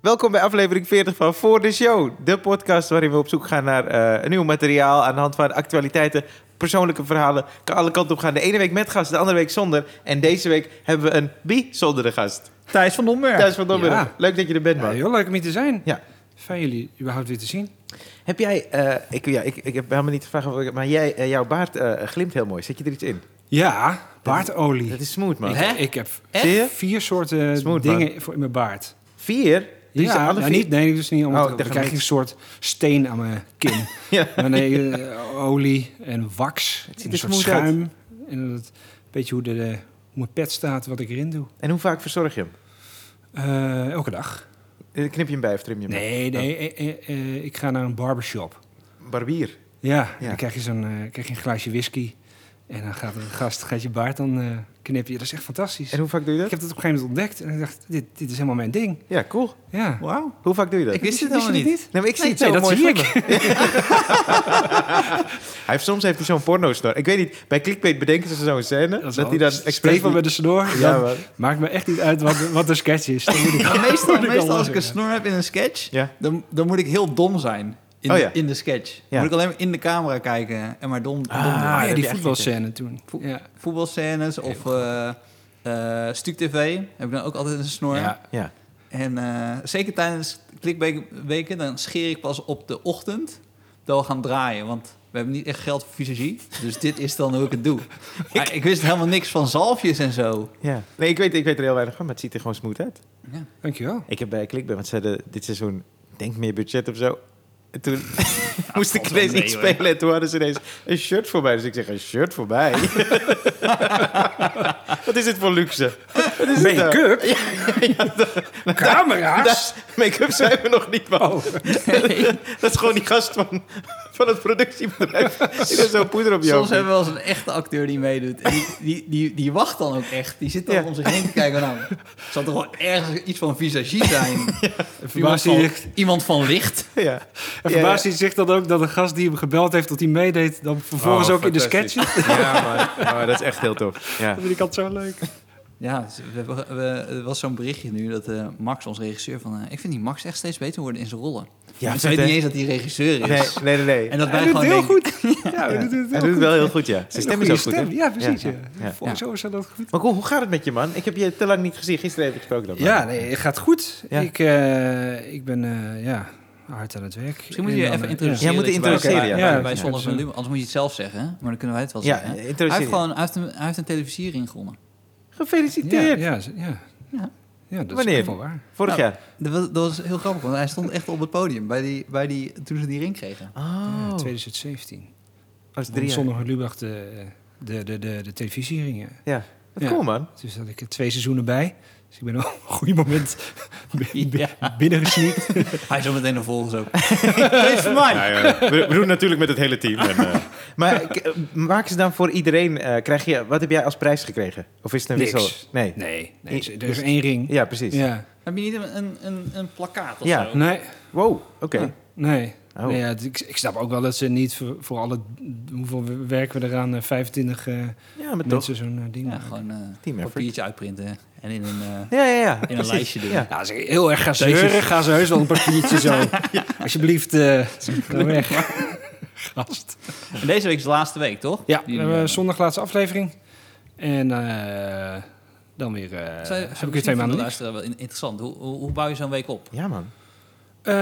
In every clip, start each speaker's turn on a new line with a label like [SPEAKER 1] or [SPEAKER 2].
[SPEAKER 1] Welkom bij aflevering 40 van Voor de Show. De podcast waarin we op zoek gaan naar eh, nieuw materiaal aan de hand van actualiteiten, persoonlijke verhalen. Kan alle kanten op gaan. De ene week met gast, de andere week zonder. En deze week hebben we een bijzondere gast.
[SPEAKER 2] Thijs van Domberg.
[SPEAKER 1] Thijs van Domburg.
[SPEAKER 3] Ja.
[SPEAKER 1] Leuk dat je er bent,
[SPEAKER 3] Ja,
[SPEAKER 1] man.
[SPEAKER 3] heel leuk om hier te zijn.
[SPEAKER 1] Ja.
[SPEAKER 3] Fijn jullie überhaupt weer te zien.
[SPEAKER 1] Heb jij, eh, ik, ja, ik, ik heb helemaal niet gevraagd, of ik- maar jij, eh, jouw baard eh, glimt heel mooi. Zet je er iets in?
[SPEAKER 3] Ja, baardolie.
[SPEAKER 1] Dat is smooth, man.
[SPEAKER 3] Ik, heb vier soorten
[SPEAKER 1] Smooth,
[SPEAKER 3] dingen voor in mijn baard.
[SPEAKER 1] Vier?
[SPEAKER 3] Ja, nou, niet, nee, dus niet.
[SPEAKER 1] Oh,
[SPEAKER 3] Omdat
[SPEAKER 1] ik
[SPEAKER 3] dan krijg je een soort steen aan mijn kin.
[SPEAKER 1] Ja.
[SPEAKER 3] Maar nee, eh, olie en wax.
[SPEAKER 1] Het er
[SPEAKER 3] een soort
[SPEAKER 1] uit.
[SPEAKER 3] schuim. En dat, weet je hoe, de, hoe mijn pet staat, wat ik erin doe.
[SPEAKER 1] En hoe vaak verzorg je hem?
[SPEAKER 3] Eh, elke dag.
[SPEAKER 1] Eh, Knip je hem bij of trim je hem?
[SPEAKER 3] Nee, nee, eh, eh, eh, ik ga naar een barbershop.
[SPEAKER 1] Oh, Barbier.
[SPEAKER 3] Ja,
[SPEAKER 1] Ja.
[SPEAKER 3] dan krijg je, zo'n, krijg je een glaasje whisky. En dan gaat een gast gaat je baard dan eh knippen. Dat is echt fantastisch.
[SPEAKER 1] En hoe vaak doe je
[SPEAKER 3] Ik
[SPEAKER 1] dat?
[SPEAKER 3] heb dat op een gegeven moment ontdekt. En ik dacht, dit, dit is helemaal mijn ding.
[SPEAKER 1] Ja, cool.
[SPEAKER 3] Ja.
[SPEAKER 2] Wauw.
[SPEAKER 1] Hoe vaak doe je dat?
[SPEAKER 2] Ik wist het
[SPEAKER 3] Wist je
[SPEAKER 2] helemaal niet.
[SPEAKER 1] Nee, maar ik zie
[SPEAKER 3] Nee,
[SPEAKER 1] het zo
[SPEAKER 3] dat
[SPEAKER 1] mooi
[SPEAKER 3] zie ik.
[SPEAKER 1] hij heeft, soms heeft hij zo'n porno-snor. Ik weet niet, bij Clickbait bedenken ze zo'n scène. Dat,
[SPEAKER 3] is
[SPEAKER 1] hij dan expres...
[SPEAKER 3] met de snor.
[SPEAKER 1] Ja, man.
[SPEAKER 3] maakt me echt niet uit wat, wat de sketch is. Dan moet ik,
[SPEAKER 2] Maar meestal,
[SPEAKER 3] moet ik al
[SPEAKER 2] meestal als ik een snor heb in een sketch,
[SPEAKER 1] Ja.
[SPEAKER 2] dan, dan moet ik heel dom zijn. In,
[SPEAKER 1] Oh ja.
[SPEAKER 2] in de sketch.
[SPEAKER 1] Ja.
[SPEAKER 2] Moet ik alleen maar in de camera kijken en maar dom, dom
[SPEAKER 1] Ah,
[SPEAKER 2] doen.
[SPEAKER 3] Ah, ja, die voetbalscène toen.
[SPEAKER 2] Vo-
[SPEAKER 3] Ja.
[SPEAKER 2] Voetbalscènes of eh eh Stuk TV heb ik dan ook altijd een snor.
[SPEAKER 3] Ja.
[SPEAKER 1] Ja.
[SPEAKER 2] En eh, zeker tijdens klikweken, dan scheer ik pas op de ochtend dat we gaan draaien. Want we hebben niet echt geld voor visagie. Dus dit is dan hoe ik het doe. Maar ik wist helemaal niks van zalfjes en zo.
[SPEAKER 1] ja. Nee, ik weet, ik weet er heel weinig van, maar het ziet er gewoon smooth uit.
[SPEAKER 2] Ja.
[SPEAKER 3] Dankjewel.
[SPEAKER 1] Ik heb bij Clickbait, want ze hadden dit seizoen, denk meer budget of zo. En toen moest ik ineens iets spelen en toen hadden ze ineens een shirt voor mij. Dus ik zeg, een shirt voor mij? Wat is dit voor luxe? Het nou?
[SPEAKER 3] Make-up? Camera's?
[SPEAKER 1] Make-up zijn we nog niet, man.
[SPEAKER 3] Oh.
[SPEAKER 1] Dat is gewoon die gast van, van het productiebedrijf. Die heeft zo'n poeder op je
[SPEAKER 2] Soms hebben we wel eens een echte acteur die meedoet. En die, die, die, die wacht dan ook echt. Die zit dan
[SPEAKER 1] Ja.
[SPEAKER 2] om zich heen te kijken. Nou, zal er gewoon ergens iets van visagie zijn? Iemand,
[SPEAKER 3] Verbaast hij
[SPEAKER 2] van,
[SPEAKER 3] zich,
[SPEAKER 2] iemand van licht.
[SPEAKER 1] Ja.
[SPEAKER 3] en verbaast hij zich dan ook dat de gast die hem gebeld heeft, dat hij meedeed, dan vervolgens
[SPEAKER 1] Oh,
[SPEAKER 3] ook in de sketch?
[SPEAKER 1] Ja, man. Oh, dat is echt heel tof. Ja.
[SPEAKER 3] Dat vind ik altijd zo leuk.
[SPEAKER 2] Ja, we, hebben- we, er was zo'n berichtje nu dat eh, Max, ons regisseur, van... eh, ik vind die Max echt steeds beter worden in zijn rollen.
[SPEAKER 1] Ja,
[SPEAKER 2] Ja,
[SPEAKER 1] vet,
[SPEAKER 2] weet niet eens dat hij regisseur is.
[SPEAKER 1] nee, nee. nee.
[SPEAKER 2] En dat
[SPEAKER 3] Hij
[SPEAKER 2] wij
[SPEAKER 3] doet
[SPEAKER 2] gewoon
[SPEAKER 3] het heel
[SPEAKER 2] denken...
[SPEAKER 3] goed. Ja, hij doet het heel
[SPEAKER 1] Hij doet het wel heel goed, ja. Zijn stem is ook goed,
[SPEAKER 3] stem. Ja, precies. Ja,
[SPEAKER 1] Ja, ja.
[SPEAKER 3] Zo is dat goed.
[SPEAKER 1] Maar cool, hoe gaat het met je, man? Ik heb je te lang niet gezien. Gisteren even gesproken dan.
[SPEAKER 3] Ja, nee, het gaat goed.
[SPEAKER 1] Ja.
[SPEAKER 3] Ik, eh, ik ben eh, ja, hard aan het werk.
[SPEAKER 2] Misschien moet je je even introduceren.
[SPEAKER 1] Ja, moet introduceren,
[SPEAKER 2] bij-
[SPEAKER 3] ja.
[SPEAKER 2] bij-
[SPEAKER 3] Ja,
[SPEAKER 2] Zondag van. Anders moet je het zelf zeggen, hè? maar dan kunnen wij het wel
[SPEAKER 1] Ja,
[SPEAKER 2] zeggen. Hij heeft gewoon hij heeft een, hij heeft een televisiering gewonnen.
[SPEAKER 1] Gefeliciteerd.
[SPEAKER 3] Ja, ja, ja.
[SPEAKER 2] Ja.
[SPEAKER 3] dat
[SPEAKER 1] Wanneer?
[SPEAKER 3] is wel waar.
[SPEAKER 1] Vorig
[SPEAKER 2] Nou,
[SPEAKER 1] jaar.
[SPEAKER 2] Dat was, dat was heel grappig, want hij stond echt op het podium bij die, bij die, toen ze die ring kregen.
[SPEAKER 1] Oh,
[SPEAKER 3] Ja, 2017.
[SPEAKER 1] was drie jaar.
[SPEAKER 3] Zondag Lubach de, de, de, de, de televisieringen.
[SPEAKER 1] Ja,
[SPEAKER 3] Ja.
[SPEAKER 1] cool, man.
[SPEAKER 3] Dus had ik er twee seizoenen bij. Dus ik ben op een goed moment
[SPEAKER 2] Ja.
[SPEAKER 3] binnengesneakt.
[SPEAKER 2] Hij zo meteen volgens ook. Deze voor mij.
[SPEAKER 1] Nou ja, we, we doen het natuurlijk met het hele team. En, eh, maar eh, maken ze dan voor iedereen... eh, krijg je, wat heb jij als prijs gekregen? Of is het een
[SPEAKER 3] Niks.
[SPEAKER 1] wissel? Nee.
[SPEAKER 3] Nee, nee er
[SPEAKER 1] Dus-
[SPEAKER 3] is één ring.
[SPEAKER 1] Ja, precies.
[SPEAKER 3] Ja.
[SPEAKER 2] Heb je niet een, een, een, plakkaat of
[SPEAKER 1] Ja.
[SPEAKER 2] zo?
[SPEAKER 3] Nee,
[SPEAKER 1] Wow, oké.
[SPEAKER 3] Nee.
[SPEAKER 1] Oh.
[SPEAKER 3] nee ja, ik, ik snap ook wel dat ze niet voor, voor alle... Hoeveel werken we eraan? eh, 25 eh,
[SPEAKER 1] Ja, maar toch.
[SPEAKER 3] mensen zo'n eh, ding
[SPEAKER 2] Ja,
[SPEAKER 3] maken.
[SPEAKER 2] gewoon een papiertje uitprinten en in een, eh,
[SPEAKER 1] Ja, ja, ja.
[SPEAKER 2] in een
[SPEAKER 1] precies.
[SPEAKER 2] lijstje doen.
[SPEAKER 1] Ja.
[SPEAKER 3] Ja, als ik heel erg ga zeuren, gaan ze heus wel een papiertje zo. Alsjeblieft, eh ga weg. Gast.
[SPEAKER 2] En deze week is de laatste week, toch?
[SPEAKER 3] Ja, we hebben zondag laatste aflevering. En eh, dan weer... eh
[SPEAKER 2] Zou-
[SPEAKER 3] heb ik weer twee maanden
[SPEAKER 2] wel interessant. Hoe, hoe, hoe bouw je zo'n week op?
[SPEAKER 1] Ja, man.
[SPEAKER 3] Eh,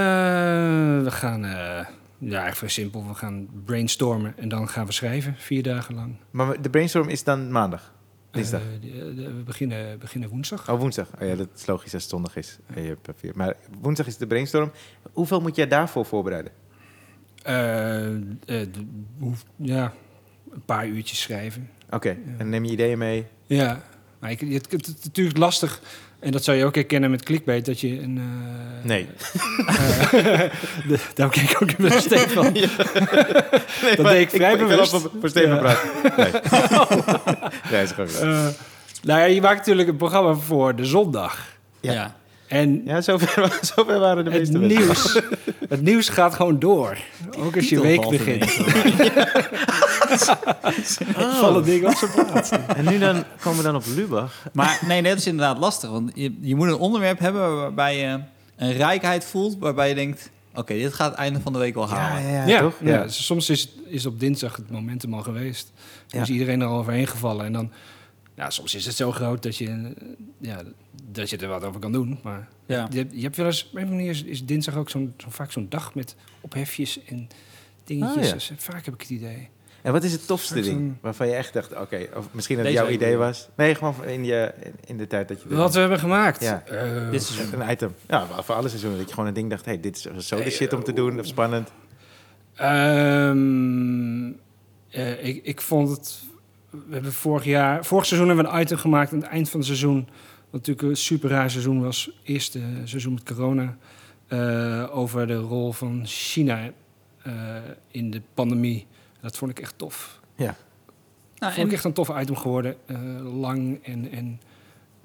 [SPEAKER 3] we gaan... eh, ja, vrij simpel. We gaan brainstormen en dan gaan we schrijven. Vier dagen lang.
[SPEAKER 1] Maar de brainstorm is dan maandag? Dinsdag?
[SPEAKER 3] Eh, we beginnen, beginnen woensdag.
[SPEAKER 1] Oh, woensdag. Oh ja, dat is logisch als het zondag is. Je hebt. Maar woensdag is de brainstorm. Hoeveel moet jij daarvoor voorbereiden?
[SPEAKER 3] Ja, een paar uurtjes schrijven.
[SPEAKER 1] Oké, en neem je ideeën mee?
[SPEAKER 3] Ja, maar ik, het, het, het is natuurlijk lastig. En dat zou je ook herkennen met clickbait, dat je een... eh,
[SPEAKER 1] Nee.
[SPEAKER 3] de- daar kijk ik ook in mijn steek van.
[SPEAKER 1] Nee,
[SPEAKER 3] Dat deed ik vrij
[SPEAKER 1] ik,
[SPEAKER 3] bewust.
[SPEAKER 1] Ik wil op voor Steven
[SPEAKER 3] Ja.
[SPEAKER 1] praten. Nee. nee, is gewoon
[SPEAKER 3] Eh, nou ja, je maakt natuurlijk een programma voor de zondag.
[SPEAKER 1] Ja.
[SPEAKER 2] Ja.
[SPEAKER 3] En
[SPEAKER 1] Ja, zover, zover waren de
[SPEAKER 3] het
[SPEAKER 1] meeste mensen.
[SPEAKER 3] nieuws, het nieuws gaat gewoon door. Ook als je week begint.
[SPEAKER 2] ineens.
[SPEAKER 3] Vallen dingen op zijn plaats.
[SPEAKER 1] En nu dan komen we dan op Lubach.
[SPEAKER 2] Maar nee, dat is inderdaad lastig. Want je, je moet een onderwerp hebben waarbij je een rijkheid voelt waarbij je denkt... Oké, dit gaat het einde van de week wel halen.
[SPEAKER 1] ja, ja,
[SPEAKER 3] Ja,
[SPEAKER 1] toch?
[SPEAKER 3] ja. soms is, is op dinsdag het momentum al geweest. Dan
[SPEAKER 1] Ja.
[SPEAKER 3] is iedereen er al overheen gevallen. En dan, ja, soms is het zo groot dat je, eh, ja, dat je er wat over kan doen. Maar
[SPEAKER 2] Ja.
[SPEAKER 3] je, hebt- je hebt wel eens, op een manier is, is dinsdag ook zo'n, zo vaak zo'n dag met ophefjes en dingetjes.
[SPEAKER 1] Oh, ja.
[SPEAKER 3] Dus, eh, vaak heb ik het idee.
[SPEAKER 1] En wat is het tofste ding waarvan je echt dacht, oké, of misschien dat het jouw idee was? Nee, gewoon in, je, in de tijd dat je...
[SPEAKER 3] Wat we hebben gemaakt.
[SPEAKER 1] Ja.
[SPEAKER 3] Eh,
[SPEAKER 2] Dit seizoen.
[SPEAKER 1] Een item. Ja, voor alle seizoenen. Dat je gewoon een ding dacht, hey, dit is zo de shit om te doen, of spannend.
[SPEAKER 3] Ehm, eh, ik, ik vond het. We hebben vorig jaar, vorig seizoen hebben we een item gemaakt aan het eind van het seizoen. Wat natuurlijk een super raar seizoen was. Eerste seizoen met corona. eh, over de rol van China eh, in de pandemie. Dat vond ik echt tof.
[SPEAKER 1] Ja.
[SPEAKER 2] Nou,
[SPEAKER 3] vond
[SPEAKER 2] en
[SPEAKER 3] ik echt een tof item geworden. eh, lang en. en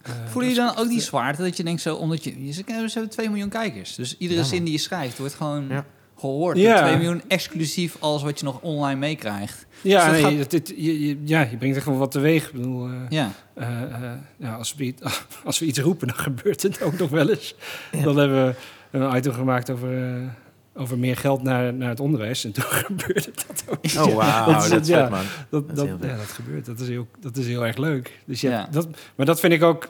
[SPEAKER 3] eh,
[SPEAKER 2] voelen je dan ook die zwaarte dat je denkt zo... Omdat je, je ze hebben 2 miljoen kijkers. Dus iedere
[SPEAKER 1] Ja,
[SPEAKER 2] zin die je schrijft wordt gewoon
[SPEAKER 1] Ja.
[SPEAKER 2] Gehoord.
[SPEAKER 3] Ja.
[SPEAKER 2] 2 miljoen exclusief alles wat je nog online meekrijgt.
[SPEAKER 3] Ja,
[SPEAKER 2] Dus dat
[SPEAKER 3] nee,
[SPEAKER 2] gaat-
[SPEAKER 3] dat, dit, je, je- ja, je brengt echt wel wat teweeg. Ik bedoel, eh,
[SPEAKER 2] Ja.
[SPEAKER 3] Eh, eh, ja, als, we, iets- als we iets roepen, dan gebeurt het ook nog wel eens. Dan hebben we een item gemaakt over, eh, over meer geld naar, naar het onderwijs. En toen gebeurde dat ook.
[SPEAKER 1] Oh, wauw,
[SPEAKER 3] Dat is ja.
[SPEAKER 1] vet, man.
[SPEAKER 3] Dat, ja, dat gebeurt. Dat is heel, dat is heel erg leuk. Dus ja,
[SPEAKER 2] Ja.
[SPEAKER 3] Dat, maar dat vind ik ook...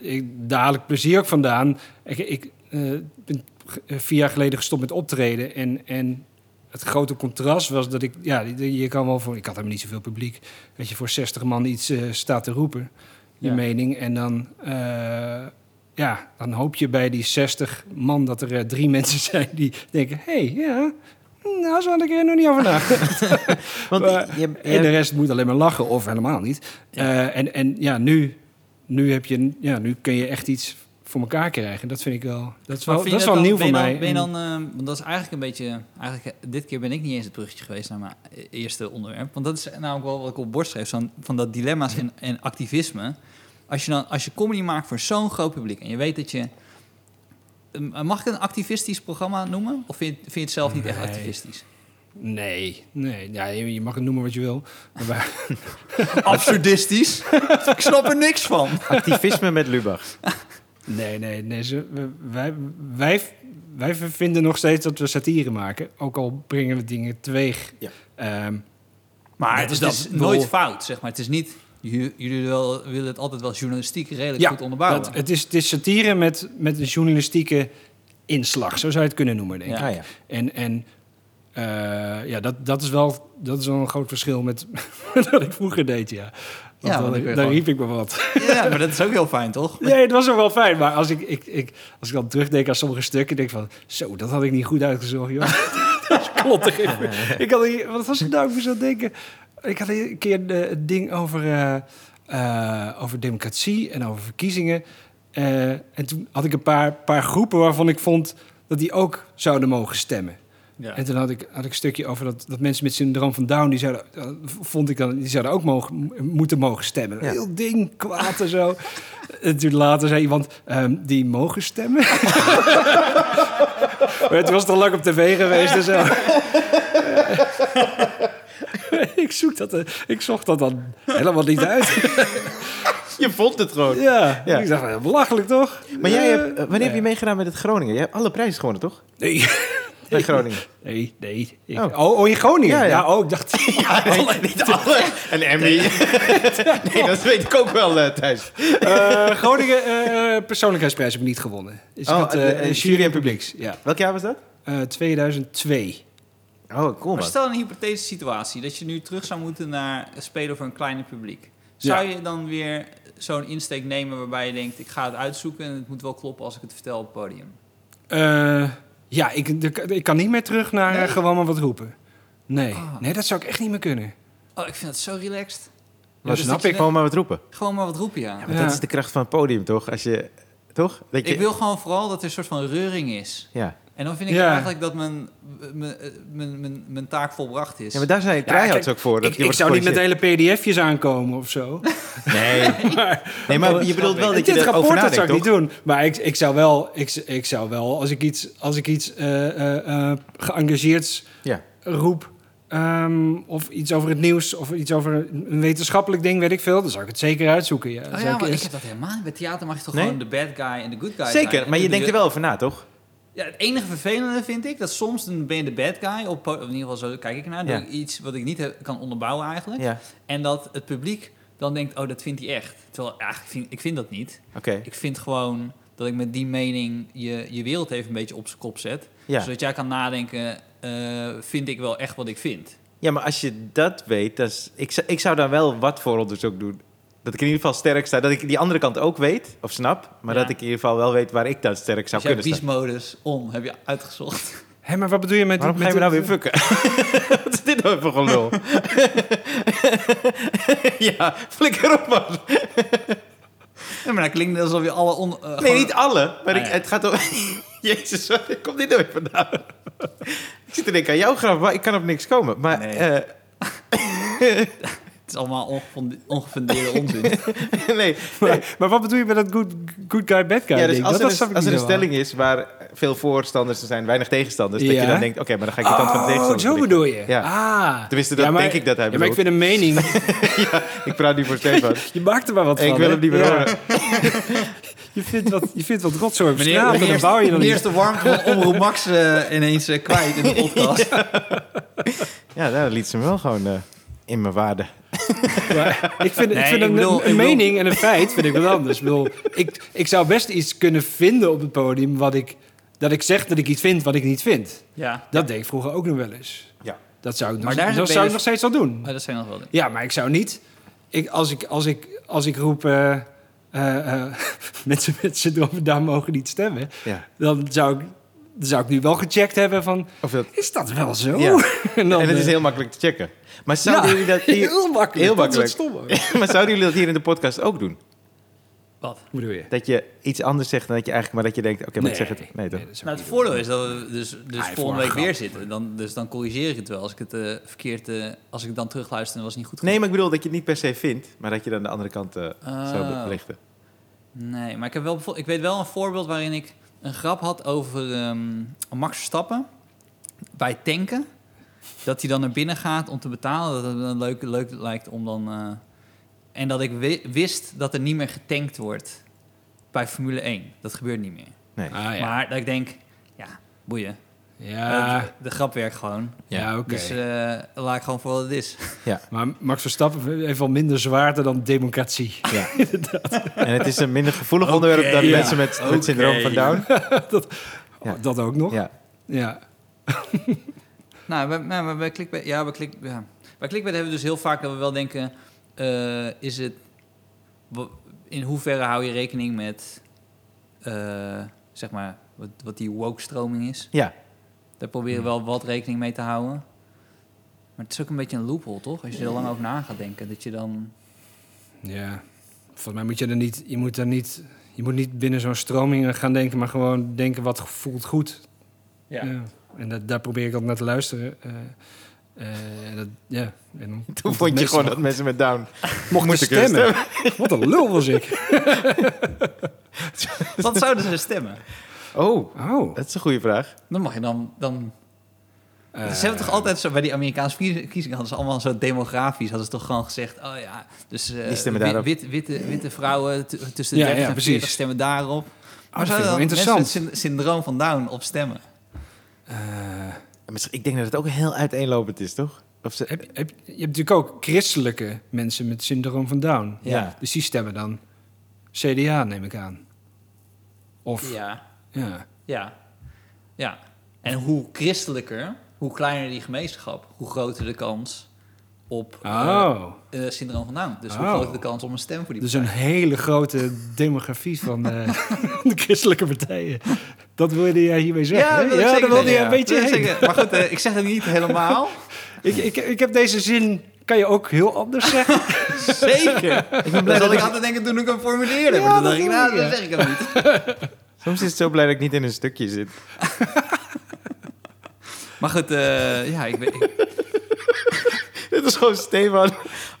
[SPEAKER 3] Ik, ik plezier ook vandaan. Ik, ik eh, ben vier jaar geleden gestopt met optreden. En, en het grote contrast was dat ik... Ja, je kan wel voor... Ik had helemaal niet zoveel publiek. Dat je voor 60 man iets eh, staat te roepen. Je
[SPEAKER 2] Ja.
[SPEAKER 3] mening. En dan... eh, ja, dan hoop je bij die 60 man dat er eh, drie mensen zijn die denken... hé, hey, ja, nou, zo had ik er nog niet over nagedacht.
[SPEAKER 1] Want
[SPEAKER 3] Maar-
[SPEAKER 1] je, je,
[SPEAKER 3] En de rest moet alleen maar lachen of helemaal niet.
[SPEAKER 2] Ja.
[SPEAKER 3] Eh, en, en ja, nu, nu, heb je, ja, nu kun je echt iets voor elkaar krijgen. Dat vind ik wel, dat is wel, dat is wel nieuw voor mij.
[SPEAKER 2] Ben je dan, eh, want dat is eigenlijk een beetje... Eigenlijk, eh, dit keer ben ik niet eens het bruggetje geweest naar mijn e- eerste onderwerp. Want dat is namelijk wel wat ik op borst schreef. Van, van dat dilemma's en, en activisme. Als je, dan, als je comedy maakt voor zo'n groot publiek... en je weet dat je... Mag ik het een activistisch programma noemen? Of vind je, vind je het zelf niet echt activistisch?
[SPEAKER 3] Nee, nee ja, je, mag het noemen wat je wil. Maar
[SPEAKER 2] Absurdistisch? ik snap er niks van.
[SPEAKER 1] activisme met Lubach.
[SPEAKER 3] Nee, nee, nee. Ze, wij, wij, wij vinden nog steeds dat we satire maken. Ook al brengen we dingen teweeg.
[SPEAKER 1] Ja.
[SPEAKER 3] Ehm,
[SPEAKER 2] Maar het is, het nooit fout, zeg maar. Het is niet... Jullie wel, willen het altijd wel journalistiek redelijk
[SPEAKER 3] ja,
[SPEAKER 2] goed onderbouwen.
[SPEAKER 3] dat- het, is, het is satire met, met een journalistieke inslag. Zo zou je het kunnen noemen, denk ik.
[SPEAKER 2] Ja.
[SPEAKER 1] Ah, ja.
[SPEAKER 3] En, en eh, ja, dat, dat, is wel, dat is wel een groot verschil met wat ik vroeger deed, ja.
[SPEAKER 2] Ja,
[SPEAKER 3] dan,
[SPEAKER 2] ik
[SPEAKER 3] dan riep ik me wat.
[SPEAKER 2] Ja, maar dat is ook heel fijn, toch?
[SPEAKER 3] Nee, het was ook wel fijn. Maar als ik, ik, ik, als ik dan terugdenk aan sommige stukken, denk ik van... Zo, dat had ik niet goed uitgezocht, joh. dat is klottig. ik had, wat was het nou? Ik moest aan denken. Ik had een keer het ding over, eh, eh, over democratie en over verkiezingen. Eh, en toen had ik een paar, paar groepen waarvan ik vond dat die ook zouden mogen stemmen.
[SPEAKER 2] Ja.
[SPEAKER 3] En toen had ik, had ik een stukje over dat, dat mensen met syndroom van Down, die zouden, eh, vond ik dan, die zouden ook mogen, moeten mogen stemmen.
[SPEAKER 1] Ja.
[SPEAKER 3] Heel ding, kwaad en zo. en toen later zei iemand, ehm, die mogen stemmen. maar het was toch lang op tv geweest en zo. ik, zoek dat, eh, ik zocht dat dan helemaal niet uit.
[SPEAKER 1] Je vond het gewoon.
[SPEAKER 3] ja,
[SPEAKER 1] Ja.
[SPEAKER 3] ik dacht, eh, belachelijk toch?
[SPEAKER 1] Maar jij hebt, wanneer heb je meegedaan met het Groningen? Je hebt alle prijzen gewonnen, toch?
[SPEAKER 3] Nee,
[SPEAKER 1] Bij Groningen.
[SPEAKER 3] nee, nee. Ik-
[SPEAKER 1] Oh.
[SPEAKER 3] oh. Oh, in Groningen?
[SPEAKER 1] Ja,
[SPEAKER 3] Ja,
[SPEAKER 1] ja.
[SPEAKER 3] oh, ik dacht...
[SPEAKER 1] nee, niet alle. Een Emmy. nee, dat weet ik ook wel, Thijs.
[SPEAKER 3] Eh, Groningen eh, persoonlijkheidsprijs heb ik niet gewonnen. Dus
[SPEAKER 1] Oh,
[SPEAKER 3] jury en publieks. Ja.
[SPEAKER 1] Welk jaar was dat?
[SPEAKER 3] Eh, 2002.
[SPEAKER 1] Oh, cool
[SPEAKER 2] Maar stel een hypothetische situatie dat je nu terug zou moeten naar spelen voor een kleiner publiek. Zou
[SPEAKER 3] Ja.
[SPEAKER 2] je dan weer zo'n insteek nemen waarbij je denkt: ik ga het uitzoeken en het moet wel kloppen als ik het vertel op het podium?
[SPEAKER 3] Eh, ja, ik, ik kan niet meer terug naar eh,
[SPEAKER 2] Nee?
[SPEAKER 3] gewoon maar wat roepen. Nee.
[SPEAKER 2] Ah.
[SPEAKER 3] nee, dat zou ik echt niet meer kunnen.
[SPEAKER 2] Oh, ik vind het zo relaxed.
[SPEAKER 1] Maar
[SPEAKER 2] dus
[SPEAKER 1] snap
[SPEAKER 2] dat je
[SPEAKER 1] ik gewoon maar wat roepen.
[SPEAKER 2] Gewoon maar wat roepen, ja.
[SPEAKER 1] Ja, maar
[SPEAKER 3] Ja.
[SPEAKER 1] dat is de kracht van het podium, toch? Als je... Toch? Dat je,
[SPEAKER 2] Ik wil gewoon vooral dat er een soort van reuring is.
[SPEAKER 1] Ja.
[SPEAKER 2] En dan vind ik
[SPEAKER 3] Ja.
[SPEAKER 2] eigenlijk dat mijn, mijn, mijn, mijn, mijn taak volbracht is.
[SPEAKER 1] ja, maar daar zijn tryouts
[SPEAKER 3] kijk,
[SPEAKER 1] ook voor. Dat
[SPEAKER 3] Ik,
[SPEAKER 1] je
[SPEAKER 3] ik zou niet met hele pdf'jes aankomen of zo.
[SPEAKER 1] Nee. nee, maar je bedoelt wel dat je
[SPEAKER 3] Dit
[SPEAKER 1] erover
[SPEAKER 3] rapport dat zou ik
[SPEAKER 1] toch?
[SPEAKER 3] niet doen. Maar ik, ik zou wel, ik, ik zou wel als ik iets, als ik iets eh, eh, eh, geëngageerds
[SPEAKER 1] Ja.
[SPEAKER 3] roep, Ehm, of iets over het nieuws, of iets over een wetenschappelijk ding, weet ik veel. Dan zou ik het zeker uitzoeken. Ja.
[SPEAKER 2] Oh ja,
[SPEAKER 3] ik
[SPEAKER 2] maar ik heb dat helemaal niet. Bij theater mag je toch
[SPEAKER 1] Nee?
[SPEAKER 2] gewoon de bad guy en de good guy
[SPEAKER 1] Zeker,
[SPEAKER 2] zijn.
[SPEAKER 1] maar je
[SPEAKER 2] En
[SPEAKER 1] denkt er wel over na, toch?
[SPEAKER 2] Ja, het enige vervelende vind ik dat soms dan ben je de bad guy, op, in ieder geval zo kijk ik naar,
[SPEAKER 1] Ja.
[SPEAKER 2] iets wat ik niet heb, kan onderbouwen eigenlijk.
[SPEAKER 1] Ja,
[SPEAKER 2] En dat het publiek dan denkt, oh, dat vindt hij echt. Terwijl eigenlijk vind ik vind dat niet.
[SPEAKER 1] oké.
[SPEAKER 2] Ik vind gewoon dat ik met die mening je, je wereld even een beetje op zijn kop zet.
[SPEAKER 1] Ja.
[SPEAKER 2] Zodat jij kan nadenken, eh, vind ik wel echt wat ik vind.
[SPEAKER 1] ja, maar als je dat weet, dat is, ik, zou- ik zou dan wel wat voor onderzoek doen. Dat ik in ieder geval sterk sta. Dat ik die andere kant ook weet, of snap. Maar
[SPEAKER 2] Ja.
[SPEAKER 1] dat ik in ieder geval wel weet waar ik dan sterk zou
[SPEAKER 2] Dus
[SPEAKER 1] kunnen staan.
[SPEAKER 2] beast-modus on heb je uitgezocht.
[SPEAKER 3] Hé, maar wat bedoel je met...
[SPEAKER 1] Waarom ga
[SPEAKER 3] met
[SPEAKER 1] je me nou weer fucken? Wat is dit nou voor gelul? ja, flikker op man.
[SPEAKER 2] Ja, maar dat klinkt alsof je alle... On, eh,
[SPEAKER 1] Nee,
[SPEAKER 2] gewoon-
[SPEAKER 1] niet alle. Maar
[SPEAKER 2] Ah,
[SPEAKER 1] ik,
[SPEAKER 2] ja.
[SPEAKER 1] het gaat om... Jezus, waar komt dit nou weer vandaan? ik zit te denken aan jouw grap, maar ik kan op niks komen. Maar
[SPEAKER 2] Nee.
[SPEAKER 1] eh,
[SPEAKER 2] Het is allemaal ongefunde- ongefundeerde onzin.
[SPEAKER 1] nee.
[SPEAKER 3] Maar, maar wat bedoel je met dat good, good guy, bad guy
[SPEAKER 1] Ja, dus
[SPEAKER 3] ding?
[SPEAKER 1] als
[SPEAKER 3] Dat-
[SPEAKER 1] er,
[SPEAKER 3] dat snap
[SPEAKER 1] een, als er stelling is waar veel voorstanders er zijn, weinig tegenstanders, dat je
[SPEAKER 3] Ja.
[SPEAKER 1] dan denkt, oké, maar dan ga ik de kant van de
[SPEAKER 3] Oh,
[SPEAKER 1] tegenstander.
[SPEAKER 3] zo bedoel je?
[SPEAKER 1] Ja.
[SPEAKER 3] Ah.
[SPEAKER 1] Tenminste, dat
[SPEAKER 3] Ja, maar-
[SPEAKER 1] denk ik dat hij
[SPEAKER 3] ja, maar ik
[SPEAKER 1] bedoelt.
[SPEAKER 3] vind een mening...
[SPEAKER 1] Ik praat nu voor Stefan.
[SPEAKER 3] je maakt er maar wat
[SPEAKER 1] En
[SPEAKER 3] van.
[SPEAKER 1] ik wil hem niet meer
[SPEAKER 3] Ja.
[SPEAKER 1] horen.
[SPEAKER 3] Je vindt wat, je vindt wat rotzooi op
[SPEAKER 2] Meneer,
[SPEAKER 3] straat, dan bouw je dan
[SPEAKER 2] is de warmte van Omroep Max eh, ineens eh, kwijt in de podcast.
[SPEAKER 1] Ja, daar liet ze me wel gewoon eh, in mijn waarde.
[SPEAKER 3] Maar ik vind, ik
[SPEAKER 2] Nee,
[SPEAKER 3] vind
[SPEAKER 2] ik
[SPEAKER 3] een,
[SPEAKER 2] bedoel-
[SPEAKER 3] een
[SPEAKER 2] ik bedoel-
[SPEAKER 3] mening en een feit vind ik wat anders. Ik, bedoel, ik, ik zou best iets kunnen vinden op het podium wat ik, dat ik zeg dat ik iets vind wat ik niet vind.
[SPEAKER 2] Ja,
[SPEAKER 3] Dat deed ik vroeger ook nog wel eens.
[SPEAKER 1] Ja.
[SPEAKER 3] Dat zou ik, nog,
[SPEAKER 2] Maar daar
[SPEAKER 3] dat
[SPEAKER 2] je
[SPEAKER 3] zou ik nog steeds wel doen.
[SPEAKER 2] oh, dat zijn nog wel dingen.
[SPEAKER 3] Ja, maar ik zou niet... Ik, als, ik, als, ik, als ik roep... eh, eh, eh, mensen met syndroom Down mogen niet stemmen...
[SPEAKER 1] Ja.
[SPEAKER 3] dan zou ik, zou ik nu wel gecheckt hebben van...
[SPEAKER 1] Of dat,
[SPEAKER 3] Is dat wel zo?
[SPEAKER 1] Ja.
[SPEAKER 3] en, dan,
[SPEAKER 1] en het is
[SPEAKER 3] eh,
[SPEAKER 1] heel makkelijk te checken. Maar zouden
[SPEAKER 3] ja,
[SPEAKER 1] jullie dat hier,
[SPEAKER 3] heel makkelijk.
[SPEAKER 1] Heel
[SPEAKER 3] Dat is het
[SPEAKER 1] makkelijk.
[SPEAKER 3] stomme.
[SPEAKER 1] maar zouden jullie dat hier in de podcast ook doen?
[SPEAKER 2] Wat?
[SPEAKER 3] Hoe bedoel je?
[SPEAKER 1] Dat je iets anders zegt dan dat je eigenlijk, maar dat je denkt, oké, maar ik zeg het. Nee, toch?
[SPEAKER 2] Nou, het voordeel is dat we dus, dus
[SPEAKER 3] Ah,
[SPEAKER 2] volgende
[SPEAKER 3] een
[SPEAKER 2] week
[SPEAKER 3] grap.
[SPEAKER 2] weer zitten. Dan, dus dan corrigeer ik het wel. Als ik het eh, verkeerd... eh, als ik dan terugluister en was het niet goed
[SPEAKER 1] Nee, maar ik bedoel dat je het niet per se vindt, maar dat je dan de andere kant eh, zou
[SPEAKER 2] Oh.
[SPEAKER 1] belichten.
[SPEAKER 2] Nee, maar ik, heb wel, ik weet wel een voorbeeld waarin ik een grap had over ehm, Max Verstappen bij tanken. Dat hij dan naar binnen gaat om te betalen. Dat het dan leuk, leuk lijkt om dan... eh, en dat ik wi- wist dat er niet meer getankt wordt bij Formule 1. Dat gebeurt niet meer.
[SPEAKER 1] Nee.
[SPEAKER 3] Ah, ja.
[SPEAKER 2] Maar dat ik denk, ja, boeien.
[SPEAKER 3] Ja,
[SPEAKER 2] Het- de grap werkt gewoon.
[SPEAKER 3] ja oké.
[SPEAKER 2] Dus eh, laat ik gewoon voor wat het is.
[SPEAKER 3] Maar Max Verstappen heeft wel minder zwaarte dan democratie.
[SPEAKER 1] Ja. en het is een minder gevoelig onderwerp dan
[SPEAKER 3] ja.
[SPEAKER 1] mensen met, met syndroom van Down.
[SPEAKER 3] dat,
[SPEAKER 1] Ja.
[SPEAKER 3] oh, dat ook nog. Ja.
[SPEAKER 1] Ja.
[SPEAKER 2] Nou, bij, nou, maar bij Clickbait, ja, bij, Click, ja. bij Clickbait hebben we dus heel vaak dat we wel denken... eh, is het... In hoeverre hou je rekening met... eh, zeg maar, wat, wat die woke-stroming is?
[SPEAKER 1] Ja.
[SPEAKER 2] Daar proberen we wel wat rekening mee te houden. Maar het is ook een beetje een loophole, toch? Als je er lang over na gaat denken, dat je dan...
[SPEAKER 3] ja. Volgens mij moet je er niet... Je moet er niet... Je moet niet binnen zo'n stroming gaan denken, maar gewoon denken wat voelt goed. Ja. En dat, daar probeer ik altijd naar te luisteren. Eh, eh, dat, ja. En dan
[SPEAKER 1] Toen vond
[SPEAKER 3] het
[SPEAKER 1] je gewoon
[SPEAKER 3] nog-
[SPEAKER 1] dat mensen met Down
[SPEAKER 3] mochten stemmen. Wat een lul was ik.
[SPEAKER 2] Wat zouden ze stemmen?
[SPEAKER 1] Oh,
[SPEAKER 3] Oh.
[SPEAKER 1] dat is een goede vraag.
[SPEAKER 2] Dan mag je dan... dan
[SPEAKER 3] Eh,
[SPEAKER 2] ze hebben toch altijd zo bij die Amerikaanse verkiezingen hadden ze allemaal zo demografisch hadden ze toch gewoon gezegd oh ja dus eh,
[SPEAKER 1] Die stemmen
[SPEAKER 2] wit-
[SPEAKER 1] daarop.
[SPEAKER 2] wit- witte, witte vrouwen tussen de
[SPEAKER 3] Ja,
[SPEAKER 2] 30
[SPEAKER 3] ja,
[SPEAKER 2] en 40
[SPEAKER 3] precies.
[SPEAKER 2] stemmen daarop.
[SPEAKER 3] Oh, dat vind ik
[SPEAKER 2] zouden
[SPEAKER 3] wel
[SPEAKER 2] dan
[SPEAKER 3] interessant.
[SPEAKER 2] mensen met syndroom van Down op stemmen?
[SPEAKER 3] eh,
[SPEAKER 1] Maar Ik denk dat het ook heel uiteenlopend is, toch? Of ze,
[SPEAKER 3] heb, heb, je hebt natuurlijk ook christelijke mensen met syndroom van Down.
[SPEAKER 1] Ja.
[SPEAKER 3] Dus die stemmen dan CDA, neem ik aan. Of, ja.
[SPEAKER 2] Ja, ja, ja. En hoe christelijker, hoe kleiner die gemeenschap, hoe groter de kans op eh,
[SPEAKER 3] Oh,
[SPEAKER 2] eh, syndroom van Down. Dus hoe
[SPEAKER 3] Oh.
[SPEAKER 2] groter de kans om een stem voor die
[SPEAKER 3] dus een hele grote demografie van eh, de christelijke partijen. Dat wilde jij hiermee zeggen? hè?
[SPEAKER 2] dat wil
[SPEAKER 3] ja wilde je een
[SPEAKER 2] ja.
[SPEAKER 3] beetje
[SPEAKER 2] Dat wil zeggen. Maar goed, eh, ik zeg het niet helemaal.
[SPEAKER 3] Ik, ik, ik heb deze zin, kan je ook heel anders zeggen?
[SPEAKER 2] Zeker. ik ben blij dat ik altijd denken toen ik hem formuleerde.
[SPEAKER 3] Ja,
[SPEAKER 2] maar toen
[SPEAKER 3] dat
[SPEAKER 2] dacht ik, nou, dat
[SPEAKER 3] ja.
[SPEAKER 2] zeg ik hem niet.
[SPEAKER 1] Soms is het zo blij dat ik niet in een stukje zit.
[SPEAKER 2] Maar goed, eh, ja, ik weet... ik-
[SPEAKER 1] Dit is gewoon Stefan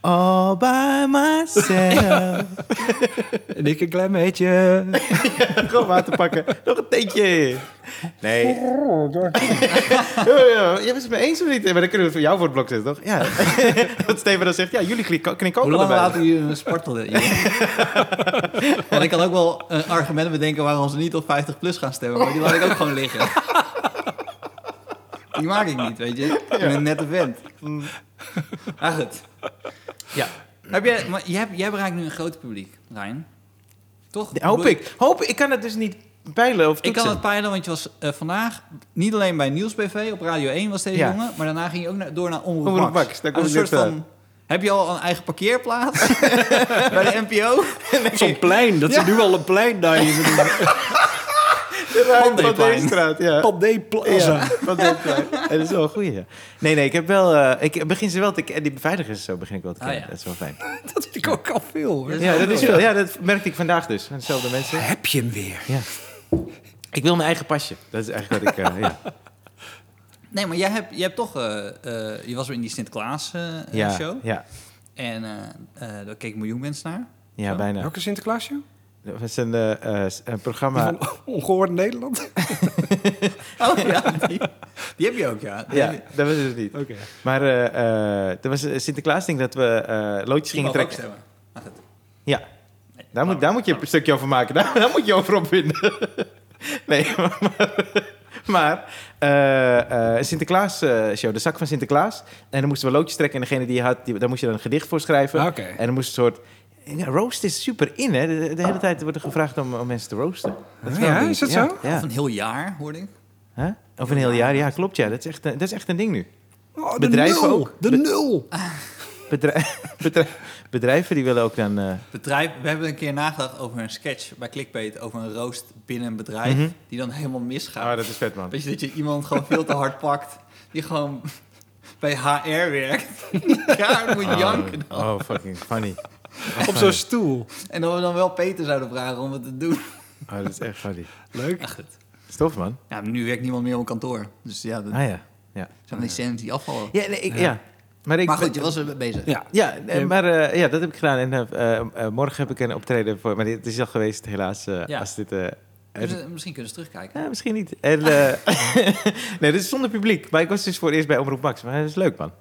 [SPEAKER 1] All by myself.
[SPEAKER 3] En ik een klein beetje.
[SPEAKER 1] Gewoon water pakken. Nog een teentje. Nee. Ja, ja, Jij bent het me eens of niet? Maar dan kunnen we voor jou voor het blok zetten, toch? Ja. Dat Steven dan zegt, ja, jullie knikken ook
[SPEAKER 2] Hoe lang laten jullie me spartelen? Want ik kan ook wel een argument bedenken waarom ze niet op 50 plus gaan stemmen. Maar die laat ik ook gewoon liggen. Die maak ik niet, weet je. Ik ben een nette vent. Maar goed. Ja. Heb jij, maar jij, bereikt nu een groot publiek, Ryan. Toch?
[SPEAKER 1] Hoop ik. Hoop ik. Ik kan het dus niet peilen of
[SPEAKER 2] Ik
[SPEAKER 1] toetsen.
[SPEAKER 2] kan het peilen, want je was eh, vandaag niet alleen bij Nieuwsbv op Radio 1 was deze
[SPEAKER 1] Ja.
[SPEAKER 2] jongen, maar daarna ging je ook naar, door naar Omroep,
[SPEAKER 1] Omroep
[SPEAKER 2] Max.
[SPEAKER 1] Max, daar kom
[SPEAKER 2] een
[SPEAKER 1] ik
[SPEAKER 2] soort
[SPEAKER 1] net
[SPEAKER 2] van, heb je al een eigen parkeerplaats bij de NPO?
[SPEAKER 3] Zo'n plein, dat ze nu al een plein daar hier
[SPEAKER 1] Deestraat, ja.
[SPEAKER 3] Pandé Plaza.
[SPEAKER 1] Ja, dat is wel een goeie, ja. Nee, nee, ik heb wel... eh, ik begin ze wel te... en Die beveiligers zo begin ik wel te
[SPEAKER 2] Ah,
[SPEAKER 1] kennen.
[SPEAKER 2] ja.
[SPEAKER 1] Dat is wel fijn.
[SPEAKER 3] Dat vind ik ook al veel hoor.
[SPEAKER 1] Ja, dat is veel. Ja, dat merkte ik vandaag dus. Van dezelfde mensen.
[SPEAKER 3] Heb je hem weer?
[SPEAKER 1] Ja. Ik wil mijn eigen pasje. Dat is eigenlijk wat ik... eh, ja.
[SPEAKER 2] Nee, maar jij hebt, jij hebt toch... eh, eh, je was weer in die Sinterklaas eh,
[SPEAKER 1] Ja,
[SPEAKER 2] show.
[SPEAKER 1] ja,
[SPEAKER 2] En eh, eh, daar keken een miljoen mensen naar.
[SPEAKER 1] ja,
[SPEAKER 2] Zo.
[SPEAKER 1] bijna.
[SPEAKER 3] Welke Sinterklaasje?
[SPEAKER 1] Dat was een, eh, eh, een programma...
[SPEAKER 3] Ongehoord Nederland?
[SPEAKER 2] Oh ja, die, die heb je ook, ja.
[SPEAKER 1] Ja, dat was het dus niet.
[SPEAKER 3] Oké.
[SPEAKER 1] Maar eh er was een Sinterklaas-ding dat we loodjes gingen trekken.
[SPEAKER 2] stemmen. Goed.
[SPEAKER 1] Ja,
[SPEAKER 2] Nee,
[SPEAKER 1] daar moet, daar moet je een stukje over maken. Daar, daar moet je over opwinden. nee, maar... Maar een Sinterklaas-show, de zak van Sinterklaas. En dan moesten we loodjes trekken. En degene die je had, die, daar moest je dan een gedicht voor schrijven.
[SPEAKER 3] Ah.
[SPEAKER 1] En dan moest een soort... Ja, roast is super in, hè? De, de hele tijd wordt er gevraagd om, om mensen te roosten. Dat wel
[SPEAKER 3] ja, is dat
[SPEAKER 1] ja,
[SPEAKER 3] zo?
[SPEAKER 1] Ja.
[SPEAKER 2] Of een heel jaar, hoorde ik.
[SPEAKER 1] Huh? Of een heel jaar, ja, klopt. Ja. Dat, is echt, een- dat is echt een ding nu.
[SPEAKER 3] Oh, de
[SPEAKER 1] Bedrijven
[SPEAKER 3] nul.
[SPEAKER 1] ook.
[SPEAKER 3] De
[SPEAKER 1] Be-
[SPEAKER 3] nul.
[SPEAKER 1] Bedrijf, bedrijf- bedrijven die willen ook dan... eh,
[SPEAKER 2] Bedrijf, we hebben een keer nagedacht over een sketch bij Clickbait over een roost binnen een bedrijf
[SPEAKER 1] Mhm.
[SPEAKER 2] die dan helemaal misgaat.
[SPEAKER 1] Ah, dat is vet, man.
[SPEAKER 2] Weet je, dat je iemand gewoon veel te hard pakt, die gewoon bij HR werkt. ja, moet janken dan.
[SPEAKER 1] Oh, fucking funny.
[SPEAKER 3] Op zo'n stoel.
[SPEAKER 2] En dat we dan wel Peter zouden vragen om het te doen.
[SPEAKER 1] Oh, dat is echt funny.
[SPEAKER 3] Leuk.
[SPEAKER 2] Ja, goed.
[SPEAKER 1] Stof, man.
[SPEAKER 2] Ja, nu werkt niemand meer op kantoor. Dus ja, dat
[SPEAKER 1] Ah ja. Ja,
[SPEAKER 2] scènes die afvallen.
[SPEAKER 1] ja, nee, ik, ja.
[SPEAKER 3] Ja.
[SPEAKER 1] Maar, ik,
[SPEAKER 2] Maar goed, je was er bezig.
[SPEAKER 3] Ja.
[SPEAKER 1] Ja, eh, maar eh, ja, dat heb ik gedaan. En eh, morgen heb ik een optreden voor... Maar dit is al geweest, helaas. eh,
[SPEAKER 2] Ja.
[SPEAKER 1] Als dit...
[SPEAKER 2] Dus, misschien kunnen ze terugkijken.
[SPEAKER 1] ja, misschien niet. En, eh, nee, dit is zonder publiek. Maar ik was dus voor het eerst bij Omroep Max. Maar dat is leuk, man.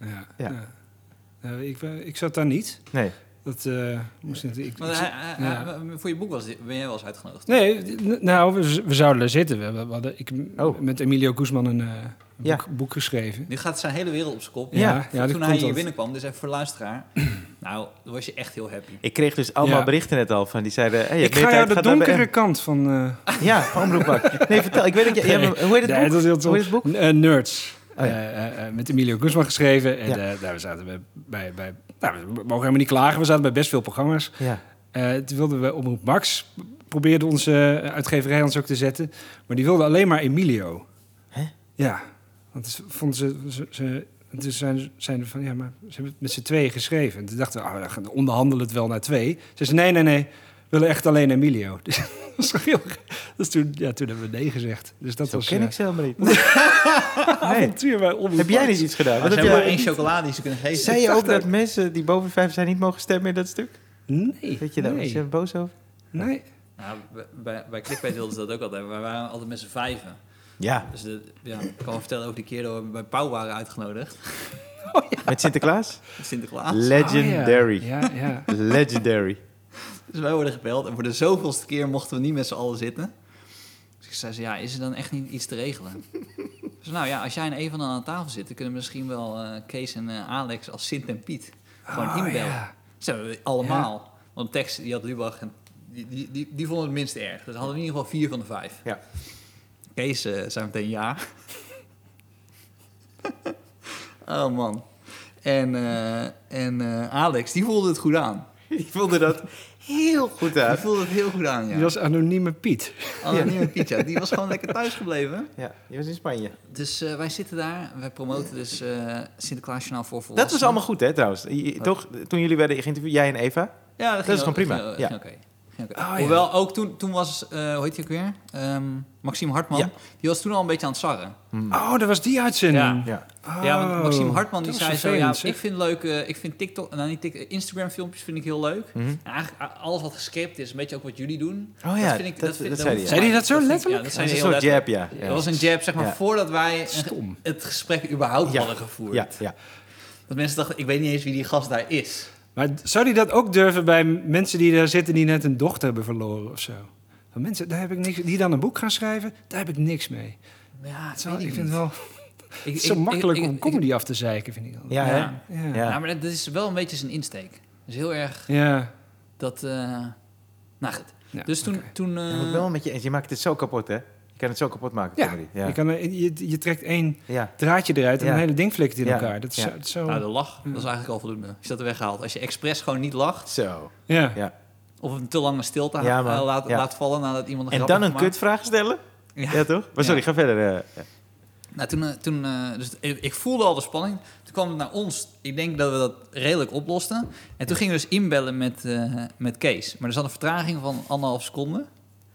[SPEAKER 3] Ja.
[SPEAKER 1] Ja.
[SPEAKER 3] Ja. Nou, ik, eh, ik zat daar niet.
[SPEAKER 1] Nee.
[SPEAKER 3] Dat eh, moest niet. Ik, ik,
[SPEAKER 2] Maar
[SPEAKER 3] ja.
[SPEAKER 2] voor je boek was, ben jij wel eens uitgenodigd.
[SPEAKER 3] Nee, nou, we, we zouden er zitten. We, we hadden ik,
[SPEAKER 1] Oh.
[SPEAKER 3] met Emilio Guzman een eh,
[SPEAKER 1] Ja.
[SPEAKER 3] boek, boek geschreven.
[SPEAKER 2] Nu gaat zijn hele wereld op zijn kop.
[SPEAKER 3] Ja,
[SPEAKER 1] Ja,
[SPEAKER 3] ja, dat
[SPEAKER 2] Toen hij hier
[SPEAKER 3] dat.
[SPEAKER 2] binnenkwam, dus even voor luisteraar. nou, dan was je echt heel happy.
[SPEAKER 1] Ik kreeg dus allemaal
[SPEAKER 3] Ja.
[SPEAKER 1] berichten net al van die zeiden... Hey,
[SPEAKER 3] Ik ga jou de donkere kant van... eh.
[SPEAKER 1] Ja, van. Nee, vertel. Ik weet dat je... hoe heet het
[SPEAKER 3] nee,
[SPEAKER 1] boek?
[SPEAKER 3] dat is heel
[SPEAKER 1] Hoe heet het boek?
[SPEAKER 3] Eh, Nerds.
[SPEAKER 1] Oh, ja.
[SPEAKER 3] Eh, eh, eh, met Emilio Guzman geschreven. En daar we zaten bij, bij, bij nou, we mogen helemaal niet klagen. We zaten bij best veel programma's.
[SPEAKER 1] Ja.
[SPEAKER 3] Toen wilden we Omroep Max, probeerde onze uitgeverij ons ook te zetten. Maar die wilde alleen maar Emilio.
[SPEAKER 1] Hè?
[SPEAKER 3] Ja, want ze vonden ze... ze, ze dus zijn, zijn van, ja, maar ze hebben het met z'n tweeën geschreven. En toen dachten we, oh, we gaan onderhandelen het wel naar twee. Ze zei, nee, nee, nee, willen echt alleen Emilio. Dus dat heel... Dus toen, ja, toen hebben we nee gezegd. Dus dat
[SPEAKER 1] Zo
[SPEAKER 3] was
[SPEAKER 1] ken
[SPEAKER 3] eh,
[SPEAKER 1] ik ze helemaal niet.
[SPEAKER 3] avontuur bij
[SPEAKER 1] Heb jij niet iets gedaan? Wat heb
[SPEAKER 2] hebben
[SPEAKER 1] jij-
[SPEAKER 2] maar één chocolade die ze kunnen geven.
[SPEAKER 1] Zei je ook dat mensen die boven vijf zijn niet mogen stemmen in dat stuk?
[SPEAKER 3] Nee,
[SPEAKER 1] Weet je daar
[SPEAKER 3] nee.
[SPEAKER 1] je boos over?
[SPEAKER 3] nee.
[SPEAKER 2] Nou, bij- bij, bij Clickbait wilden ze dat ook altijd. We waren altijd met z'n vijven.
[SPEAKER 1] Ja.
[SPEAKER 2] Dus de, ja, ik kan wel vertellen ook die keer dat we bij Pauw waren uitgenodigd.
[SPEAKER 1] Met Sinterklaas?
[SPEAKER 2] Met Sinterklaas.
[SPEAKER 1] Legendary.
[SPEAKER 3] Ah, ja, ja. ja.
[SPEAKER 1] Legendary.
[SPEAKER 2] Dus wij worden gebeld en voor de zoveelste keer mochten we niet met z'n allen zitten. Dus ik zei, ze, ja, is er dan echt niet iets te regelen? Dus nou ja, als jij en Eva dan aan tafel zitten, kunnen we misschien wel eh, Kees en eh, Alex als Sint en Piet gewoon
[SPEAKER 3] Oh,
[SPEAKER 2] inbellen.
[SPEAKER 3] ja.
[SPEAKER 2] Dat hebben we allemaal. Want tekst, die had Lubach en die, die, die, die vonden het minst erg. Dus hadden we in ieder geval vier van de vijf.
[SPEAKER 1] Ja.
[SPEAKER 2] Kees eh, zei meteen ja. oh man. En, en Alex, die voelde het goed aan.
[SPEAKER 1] Die voelde dat heel goed
[SPEAKER 2] Die
[SPEAKER 1] uit.
[SPEAKER 2] voelde het heel goed aan, ja.
[SPEAKER 3] Die was anonieme Piet.
[SPEAKER 2] Anonieme Piet, ja. Die was gewoon lekker thuis gebleven.
[SPEAKER 1] Ja, die was in Spanje.
[SPEAKER 2] Dus eh, wij zitten daar. Wij promoten dus eh Sinterklaasjournaal voor volwassenen.
[SPEAKER 1] Dat was allemaal goed, hè, trouwens. Je- Toch, toen jullie werden geïnterviewd, jij en Eva.
[SPEAKER 2] Ja, dat,
[SPEAKER 1] is gewoon prima,
[SPEAKER 2] Ging,
[SPEAKER 1] ja.
[SPEAKER 2] ging oké.
[SPEAKER 3] Oh, ja.
[SPEAKER 2] Hoewel, ook toen, toen was, eh, hoe heet hij ook weer? Ehm, Maxime Hartman.
[SPEAKER 1] Ja.
[SPEAKER 2] Die was toen al een beetje aan het sarren.
[SPEAKER 3] Oh, dat was die uitzending.
[SPEAKER 2] Ja.
[SPEAKER 1] Ja.
[SPEAKER 2] Ja, want
[SPEAKER 3] Oh,
[SPEAKER 2] Maxime Hartman die
[SPEAKER 3] dat
[SPEAKER 2] zei
[SPEAKER 3] was
[SPEAKER 2] zo, ja, ik vind leuk, eh, ik vind TikTok, nou niet TikTok, Instagram filmpjes vind ik heel leuk.
[SPEAKER 1] Mhm.
[SPEAKER 2] En eigenlijk alles wat gescript is, een beetje ook wat jullie doen.
[SPEAKER 1] Oh ja,
[SPEAKER 2] dat vind ik,
[SPEAKER 1] dat-
[SPEAKER 2] vind-
[SPEAKER 1] dat
[SPEAKER 2] dat
[SPEAKER 1] zei hij.
[SPEAKER 3] Zei dat zo
[SPEAKER 2] vind
[SPEAKER 3] letterlijk?
[SPEAKER 2] Ja, dat
[SPEAKER 1] Dat is
[SPEAKER 2] hij
[SPEAKER 1] een soort jab, ja.
[SPEAKER 2] Het was een jab, zeg maar,
[SPEAKER 1] Ja.
[SPEAKER 2] voordat wij een-
[SPEAKER 3] Stom.
[SPEAKER 2] het gesprek überhaupt
[SPEAKER 1] Ja.
[SPEAKER 2] hadden gevoerd.
[SPEAKER 1] Ja, ja.
[SPEAKER 2] Dat mensen dachten, ik weet niet eens wie die gast daar is.
[SPEAKER 3] Maar zou die dat ook durven bij mensen die daar zitten die net een dochter hebben verloren of zo? Van mensen, daar heb ik niks, die dan een boek gaan schrijven, daar heb ik niks mee.
[SPEAKER 2] Ja,
[SPEAKER 3] is wel- ik vind het wel
[SPEAKER 2] Ik-
[SPEAKER 3] het is
[SPEAKER 2] ik-
[SPEAKER 3] zo makkelijk
[SPEAKER 2] ik-
[SPEAKER 3] om
[SPEAKER 2] ik-
[SPEAKER 3] comedy af te zeiken, vind ik dan.
[SPEAKER 1] Ja?
[SPEAKER 2] Ja.
[SPEAKER 3] Ja.
[SPEAKER 1] Ja.
[SPEAKER 2] Ja, maar dat is wel een beetje zijn insteek. Dus heel erg
[SPEAKER 3] Ja.
[SPEAKER 2] dat... eh, nou goed.
[SPEAKER 3] Ja,
[SPEAKER 2] dus toen...
[SPEAKER 3] oké.
[SPEAKER 2] toen eh,
[SPEAKER 1] Je moet wel met je eens. Je maakt het zo kapot, hè? Je kan het zo kapot maken,
[SPEAKER 3] Ja,
[SPEAKER 1] comedy. Ja.
[SPEAKER 3] Je, kan, er- je, je trekt één
[SPEAKER 1] ja.
[SPEAKER 3] draadje eruit en
[SPEAKER 1] Ja.
[SPEAKER 3] een hele ding flikt in
[SPEAKER 1] Ja.
[SPEAKER 3] elkaar. Dat is
[SPEAKER 1] Ja.
[SPEAKER 3] zo... dat is zo
[SPEAKER 2] nou, de lach, dat is eigenlijk al voldoende. Is dat er weggehaald. Als je expres gewoon niet lacht...
[SPEAKER 1] Zo.
[SPEAKER 3] ja.
[SPEAKER 1] Ja.
[SPEAKER 2] of een te lange stilte
[SPEAKER 1] Ja,
[SPEAKER 2] eh, laat,
[SPEAKER 1] Ja.
[SPEAKER 2] laat vallen nadat iemand een
[SPEAKER 1] En dan een
[SPEAKER 2] gemaakt.
[SPEAKER 1] kutvraag stellen?
[SPEAKER 2] Ja.
[SPEAKER 1] Ja, toch? Maar sorry,
[SPEAKER 2] Ja.
[SPEAKER 1] ga verder. eh.
[SPEAKER 2] Nou, toen, eh, toen, eh, dus ik, voelde al de spanning. Toen kwam het naar ons. Ik denk dat we dat redelijk oplosten. En toen gingen we dus inbellen met, eh, met Kees. Maar er zat een vertraging van anderhalf seconde.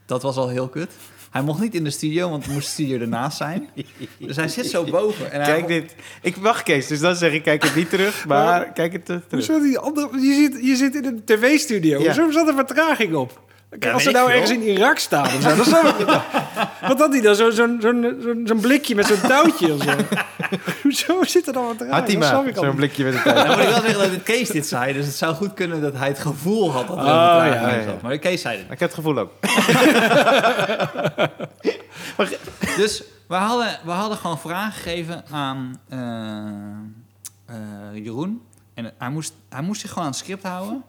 [SPEAKER 2] Dat was al heel kut. Hij mocht niet in de studio, want er moest de studio ernaast zijn. Dus hij zit zo boven. En hij
[SPEAKER 1] Kijk dit. Ik wacht, Kees, dus dan zeg ik, kijk het niet terug, maar kijk het terug.
[SPEAKER 3] Hoezo die andere... Je zit, je zit in een tv-studio.
[SPEAKER 1] Ja.
[SPEAKER 3] Hoezo zat er vertraging op? Kijk, als ze nou ergens in Irak staan of zo, dan snap ik het wel. Wat had hij dan? Zo'n zo'n zo'n zo'n zo'n blikje met zo'n touwtje of zo. Hoezo zit er dan wat
[SPEAKER 1] Had hij maar,
[SPEAKER 3] ik al
[SPEAKER 1] zo'n
[SPEAKER 3] niet.
[SPEAKER 1] blikje met een
[SPEAKER 2] Dan
[SPEAKER 1] tijd.
[SPEAKER 2] moet ik wel zeggen dat het Kees dit zei. Dus het zou goed kunnen dat hij het gevoel had dat een
[SPEAKER 3] Oh, ja,
[SPEAKER 1] ja.
[SPEAKER 2] Maar Kees zei het.
[SPEAKER 1] Ik heb het gevoel ook.
[SPEAKER 2] Dus we hadden, we hadden gewoon vragen gegeven aan eh, eh, Jeroen. En hij moest, hij moest zich gewoon aan het script houden.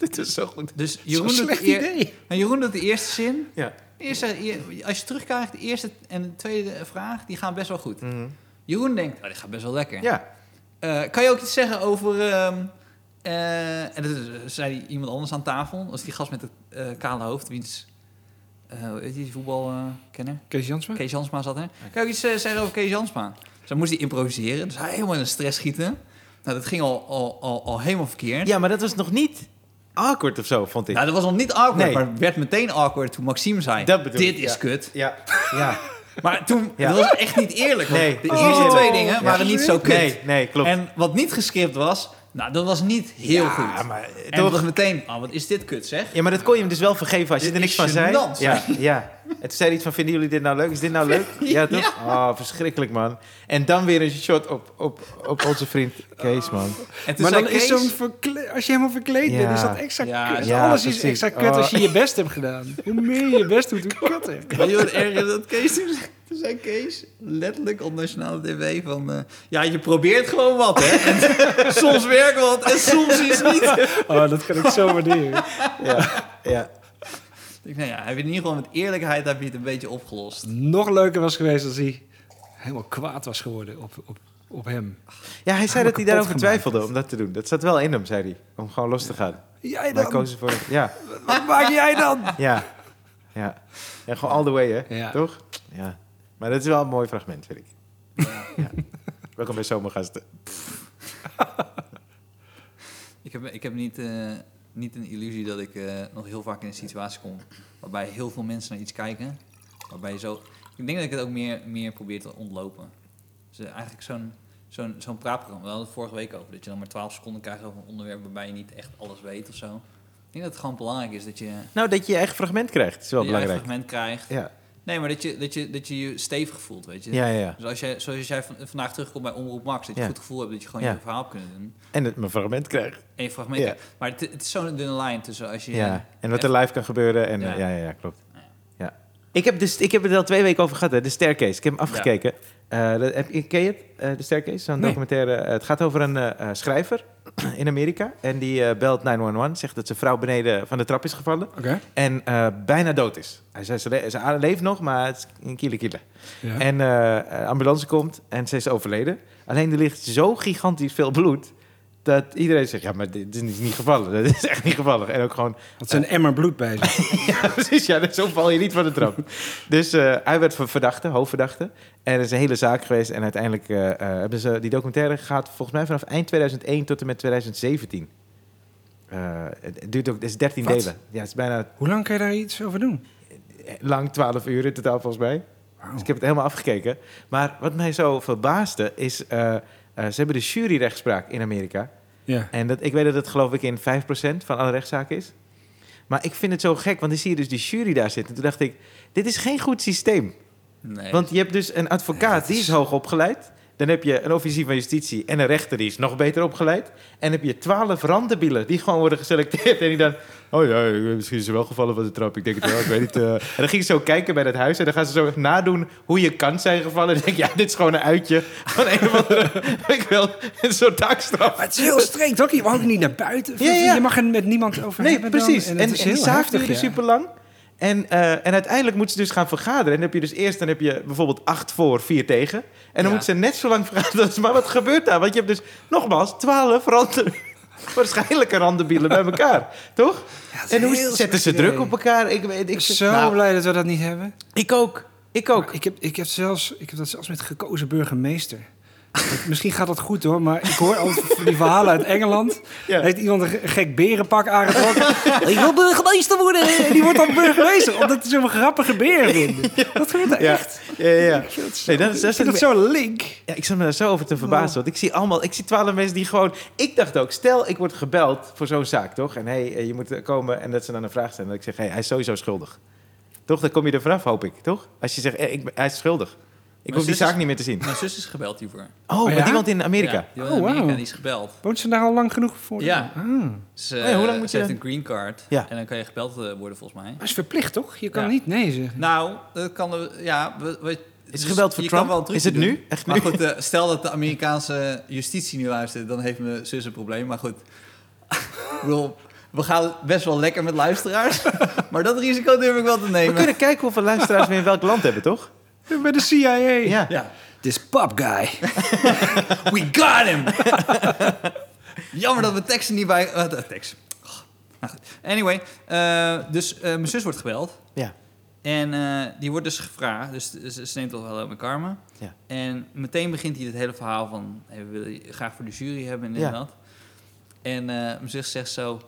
[SPEAKER 1] Dit is zo goed.
[SPEAKER 2] Dus Jeroen doet,
[SPEAKER 3] slecht
[SPEAKER 2] de
[SPEAKER 3] idee.
[SPEAKER 2] nou, Jeroen doet de eerste zin.
[SPEAKER 1] Ja.
[SPEAKER 2] De eerste, eer- als je terugkijkt, de eerste en de tweede vraag, die gaan best wel goed.
[SPEAKER 1] Mhm.
[SPEAKER 2] Jeroen denkt, oh, dit gaat best wel lekker.
[SPEAKER 1] Ja.
[SPEAKER 2] Eh, kan je ook iets zeggen over... ehm, eh, en dat is- zei iemand anders aan tafel. Dat was die gast met het eh, kale hoofd. Wiens, eh heet die voetbalkenner?
[SPEAKER 3] Kees Jansma?
[SPEAKER 2] Kees Jansma zat er. Kan je ook iets eh, zeggen over Kees Jansma? Dus dan moest hij improviseren. Dus hij helemaal in de stress schieten. Nou, dat ging al, al, al, al helemaal verkeerd.
[SPEAKER 1] ja, maar dat was nog niet awkward of zo, vond ik.
[SPEAKER 2] Nou, dat was nog niet awkward,
[SPEAKER 1] Nee.
[SPEAKER 2] maar het werd meteen awkward toen Maxime zei...
[SPEAKER 1] Dat bedoel
[SPEAKER 2] dit
[SPEAKER 1] ik,
[SPEAKER 2] is
[SPEAKER 1] ja.
[SPEAKER 2] kut.
[SPEAKER 1] Ja. Ja.
[SPEAKER 2] Maar toen,
[SPEAKER 1] Ja.
[SPEAKER 2] dat was echt niet eerlijk.
[SPEAKER 1] Nee.
[SPEAKER 2] De
[SPEAKER 1] Oh.
[SPEAKER 2] eerste twee dingen waren niet zo kut.
[SPEAKER 1] Nee, nee, klopt.
[SPEAKER 2] En wat niet gescript was, nou, dat was niet heel
[SPEAKER 1] ja,
[SPEAKER 2] goed.
[SPEAKER 1] maar
[SPEAKER 2] En
[SPEAKER 1] toch...
[SPEAKER 2] was meteen, oh, wat is dit kut, zeg?
[SPEAKER 1] Ja, maar dat kon je hem dus wel vergeven als je
[SPEAKER 2] Dit
[SPEAKER 1] er niks
[SPEAKER 2] is
[SPEAKER 1] van zei. Ja, ja. En toen zei hij iets van, vinden jullie dit nou leuk? Is dit nou leuk? Ja, toch? Oh, verschrikkelijk, man. En dan weer een shot op, op, op onze vriend Kees, man.
[SPEAKER 2] En
[SPEAKER 3] Maar dan is
[SPEAKER 2] Kees-
[SPEAKER 3] zo'n verkle- als je helemaal verkleed bent,
[SPEAKER 1] Ja.
[SPEAKER 3] is dat extra
[SPEAKER 2] Ja,
[SPEAKER 3] kut.
[SPEAKER 1] ja,
[SPEAKER 3] Alles is extra kut
[SPEAKER 1] Oh.
[SPEAKER 3] als je je best hebt gedaan. Hoe meer je je best doet, hoe kutter.
[SPEAKER 2] Weet je wat erg is dat Kees toen? Toen zei Kees letterlijk op nationale tv van... eh, ja, je probeert gewoon wat, hè? En soms werkt wat en soms is het niet.
[SPEAKER 3] Oh, dat kan ik zo waarderen.
[SPEAKER 1] Ja, ja.
[SPEAKER 2] Ik, nou ja, heb je in ieder geval met eerlijkheid heb je het een beetje opgelost.
[SPEAKER 3] Nog leuker was geweest als hij helemaal kwaad was geworden op, op, op hem.
[SPEAKER 1] ja hij zei dat hij daarover
[SPEAKER 3] gemaakt.
[SPEAKER 1] twijfelde om dat te doen. Dat zat wel in hem, zei hij. Om gewoon los te gaan.
[SPEAKER 3] Jij dan?
[SPEAKER 1] kozen voor... Ja,
[SPEAKER 3] Wat maak jij dan?
[SPEAKER 1] ja, ja. Ja, gewoon all the way, hè?
[SPEAKER 3] Ja.
[SPEAKER 1] Toch? Ja. Maar dat is wel een mooi fragment, vind ik. Ja. Welkom bij Zomergasten.
[SPEAKER 2] Ik heb, ik heb niet, eh, niet een illusie dat ik eh, nog heel vaak in een situatie kom... waarbij heel veel mensen naar iets kijken. Waarbij je zo... Ik denk dat ik het ook meer, meer probeer te ontlopen. Dus eh, eigenlijk zo'n zo'n zo'n praatprogramma. We hadden het vorige week over. Dat je dan maar 12 seconden krijgt over een onderwerp... waarbij je niet echt alles weet of zo. Ik denk dat het gewoon belangrijk is dat je...
[SPEAKER 1] Nou, dat je je eigen fragment krijgt, is wel
[SPEAKER 2] dat je
[SPEAKER 1] belangrijk.
[SPEAKER 2] fragment krijgt.
[SPEAKER 1] Ja,
[SPEAKER 2] Nee, maar dat je, dat, je, dat je je stevig voelt, weet je.
[SPEAKER 1] ja, ja. ja.
[SPEAKER 2] Dus als jij, zoals jij van- vandaag terugkomt bij Omroep Max... dat je
[SPEAKER 1] Ja.
[SPEAKER 2] goed gevoel hebt dat je gewoon je verhaal kunnen doen...
[SPEAKER 1] En het mijn fragment krijgt.
[SPEAKER 2] en je fragment krijgt. Maar het, het is zo'n dunne lijn tussen als je...
[SPEAKER 1] Ja, en wat er live kan gebeuren. En,
[SPEAKER 2] Ja.
[SPEAKER 1] ja. Ja, klopt.
[SPEAKER 2] Ja.
[SPEAKER 1] Ik, heb dus, ik heb het er al twee weken over gehad, hè, de Staircase. Ik heb hem afgekeken. Eh, dat, heb, ken je het, eh, de Staircase? Zo'n
[SPEAKER 3] Nee.
[SPEAKER 1] documentaire. Eh, het gaat over een schrijver in Amerika. En die belt 911, zegt dat zijn vrouw beneden van de trap is gevallen. En bijna dood is. Hij zei, ze, le- ze leeft nog, maar het is een kiele kiele.
[SPEAKER 3] Ja.
[SPEAKER 1] En eh, ambulance komt en ze is overleden. Alleen er ligt zo gigantisch veel bloed... dat iedereen zegt, ja, maar dit is niet gevallen. Dat is echt niet gevallen. En ook gewoon
[SPEAKER 3] Had ze een emmer bloed bij zich.
[SPEAKER 1] ja, precies. Ja, dus zo val je niet van de trap. Dus eh, hij werd ver- verdachte, hoofdverdachte. En er is een hele zaak geweest. En uiteindelijk eh, eh, hebben ze die documentaire gaat volgens mij vanaf eind 2001 tot en met 2017. eh, het duurt ook, het is 13
[SPEAKER 3] Wat?
[SPEAKER 1] delen. Ja, het is bijna
[SPEAKER 3] Hoe lang kan je daar iets over doen?
[SPEAKER 1] lang, 12 uur in totaal volgens mij. Dus ik heb het helemaal afgekeken. Maar wat mij zo verbaasde is, eh, ze hebben de juryrechtspraak in Amerika.
[SPEAKER 3] Ja.
[SPEAKER 1] En dat, ik weet dat het geloof ik in 5% van alle rechtszaken is. Maar ik vind het zo gek, want dan zie je dus die jury daar zitten. Toen dacht ik, dit is geen goed systeem.
[SPEAKER 2] Nee.
[SPEAKER 1] Want je hebt dus een advocaat, die is hoog opgeleid. Dan heb je een officier van justitie en een rechter, die is nog beter opgeleid. En dan heb je twaalf randenbielen, die gewoon worden geselecteerd. En die dan, oh ja, misschien is er wel gevallen van de trap. Ik denk het wel, ik weet niet. eh. En dan ging ze zo kijken bij dat huis. En dan gaan ze zo nadoen hoe je kan zijn gevallen. En dan denk ik, ja, dit is gewoon een uitje van een of andere, ik wel, een soort taakstraf.
[SPEAKER 3] Maar het is heel streng, toch? Je mag ook niet naar buiten.
[SPEAKER 1] Ja, ja.
[SPEAKER 3] Je mag er met niemand over
[SPEAKER 1] Nee,
[SPEAKER 3] hebben dan.
[SPEAKER 1] precies. En,
[SPEAKER 3] het
[SPEAKER 1] en,
[SPEAKER 3] is
[SPEAKER 1] die zaak
[SPEAKER 3] heftig,
[SPEAKER 1] duurde
[SPEAKER 3] ja.
[SPEAKER 1] super lang. En, eh, en uiteindelijk moeten ze dus gaan vergaderen. En dan heb je dus eerst dan heb je bijvoorbeeld acht voor, vier tegen. En dan
[SPEAKER 2] Ja.
[SPEAKER 1] moeten ze net zo lang vergaderen. als- Maar wat gebeurt daar? Want je hebt dus nogmaals twaalf randen. Waarschijnlijke randenbielen bij elkaar, toch? en hoe zetten ze druk op elkaar? Ik, weet,
[SPEAKER 3] Ik
[SPEAKER 1] ik,
[SPEAKER 3] ben zo
[SPEAKER 1] nou,
[SPEAKER 3] blij dat we dat niet hebben.
[SPEAKER 1] ik ook. Ik ook.
[SPEAKER 3] Ik heb, ik, heb zelfs, ik heb dat zelfs met gekozen burgemeester. Misschien gaat dat goed hoor, maar ik hoor altijd van die verhalen uit Engeland.
[SPEAKER 1] Ja.
[SPEAKER 3] Heeft iemand een ge- gek berenpak aangetrokken? ik wil burgemeester worden! En die wordt dan burgemeester, omdat hij zo'n grappige beren vindt. Dat gebeurt er
[SPEAKER 1] Ja.
[SPEAKER 3] echt.
[SPEAKER 1] Ja, ja, Nee, dat is- dat
[SPEAKER 3] dat zo link.
[SPEAKER 1] Ja, ik zat me daar zo over te verbazen. Want ik zie allemaal, ik zie twaalf mensen die gewoon. Ik dacht ook, stel ik word gebeld voor zo'n zaak, toch? En hey, eh, je moet eh, komen en dat ze dan een vraag stellen. Dat ik zeg, hey, hij is sowieso schuldig. Toch? Dan kom je er vanaf, hoop ik, toch? Als je zegt, eh, ik hij is schuldig. Ik hoef die zaak
[SPEAKER 2] is-
[SPEAKER 1] niet meer te zien.
[SPEAKER 2] Mijn zus is gebeld hiervoor.
[SPEAKER 1] Oh,
[SPEAKER 3] Oh,
[SPEAKER 1] maar
[SPEAKER 3] ja?
[SPEAKER 1] iemand in Amerika.
[SPEAKER 2] Ja, die,
[SPEAKER 3] Oh,
[SPEAKER 2] in Amerika, die is gebeld.
[SPEAKER 3] Woont ze daar al lang genoeg voor?
[SPEAKER 2] Ja.
[SPEAKER 3] Ah.
[SPEAKER 2] Ze,
[SPEAKER 1] Oh ja, hoe lang moet
[SPEAKER 2] ze
[SPEAKER 1] je
[SPEAKER 2] heeft
[SPEAKER 1] dan-
[SPEAKER 2] een green card.
[SPEAKER 1] Ja.
[SPEAKER 2] En dan kan je gebeld eh, worden volgens mij.
[SPEAKER 3] Maar is verplicht toch? Je kan
[SPEAKER 2] Ja.
[SPEAKER 3] niet nee zeggen.
[SPEAKER 2] Nou, dat kan... Ja, we, we,
[SPEAKER 1] Is
[SPEAKER 2] dus
[SPEAKER 1] er gebeld voor Trump? Is het
[SPEAKER 2] doen.
[SPEAKER 1] nu? Echt
[SPEAKER 2] Maar
[SPEAKER 1] nu?
[SPEAKER 2] goed, eh, stel dat de Amerikaanse justitie nu luistert, dan heeft mijn zus een probleem. Maar goed, bedoel, we gaan best wel lekker met luisteraars. maar dat risico durf ik wel te
[SPEAKER 1] We
[SPEAKER 2] nemen.
[SPEAKER 1] kunnen kijken hoeveel luisteraars we in welk land hebben, toch?
[SPEAKER 3] Bij de CIA.
[SPEAKER 1] Ja.
[SPEAKER 2] Ja,
[SPEAKER 3] This pop guy.
[SPEAKER 2] we got him! Jammer dat we teksten niet bij... eh, de tekst. Nou goed. Anyway, eh, dus eh, mijn zus wordt gebeld.
[SPEAKER 1] Ja.
[SPEAKER 2] En eh, die wordt dus gevraagd, dus ze, ze neemt toch wel met karma.
[SPEAKER 1] Ja.
[SPEAKER 2] En meteen begint hij het hele verhaal van... Hey, we willen je graag voor de jury hebben en dit
[SPEAKER 1] Ja.
[SPEAKER 2] en dat. En eh, mijn zus zegt zo...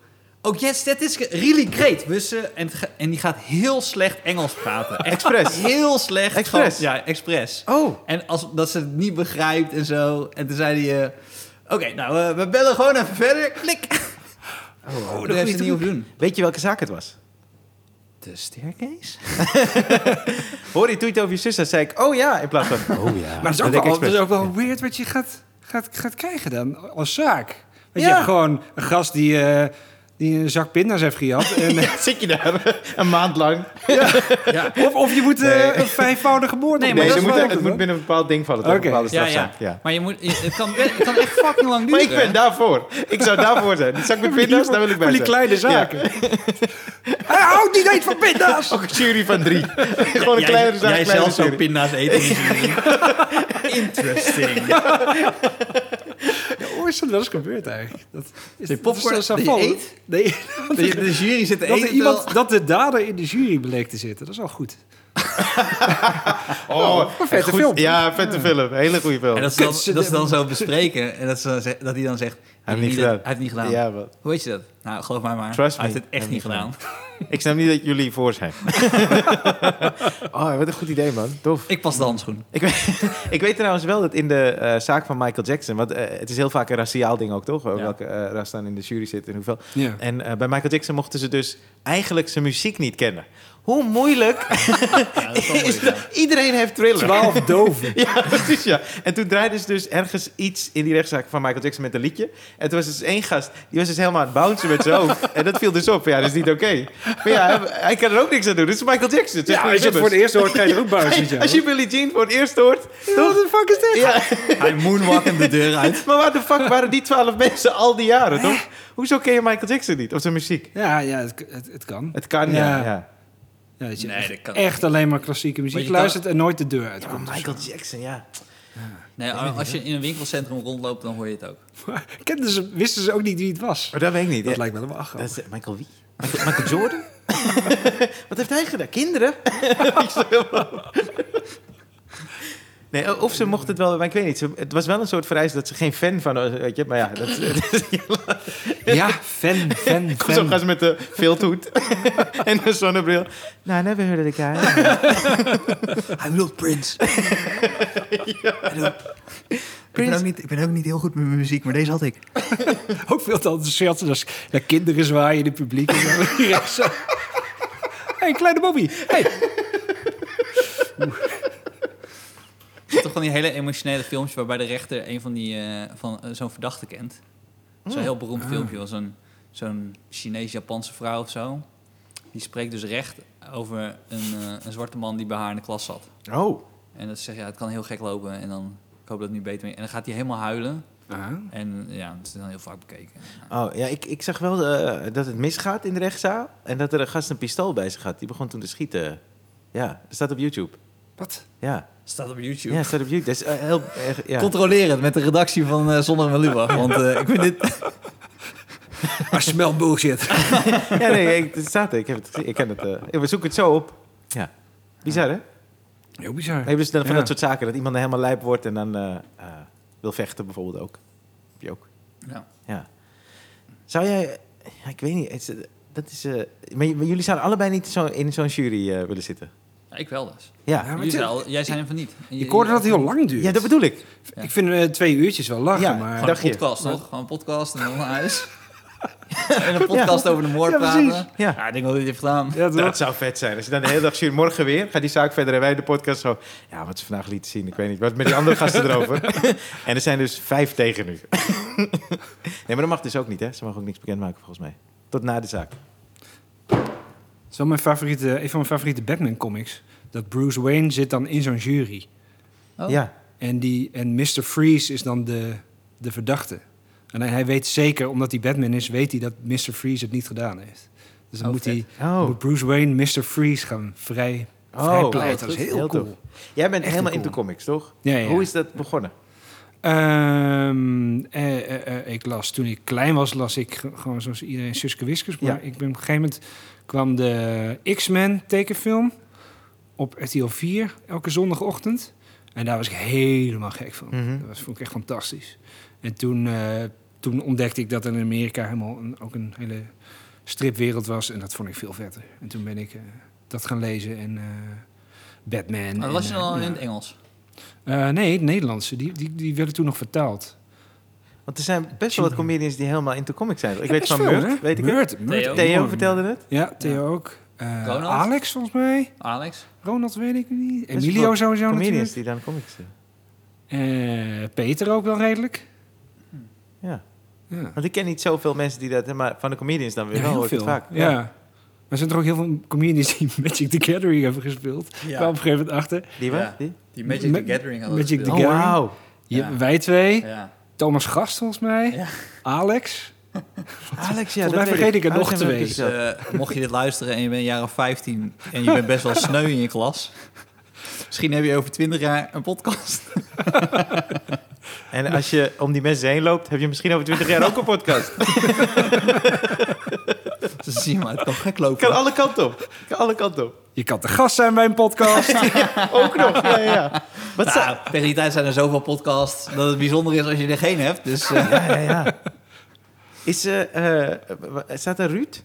[SPEAKER 2] Oh yes, that is really great. Dus, ze- en, en die gaat heel slecht Engels praten. Echt
[SPEAKER 1] Expres.
[SPEAKER 2] heel slecht.
[SPEAKER 1] Expres?
[SPEAKER 2] Gewoon- ja, expres.
[SPEAKER 1] Oh,
[SPEAKER 2] En als, dat ze het niet begrijpt en zo. En toen zei hij... eh, Oké, nou, eh, we bellen gewoon even verder. Klik.
[SPEAKER 1] oh,
[SPEAKER 2] dat heeft ze niet hoeven doen.
[SPEAKER 1] Weet je welke zaak het was?
[SPEAKER 2] De staircase?
[SPEAKER 1] Hoor je het over je zus had, zei ik, oh ja, in plaats van, oh ja.
[SPEAKER 3] Maar het is, ook
[SPEAKER 1] Dat
[SPEAKER 3] wel, het is ook wel weird wat je gaat, gaat, gaat krijgen dan als zaak. Want
[SPEAKER 1] Ja.
[SPEAKER 3] je hebt gewoon een gast die, eh, die een zak pinda's heeft gehad. En, eh,
[SPEAKER 1] Zit je daar een maand lang?
[SPEAKER 2] Ja.
[SPEAKER 3] of, of je moet eh,
[SPEAKER 1] Nee.
[SPEAKER 3] een vijfvoudige moord
[SPEAKER 2] Nee, maar
[SPEAKER 1] Nee,
[SPEAKER 2] dat wel
[SPEAKER 1] het moet binnen een bepaald ding vallen, toch?
[SPEAKER 3] Oké.
[SPEAKER 1] Een bepaalde
[SPEAKER 2] Ja,
[SPEAKER 1] strafzaak.
[SPEAKER 2] ja.
[SPEAKER 1] Ja.
[SPEAKER 2] Maar je moet, het, kan, het kan echt fucking lang
[SPEAKER 1] Maar
[SPEAKER 2] duren.
[SPEAKER 1] ik ben daarvoor. Ik zou daarvoor zijn. Die zak met pinda's, daar wil ik bij
[SPEAKER 3] Voor die
[SPEAKER 1] zijn.
[SPEAKER 3] kleine zaken. Hij houdt niet eens van pinda's.
[SPEAKER 1] Ook een jury van drie. Gewoon een kleinere zaak,
[SPEAKER 2] Jij zelf zo
[SPEAKER 1] jury.
[SPEAKER 2] pinda's eten. Interesting.
[SPEAKER 3] Ja, hoe is dat wel eens gebeurd eigenlijk? Dat is,
[SPEAKER 2] De popcorn
[SPEAKER 3] dat is vallen.
[SPEAKER 2] eet?
[SPEAKER 3] Nee,
[SPEAKER 2] De, de jury zit te
[SPEAKER 3] dat,
[SPEAKER 2] eten.
[SPEAKER 3] iemand, dat de dader in de jury bleek te zitten. Dat is al goed.
[SPEAKER 1] Oh,
[SPEAKER 3] een vette
[SPEAKER 1] goed.
[SPEAKER 3] film.
[SPEAKER 1] Ja, vette film. Hele goede film.
[SPEAKER 2] En dat ze, dan, dat ze dan zo bespreken. En dat, ze, dan dat hij dan zegt...
[SPEAKER 1] Hij heeft niet gedaan.
[SPEAKER 2] Hij heeft niet gedaan.
[SPEAKER 1] Ja, wat.
[SPEAKER 2] Hoe weet je dat? Nou, geloof mij maar.
[SPEAKER 1] Trust
[SPEAKER 2] hij heeft het echt niet gedaan.
[SPEAKER 1] Ik snap niet dat jullie voor zijn. oh, wat een goed idee, man. Tof.
[SPEAKER 2] Ik pas de handschoen.
[SPEAKER 1] Ik weet, ik weet trouwens wel dat in de eh, zaak van Michael Jackson... want eh, het is heel vaak een raciaal ding ook, toch?
[SPEAKER 2] Ja.
[SPEAKER 1] Welke eh ras dan in de jury zit en hoeveel.
[SPEAKER 3] Ja.
[SPEAKER 1] En eh, bij Michael Jackson mochten ze dus eigenlijk zijn muziek niet kennen. Hoe moeilijk
[SPEAKER 2] Ja, dat is wel
[SPEAKER 1] is
[SPEAKER 2] moeilijk,
[SPEAKER 1] dat? Iedereen heeft Thriller.
[SPEAKER 3] Twaalf doven.
[SPEAKER 1] Ja, precies, ja. En toen draaiden ze dus ergens iets in die rechtszaak van Michael Jackson met een liedje. En toen was dus één gast, die was dus helemaal aan het bouncen met zijn hoofd. En dat viel dus op. Ja, dat is niet oké. Maar ja, hij, kan er ook niks aan doen. Dit is Michael Jackson. Het
[SPEAKER 3] Ja,
[SPEAKER 1] goede
[SPEAKER 3] als je het voor het eerst hoort, ga je er ook.
[SPEAKER 1] Hey, als je Billie Jean voor het eerst hoort...
[SPEAKER 3] What the fuck is dit?
[SPEAKER 1] Ja,
[SPEAKER 2] Hij moonwalkend de deur uit.
[SPEAKER 1] maar waar de fuck waren die twaalf mensen al die jaren, toch? Hoezo ken je Michael Jackson niet? Of zijn muziek?
[SPEAKER 3] Ja, ja het, het, het kan.
[SPEAKER 1] Het kan, ja.
[SPEAKER 3] Ja.
[SPEAKER 1] Ja.
[SPEAKER 3] Ja, dat je
[SPEAKER 2] Nee,
[SPEAKER 3] echt,
[SPEAKER 2] dat kan
[SPEAKER 3] echt alleen maar klassieke muziek
[SPEAKER 2] Maar je kan-
[SPEAKER 3] luistert en nooit de deur uitkomt.
[SPEAKER 1] maar Michael Jackson, ja.
[SPEAKER 2] Nee, als je in een winkelcentrum rondloopt, dan hoor je het ook.
[SPEAKER 3] Kenden ze, wisten ze ook niet wie het was.
[SPEAKER 1] Maar dat weet ik niet.
[SPEAKER 3] Dat
[SPEAKER 1] Ja.
[SPEAKER 3] lijkt me wel
[SPEAKER 1] is, eh, Michael wie? Michael, Michael Jordan? Wat heeft hij gedaan? Kinderen? Nee, of ze mocht het wel, maar ik weet niet. Ze, het was wel een soort vereis dat ze geen fan van weet je. Maar ja, dat,
[SPEAKER 3] Ja, fan, fan,
[SPEAKER 1] Zo
[SPEAKER 3] fan.
[SPEAKER 1] gaan ze met de vilthoed en de zonnebril. Nou, never heard of the guy.
[SPEAKER 2] Hij bedoelt Prince. Ik, ben ook niet, ik ben ook niet heel goed met mijn muziek, maar deze had ik.
[SPEAKER 3] Ook veel te enthousiast als naar kinderen zwaaien in het publiek. Zo. Ja, zo. hey, kleine Bobby. Hey.
[SPEAKER 2] Toch van die hele emotionele filmpjes waarbij de rechter een van die eh, van eh, zo'n verdachte kent. Zo'n heel beroemd filmpje was zo'n zo'n Chinees-Japanse vrouw of zo. Die spreekt dus recht over een, eh, een zwarte man die bij haar in de klas zat.
[SPEAKER 1] Oh,
[SPEAKER 2] En dat zegt ja, het kan heel gek lopen en dan ik hoop dat het nu beter mee. En dan gaat hij helemaal huilen. En ja, het is dan heel vaak bekeken.
[SPEAKER 1] oh ja, ik, ik zag wel dat het misgaat in de rechtszaal. En dat er een gast een pistool bij zich had. Die begon toen te schieten. Ja, dat staat op YouTube.
[SPEAKER 3] Wat?
[SPEAKER 1] Ja,
[SPEAKER 2] Staat op YouTube.
[SPEAKER 1] ja staat op YouTube. Dat is eh, heel ja.
[SPEAKER 2] Controleer het met de redactie van eh Zonder Meluwa. Want eh, ik vind dit...
[SPEAKER 3] I smell bullshit.
[SPEAKER 1] ja, nee, ik, het staat er. Ik heb het gezien. Ik ken het. we zoeken het zo op. Ja. Bizar, hè?
[SPEAKER 3] Heel bizar.
[SPEAKER 1] Hebt dus dan van
[SPEAKER 3] Ja.
[SPEAKER 1] dat soort zaken. Dat iemand helemaal lijp wordt en dan eh, eh, wil vechten bijvoorbeeld ook. Heb je ook.
[SPEAKER 2] Ja.
[SPEAKER 1] Ja. Zou jij... Ja, ik weet niet. het is, dat is, eh, maar, jullie zouden allebei niet zo in zo'n jury eh, willen zitten.
[SPEAKER 2] Ja, ik wel dus.
[SPEAKER 1] Ja.
[SPEAKER 3] Ja, maar
[SPEAKER 2] Jullie jij zijn van niet. En
[SPEAKER 3] Ik hoorde dat het heel lang duurt.
[SPEAKER 1] ja, dat bedoel ik.
[SPEAKER 2] Ja.
[SPEAKER 3] Ik vind eh, twee uurtjes wel lachen,
[SPEAKER 1] Ja,
[SPEAKER 3] maar...
[SPEAKER 2] Gewoon
[SPEAKER 1] dacht
[SPEAKER 2] een
[SPEAKER 1] je?
[SPEAKER 2] podcast, toch? Gewoon een podcast en dan naar huis. en een podcast over de moord
[SPEAKER 1] Ja,
[SPEAKER 2] praten.
[SPEAKER 1] precies. Ja.
[SPEAKER 2] Ja, ik denk wel dat hij het heeft gedaan.
[SPEAKER 3] Ja, toch?
[SPEAKER 1] Dat zou vet zijn. Als je dan de hele dag jury, morgen weer, gaat die zaak verder en wij de podcast zo. Ja, wat ze vandaag lieten zien, ik weet niet. Wat met die andere gasten erover. en er zijn dus vijf tegen nu. nee, maar dat mag dus ook niet, hè? Ze mogen ook niks bekendmaken, volgens mij. Tot na de zaak.
[SPEAKER 3] Het is wel mijn favoriete, een van mijn favoriete Batman comics. Dat Bruce Wayne zit dan in zo'n jury.
[SPEAKER 2] Oh.
[SPEAKER 1] Ja.
[SPEAKER 3] En, die, en Mr. Freeze is dan de, de verdachte. En hij, weet zeker, omdat hij Batman is, weet hij dat Mr. Freeze het niet gedaan heeft. Dus dan
[SPEAKER 2] Oh,
[SPEAKER 3] moet, hij,
[SPEAKER 1] Oh.
[SPEAKER 3] moet Bruce Wayne Mr. Freeze gaan vrij,
[SPEAKER 1] Oh,
[SPEAKER 3] vrijpleiten.
[SPEAKER 1] goed.
[SPEAKER 3] dat is heel,
[SPEAKER 1] Heel
[SPEAKER 3] cool.
[SPEAKER 1] tof. Jij bent
[SPEAKER 3] Echt
[SPEAKER 1] helemaal
[SPEAKER 3] cool.
[SPEAKER 1] into comics, toch?
[SPEAKER 3] Ja, ja.
[SPEAKER 1] Hoe is dat begonnen?
[SPEAKER 3] Ehm, eh, eh, eh, ik las, toen ik klein was, las ik ge- gewoon zoals iedereen Suske Wiskers. Maar
[SPEAKER 1] Ja.
[SPEAKER 3] ik ben op een gegeven moment kwam de X-Men tekenfilm op RTL 4 elke zondagochtend. En daar was ik helemaal gek van.
[SPEAKER 1] Mhm.
[SPEAKER 3] Dat was, vond ik echt fantastisch. En toen, eh, toen ontdekte ik dat er in Amerika helemaal een, ook een hele stripwereld was. En dat vond ik veel vetter. En toen ben ik eh, dat gaan lezen en eh, Batman.
[SPEAKER 2] Maar
[SPEAKER 3] en,
[SPEAKER 2] was je
[SPEAKER 3] eh,
[SPEAKER 2] dan al in het Engels?
[SPEAKER 3] Eh, nee, het Nederlandse. Die, die, die werden toen nog vertaald.
[SPEAKER 1] Want er zijn best wel wat comedians die helemaal into comics zijn. Ik weet van
[SPEAKER 3] veel, hè?
[SPEAKER 1] weet ik het.
[SPEAKER 3] Murt, Murt,
[SPEAKER 2] Theo.
[SPEAKER 1] Theo vertelde het.
[SPEAKER 3] Ja, Theo ook. Eh,
[SPEAKER 2] Ronald?
[SPEAKER 3] Alex volgens mij.
[SPEAKER 2] Alex?
[SPEAKER 3] Ronald weet ik niet.
[SPEAKER 1] Best
[SPEAKER 3] Emilio sowieso
[SPEAKER 1] Comedians
[SPEAKER 3] natuurlijk.
[SPEAKER 1] die dan comics doen.
[SPEAKER 3] Eh, Peter ook wel redelijk.
[SPEAKER 1] Ja.
[SPEAKER 3] Ja,
[SPEAKER 1] Want ik ken niet zoveel mensen die dat... Maar van de comedians dan weer
[SPEAKER 3] Ja,
[SPEAKER 1] wel,
[SPEAKER 3] heel
[SPEAKER 1] hoor ik het
[SPEAKER 3] veel.
[SPEAKER 1] vaak.
[SPEAKER 3] Ja. Maar er zijn er ook heel veel comedians die Magic the Gathering hebben gespeeld. Ik kwam op een gegeven moment achter.
[SPEAKER 1] Die wat?
[SPEAKER 2] Ja.
[SPEAKER 1] Die?
[SPEAKER 2] Die Magic
[SPEAKER 3] Ma-
[SPEAKER 2] the Gathering hadden
[SPEAKER 3] Magic
[SPEAKER 2] gespeeld.
[SPEAKER 3] the
[SPEAKER 1] Oh,
[SPEAKER 3] Gathering.
[SPEAKER 1] wauw.
[SPEAKER 3] Je-
[SPEAKER 2] Ja.
[SPEAKER 3] Wij twee.
[SPEAKER 2] Ja.
[SPEAKER 3] Thomas Gast volgens mij.
[SPEAKER 2] Ja.
[SPEAKER 3] Alex.
[SPEAKER 1] Alex, ja,
[SPEAKER 3] Volgens mij
[SPEAKER 1] dat weet
[SPEAKER 3] vergeet ik er nog twee.
[SPEAKER 2] Dus, eh, mocht je dit luisteren en je bent een jaar of 15 en je bent best wel sneu in je klas. Misschien heb je over 20 jaar een podcast.
[SPEAKER 1] En als je om die mensen heen loopt, heb je misschien over 20 jaar ook een podcast.
[SPEAKER 2] Zie je maar, het kan gek lopen.
[SPEAKER 1] kan alle kanten op. Kan alle kanten op.
[SPEAKER 3] Je kan te gast zijn bij een podcast.
[SPEAKER 1] Ook nog. Ja, ja, ja. Wat
[SPEAKER 2] Nou,
[SPEAKER 1] zou-
[SPEAKER 2] tegen die tijd zijn er zoveel podcasts dat het bijzonder is als je er geen hebt. Dus eh,
[SPEAKER 1] Ja, ja, ja. Is, eh, eh, staat er Ruud?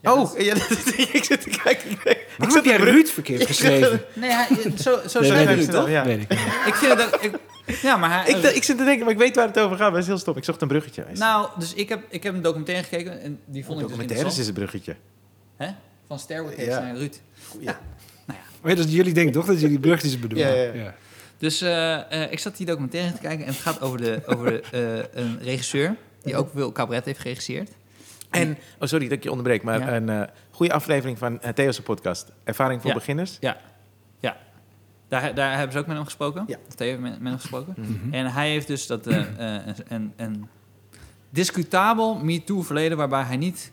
[SPEAKER 2] Ja,
[SPEAKER 1] oh,
[SPEAKER 2] dat
[SPEAKER 1] ja, dat, ik zit te kijken. Ik zat
[SPEAKER 3] heb jij Ruud verkeerd geschreven?
[SPEAKER 2] nee, hij, zo, zo
[SPEAKER 3] Nee, ik
[SPEAKER 2] nu toch?
[SPEAKER 1] Ja.
[SPEAKER 3] Weet ik
[SPEAKER 2] vind. Ik, ja, maar hij...
[SPEAKER 1] Ik, ik zit te denken, maar ik weet waar het over gaat. Maar dat is heel stom. Ik zocht een bruggetje.
[SPEAKER 2] Nou, dus ik heb, ik heb een documentaire gekeken en die vond ik dus interessant.
[SPEAKER 1] is een bruggetje.
[SPEAKER 2] Hè? Van Stairway
[SPEAKER 1] Ja.
[SPEAKER 2] naar Ruud.
[SPEAKER 1] Ja.
[SPEAKER 3] Oh ja, dus jullie denken toch dat jullie bruggetjes bedoelen?
[SPEAKER 1] Ja, ja, ja.
[SPEAKER 2] Dus eh, eh, ik zat die documentaire te kijken en het gaat over, de, over de, eh, een regisseur die ook veel cabaret heeft geregisseerd.
[SPEAKER 1] En, oh sorry dat ik je onderbreek, maar
[SPEAKER 2] Ja.
[SPEAKER 1] een eh, goede aflevering van uh, Theo's podcast. Ervaring voor
[SPEAKER 2] Ja.
[SPEAKER 1] beginners.
[SPEAKER 2] Ja, ja. Daar, daar hebben ze ook met hem gesproken.
[SPEAKER 1] Ja.
[SPEAKER 2] Of Theo heeft met, met hem gesproken.
[SPEAKER 3] Mhm.
[SPEAKER 2] En hij heeft dus dat, een, een, een discutabel MeToo-verleden waarbij hij niet...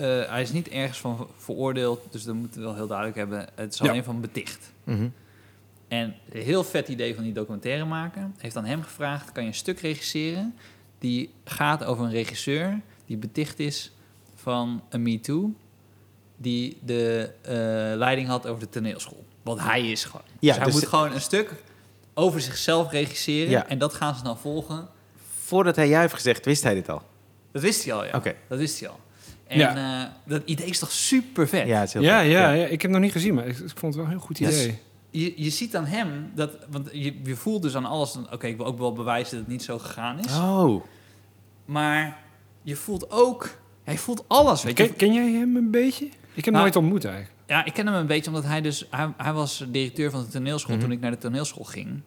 [SPEAKER 2] eh, hij is niet ergens van ver- veroordeeld, dus dat moeten we wel heel duidelijk hebben. Het is
[SPEAKER 3] Ja.
[SPEAKER 2] alleen van beticht.
[SPEAKER 1] Mhm.
[SPEAKER 2] En een heel vet idee van die documentaire maken heeft aan hem gevraagd: kan je een stuk regisseren die gaat over een regisseur die beticht is van een MeToo, die de eh, leiding had over de toneelschool. Want hij is gewoon.
[SPEAKER 1] Ja,
[SPEAKER 2] dus hij
[SPEAKER 1] dus-
[SPEAKER 2] moet gewoon een stuk over zichzelf regisseren.
[SPEAKER 1] Ja.
[SPEAKER 2] En dat gaan ze dan volgen.
[SPEAKER 1] Voordat hij ja heeft gezegd, wist hij dit al.
[SPEAKER 2] Dat wist hij al, ja.
[SPEAKER 1] Oké.
[SPEAKER 2] Dat wist hij al. En
[SPEAKER 3] Ja.
[SPEAKER 2] eh, dat idee is toch super vet?
[SPEAKER 1] Ja, het is heel
[SPEAKER 3] Ja,
[SPEAKER 1] vet.
[SPEAKER 3] ja, ja, ik heb het nog niet gezien, maar ik, ik vond het wel een heel goed idee.
[SPEAKER 2] Je, je ziet aan hem, dat, want je, je voelt dus aan alles... Oké, ik wil ook wel bewijzen dat het niet zo gegaan is.
[SPEAKER 1] Oh,
[SPEAKER 2] Maar je voelt ook... Hij voelt alles, weet je.
[SPEAKER 3] Ken, ken jij hem een beetje? Ik heb hem
[SPEAKER 2] Nou,
[SPEAKER 3] nooit ontmoet eigenlijk.
[SPEAKER 2] Ja, ik ken hem een beetje omdat hij dus... Hij, hij was directeur van de toneelschool
[SPEAKER 1] Mhm.
[SPEAKER 2] toen ik naar de toneelschool ging.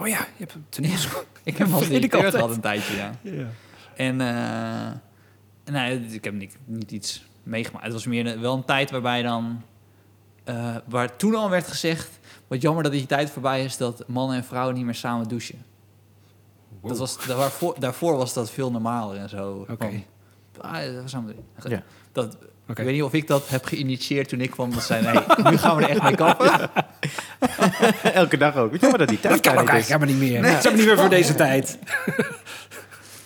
[SPEAKER 3] Oh ja, je hebt een toneelschool.
[SPEAKER 2] Ik heb hem
[SPEAKER 3] ik
[SPEAKER 2] directeur gehad een tijdje, ja.
[SPEAKER 3] Ja.
[SPEAKER 2] En eh, nee, ik heb niet, niet iets meegemaakt. Het was meer een- wel een tijd waarbij dan... eh, waar toen al werd gezegd... Wat jammer dat die tijd voorbij is dat mannen en vrouwen niet meer samen douchen. Dat was, daarvoor, daarvoor was dat veel normaler en zo.
[SPEAKER 3] Oké.
[SPEAKER 2] Van, ah, samen.
[SPEAKER 1] Ja.
[SPEAKER 2] Dat,
[SPEAKER 3] Oké.
[SPEAKER 2] Ik weet niet of ik dat heb geïnitieerd toen ik kwam. Dat zei, nee, nu gaan we er echt mee kappen.
[SPEAKER 1] elke dag ook. Weet je maar dat die tijd
[SPEAKER 3] Dat kan ook
[SPEAKER 1] is?
[SPEAKER 3] helemaal niet meer. Dat is ook niet meer voor deze tijd.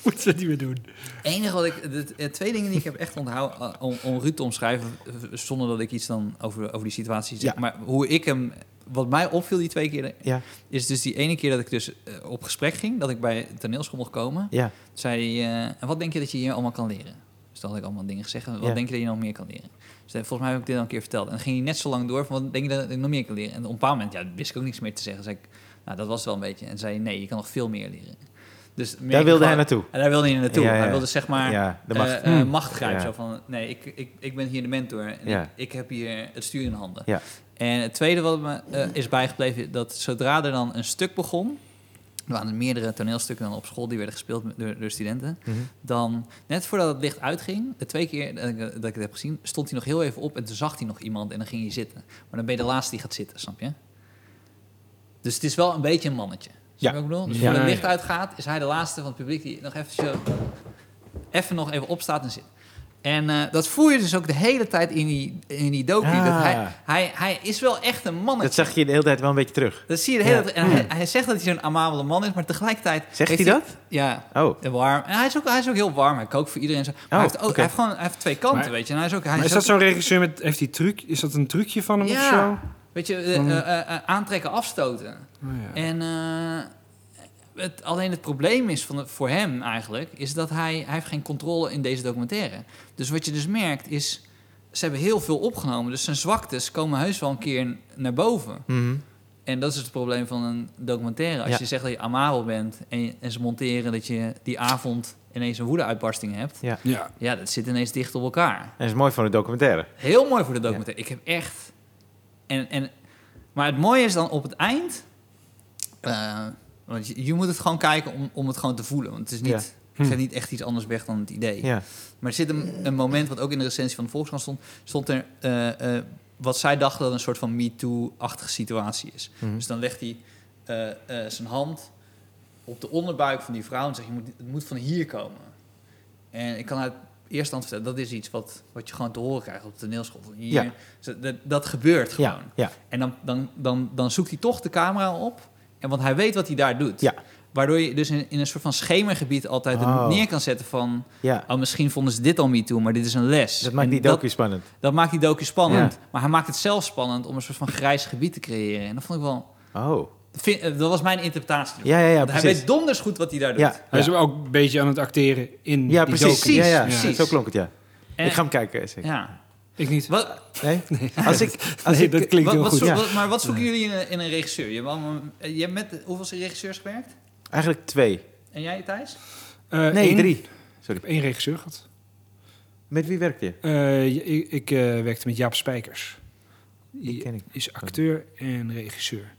[SPEAKER 3] Moeten ze niet meer doen.
[SPEAKER 2] Enige wat ik... De, de twee dingen die ik heb echt onthouden... uh, om, om Ruud te omschrijven... uh, zonder dat ik iets dan over, over die situatie zeg.
[SPEAKER 1] Ja.
[SPEAKER 2] Maar hoe ik hem... Wat mij opviel die twee keer...
[SPEAKER 1] Ja,
[SPEAKER 2] is dus die ene keer dat ik dus uh, op gesprek ging... dat ik bij toneelschool mocht komen...
[SPEAKER 1] ja.
[SPEAKER 2] zei hij... uh, en wat denk je dat je hier allemaal kan leren? Dus dan had ik allemaal dingen gezegd. Wat
[SPEAKER 1] Ja.
[SPEAKER 2] denk je dat je nog meer kan leren? Dus volgens mij heb ik dit al een keer verteld. En dan ging hij net zo lang door van... wat denk je dat ik nog meer kan leren? En op een bepaald moment... ja, wist ik ook niks meer te zeggen. Dus ik, nou, dat was wel een beetje. En zei nee, je kan nog veel meer leren. Dus
[SPEAKER 1] Daar wilde hij naartoe.
[SPEAKER 2] en daar wilde hij naartoe.
[SPEAKER 1] Ja, ja.
[SPEAKER 2] Hij wilde zeg maar
[SPEAKER 1] Ja, de
[SPEAKER 2] eh,
[SPEAKER 1] macht.
[SPEAKER 2] eh,
[SPEAKER 3] Hmm.
[SPEAKER 2] macht grijpen. Zo van, nee, ik, ik, ik ben hier de mentor en ik, ik heb hier het stuur in handen.
[SPEAKER 1] Ja.
[SPEAKER 2] En het tweede wat me eh, is bijgebleven, dat zodra er dan een stuk begon... Er waren meerdere toneelstukken dan op school die werden gespeeld door, door studenten.
[SPEAKER 1] Mhm.
[SPEAKER 2] Dan, net voordat het licht uitging, de twee keer dat ik, dat ik het heb gezien, stond hij nog heel even op en toen zag hij nog iemand en dan ging hij zitten. Maar dan ben je de laatste die gaat zitten, snap je? Dus het is wel een beetje een mannetje.
[SPEAKER 1] Ja.
[SPEAKER 2] wat ik bedoel? Dus
[SPEAKER 1] Ja.
[SPEAKER 2] het licht uitgaat, is hij de laatste van het publiek die nog even, zo, even nog even opstaat en zit. En eh, dat voel je dus ook de hele tijd in die, in die docu.
[SPEAKER 1] Ah.
[SPEAKER 2] Dat hij, hij, hij is wel echt een mannetje.
[SPEAKER 1] Dat zag je de hele tijd wel een beetje terug.
[SPEAKER 2] Dat zie je de hele
[SPEAKER 1] Ja.
[SPEAKER 2] tijd. En hij, hij zegt dat hij zo'n amabele man is, maar tegelijkertijd...
[SPEAKER 1] Zegt hij dat?
[SPEAKER 2] Ja,
[SPEAKER 1] Oh,
[SPEAKER 2] en warm. En hij is, ook, hij is ook heel warm. Hij kookt voor iedereen. Zo. Maar hij, heeft ook, hij heeft gewoon hij heeft twee kanten,
[SPEAKER 3] Maar-
[SPEAKER 2] weet je. En hij is ook... Hij
[SPEAKER 3] Maar is
[SPEAKER 2] is
[SPEAKER 3] dat zo'n regisseur met... Heeft die truc... Is dat een trucje van hem of
[SPEAKER 2] Ja.
[SPEAKER 3] zo?
[SPEAKER 2] Weet je, eh, eh, eh, aantrekken, afstoten.
[SPEAKER 3] Oh, ja.
[SPEAKER 2] En eh, het, alleen het probleem is van het, voor hem eigenlijk... is dat hij, hij heeft geen controle in deze documentaire. Dus wat je dus merkt is... ze hebben heel veel opgenomen. Dus zijn zwaktes komen heus wel een keer naar boven.
[SPEAKER 1] Mhm.
[SPEAKER 2] En dat is het probleem van een documentaire. Als
[SPEAKER 1] Ja.
[SPEAKER 2] je zegt dat je amabel bent... En, je- en ze monteren dat je die avond ineens een woedeuitbarsting hebt...
[SPEAKER 1] Ja.
[SPEAKER 3] Ja.
[SPEAKER 2] ja, dat zit ineens dicht op elkaar.
[SPEAKER 1] En dat is mooi van de documentaire.
[SPEAKER 2] Heel mooi voor de documentaire. Ik heb echt... En, en, maar het mooie is dan op het eind... eh, want je, je moet het gewoon kijken om, om het gewoon te voelen. Want het is niet,
[SPEAKER 1] Ja.
[SPEAKER 2] het
[SPEAKER 3] Hm.
[SPEAKER 2] niet echt iets anders weg dan het idee.
[SPEAKER 1] Ja.
[SPEAKER 2] Maar er zit een, een moment, wat ook in de recensie van de Volkskrant stond... stond er eh, eh, wat zij dachten dat een soort van MeToo-achtige situatie is.
[SPEAKER 1] Mhm.
[SPEAKER 2] Dus dan legt hij zijn hand op de onderbuik van die vrouw... en zegt, je moet, het moet van hier komen. En ik kan uit eerste hand vertellen... dat is iets wat, wat je gewoon te horen krijgt op de toneelschool.
[SPEAKER 1] Ja.
[SPEAKER 2] Dat, dat gebeurt gewoon.
[SPEAKER 1] Ja. Ja.
[SPEAKER 2] En dan, dan, dan, dan zoekt hij toch de camera op... En want hij weet wat hij daar doet.
[SPEAKER 1] Ja.
[SPEAKER 2] Waardoor je dus in, in een soort van schemergebied altijd
[SPEAKER 1] Oh.
[SPEAKER 2] neer kan zetten van...
[SPEAKER 1] ja.
[SPEAKER 2] Oh, misschien vonden ze dit al niet toe, maar dit is een les.
[SPEAKER 1] Dat maakt die docu spannend.
[SPEAKER 2] Dat, maakt die docu spannend.
[SPEAKER 1] Ja.
[SPEAKER 2] Maar hij maakt het zelf spannend om een soort van grijs gebied te creëren. En dat vond ik wel...
[SPEAKER 1] Oh.
[SPEAKER 2] Vind- eh, dat was mijn interpretatie.
[SPEAKER 1] Ja, ja, ja,
[SPEAKER 2] hij weet donders goed wat hij daar doet.
[SPEAKER 1] Ja.
[SPEAKER 3] Hij is ook een beetje aan het acteren in
[SPEAKER 1] Ja,
[SPEAKER 3] die
[SPEAKER 1] precies. Ja, ja.
[SPEAKER 2] precies.
[SPEAKER 1] Zo klonk het, ja.
[SPEAKER 2] En-
[SPEAKER 1] Ik ga hem kijken. Zeker.
[SPEAKER 2] Ja.
[SPEAKER 3] Ik niet.
[SPEAKER 2] Wat,
[SPEAKER 1] Nee? Als ik... Als
[SPEAKER 3] Nee,
[SPEAKER 1] ik
[SPEAKER 3] dat klinkt
[SPEAKER 2] wat,
[SPEAKER 3] heel
[SPEAKER 2] wat
[SPEAKER 3] goed.
[SPEAKER 2] zoek-
[SPEAKER 1] ja.
[SPEAKER 2] wat- maar wat zoeken jullie in een, in een regisseur? Je eh, je hebt met hoeveel regisseurs gewerkt?
[SPEAKER 1] Eigenlijk twee.
[SPEAKER 2] En jij, Thijs?
[SPEAKER 3] Eh,
[SPEAKER 1] Nee,
[SPEAKER 3] één-
[SPEAKER 1] drie.
[SPEAKER 3] Ik heb één regisseur gehad.
[SPEAKER 1] Met wie werk je?
[SPEAKER 3] Eh, ik ik eh, werkte met Jaap Spijkers.
[SPEAKER 1] Die
[SPEAKER 3] Die
[SPEAKER 1] ken ik.
[SPEAKER 3] is acteur en regisseur.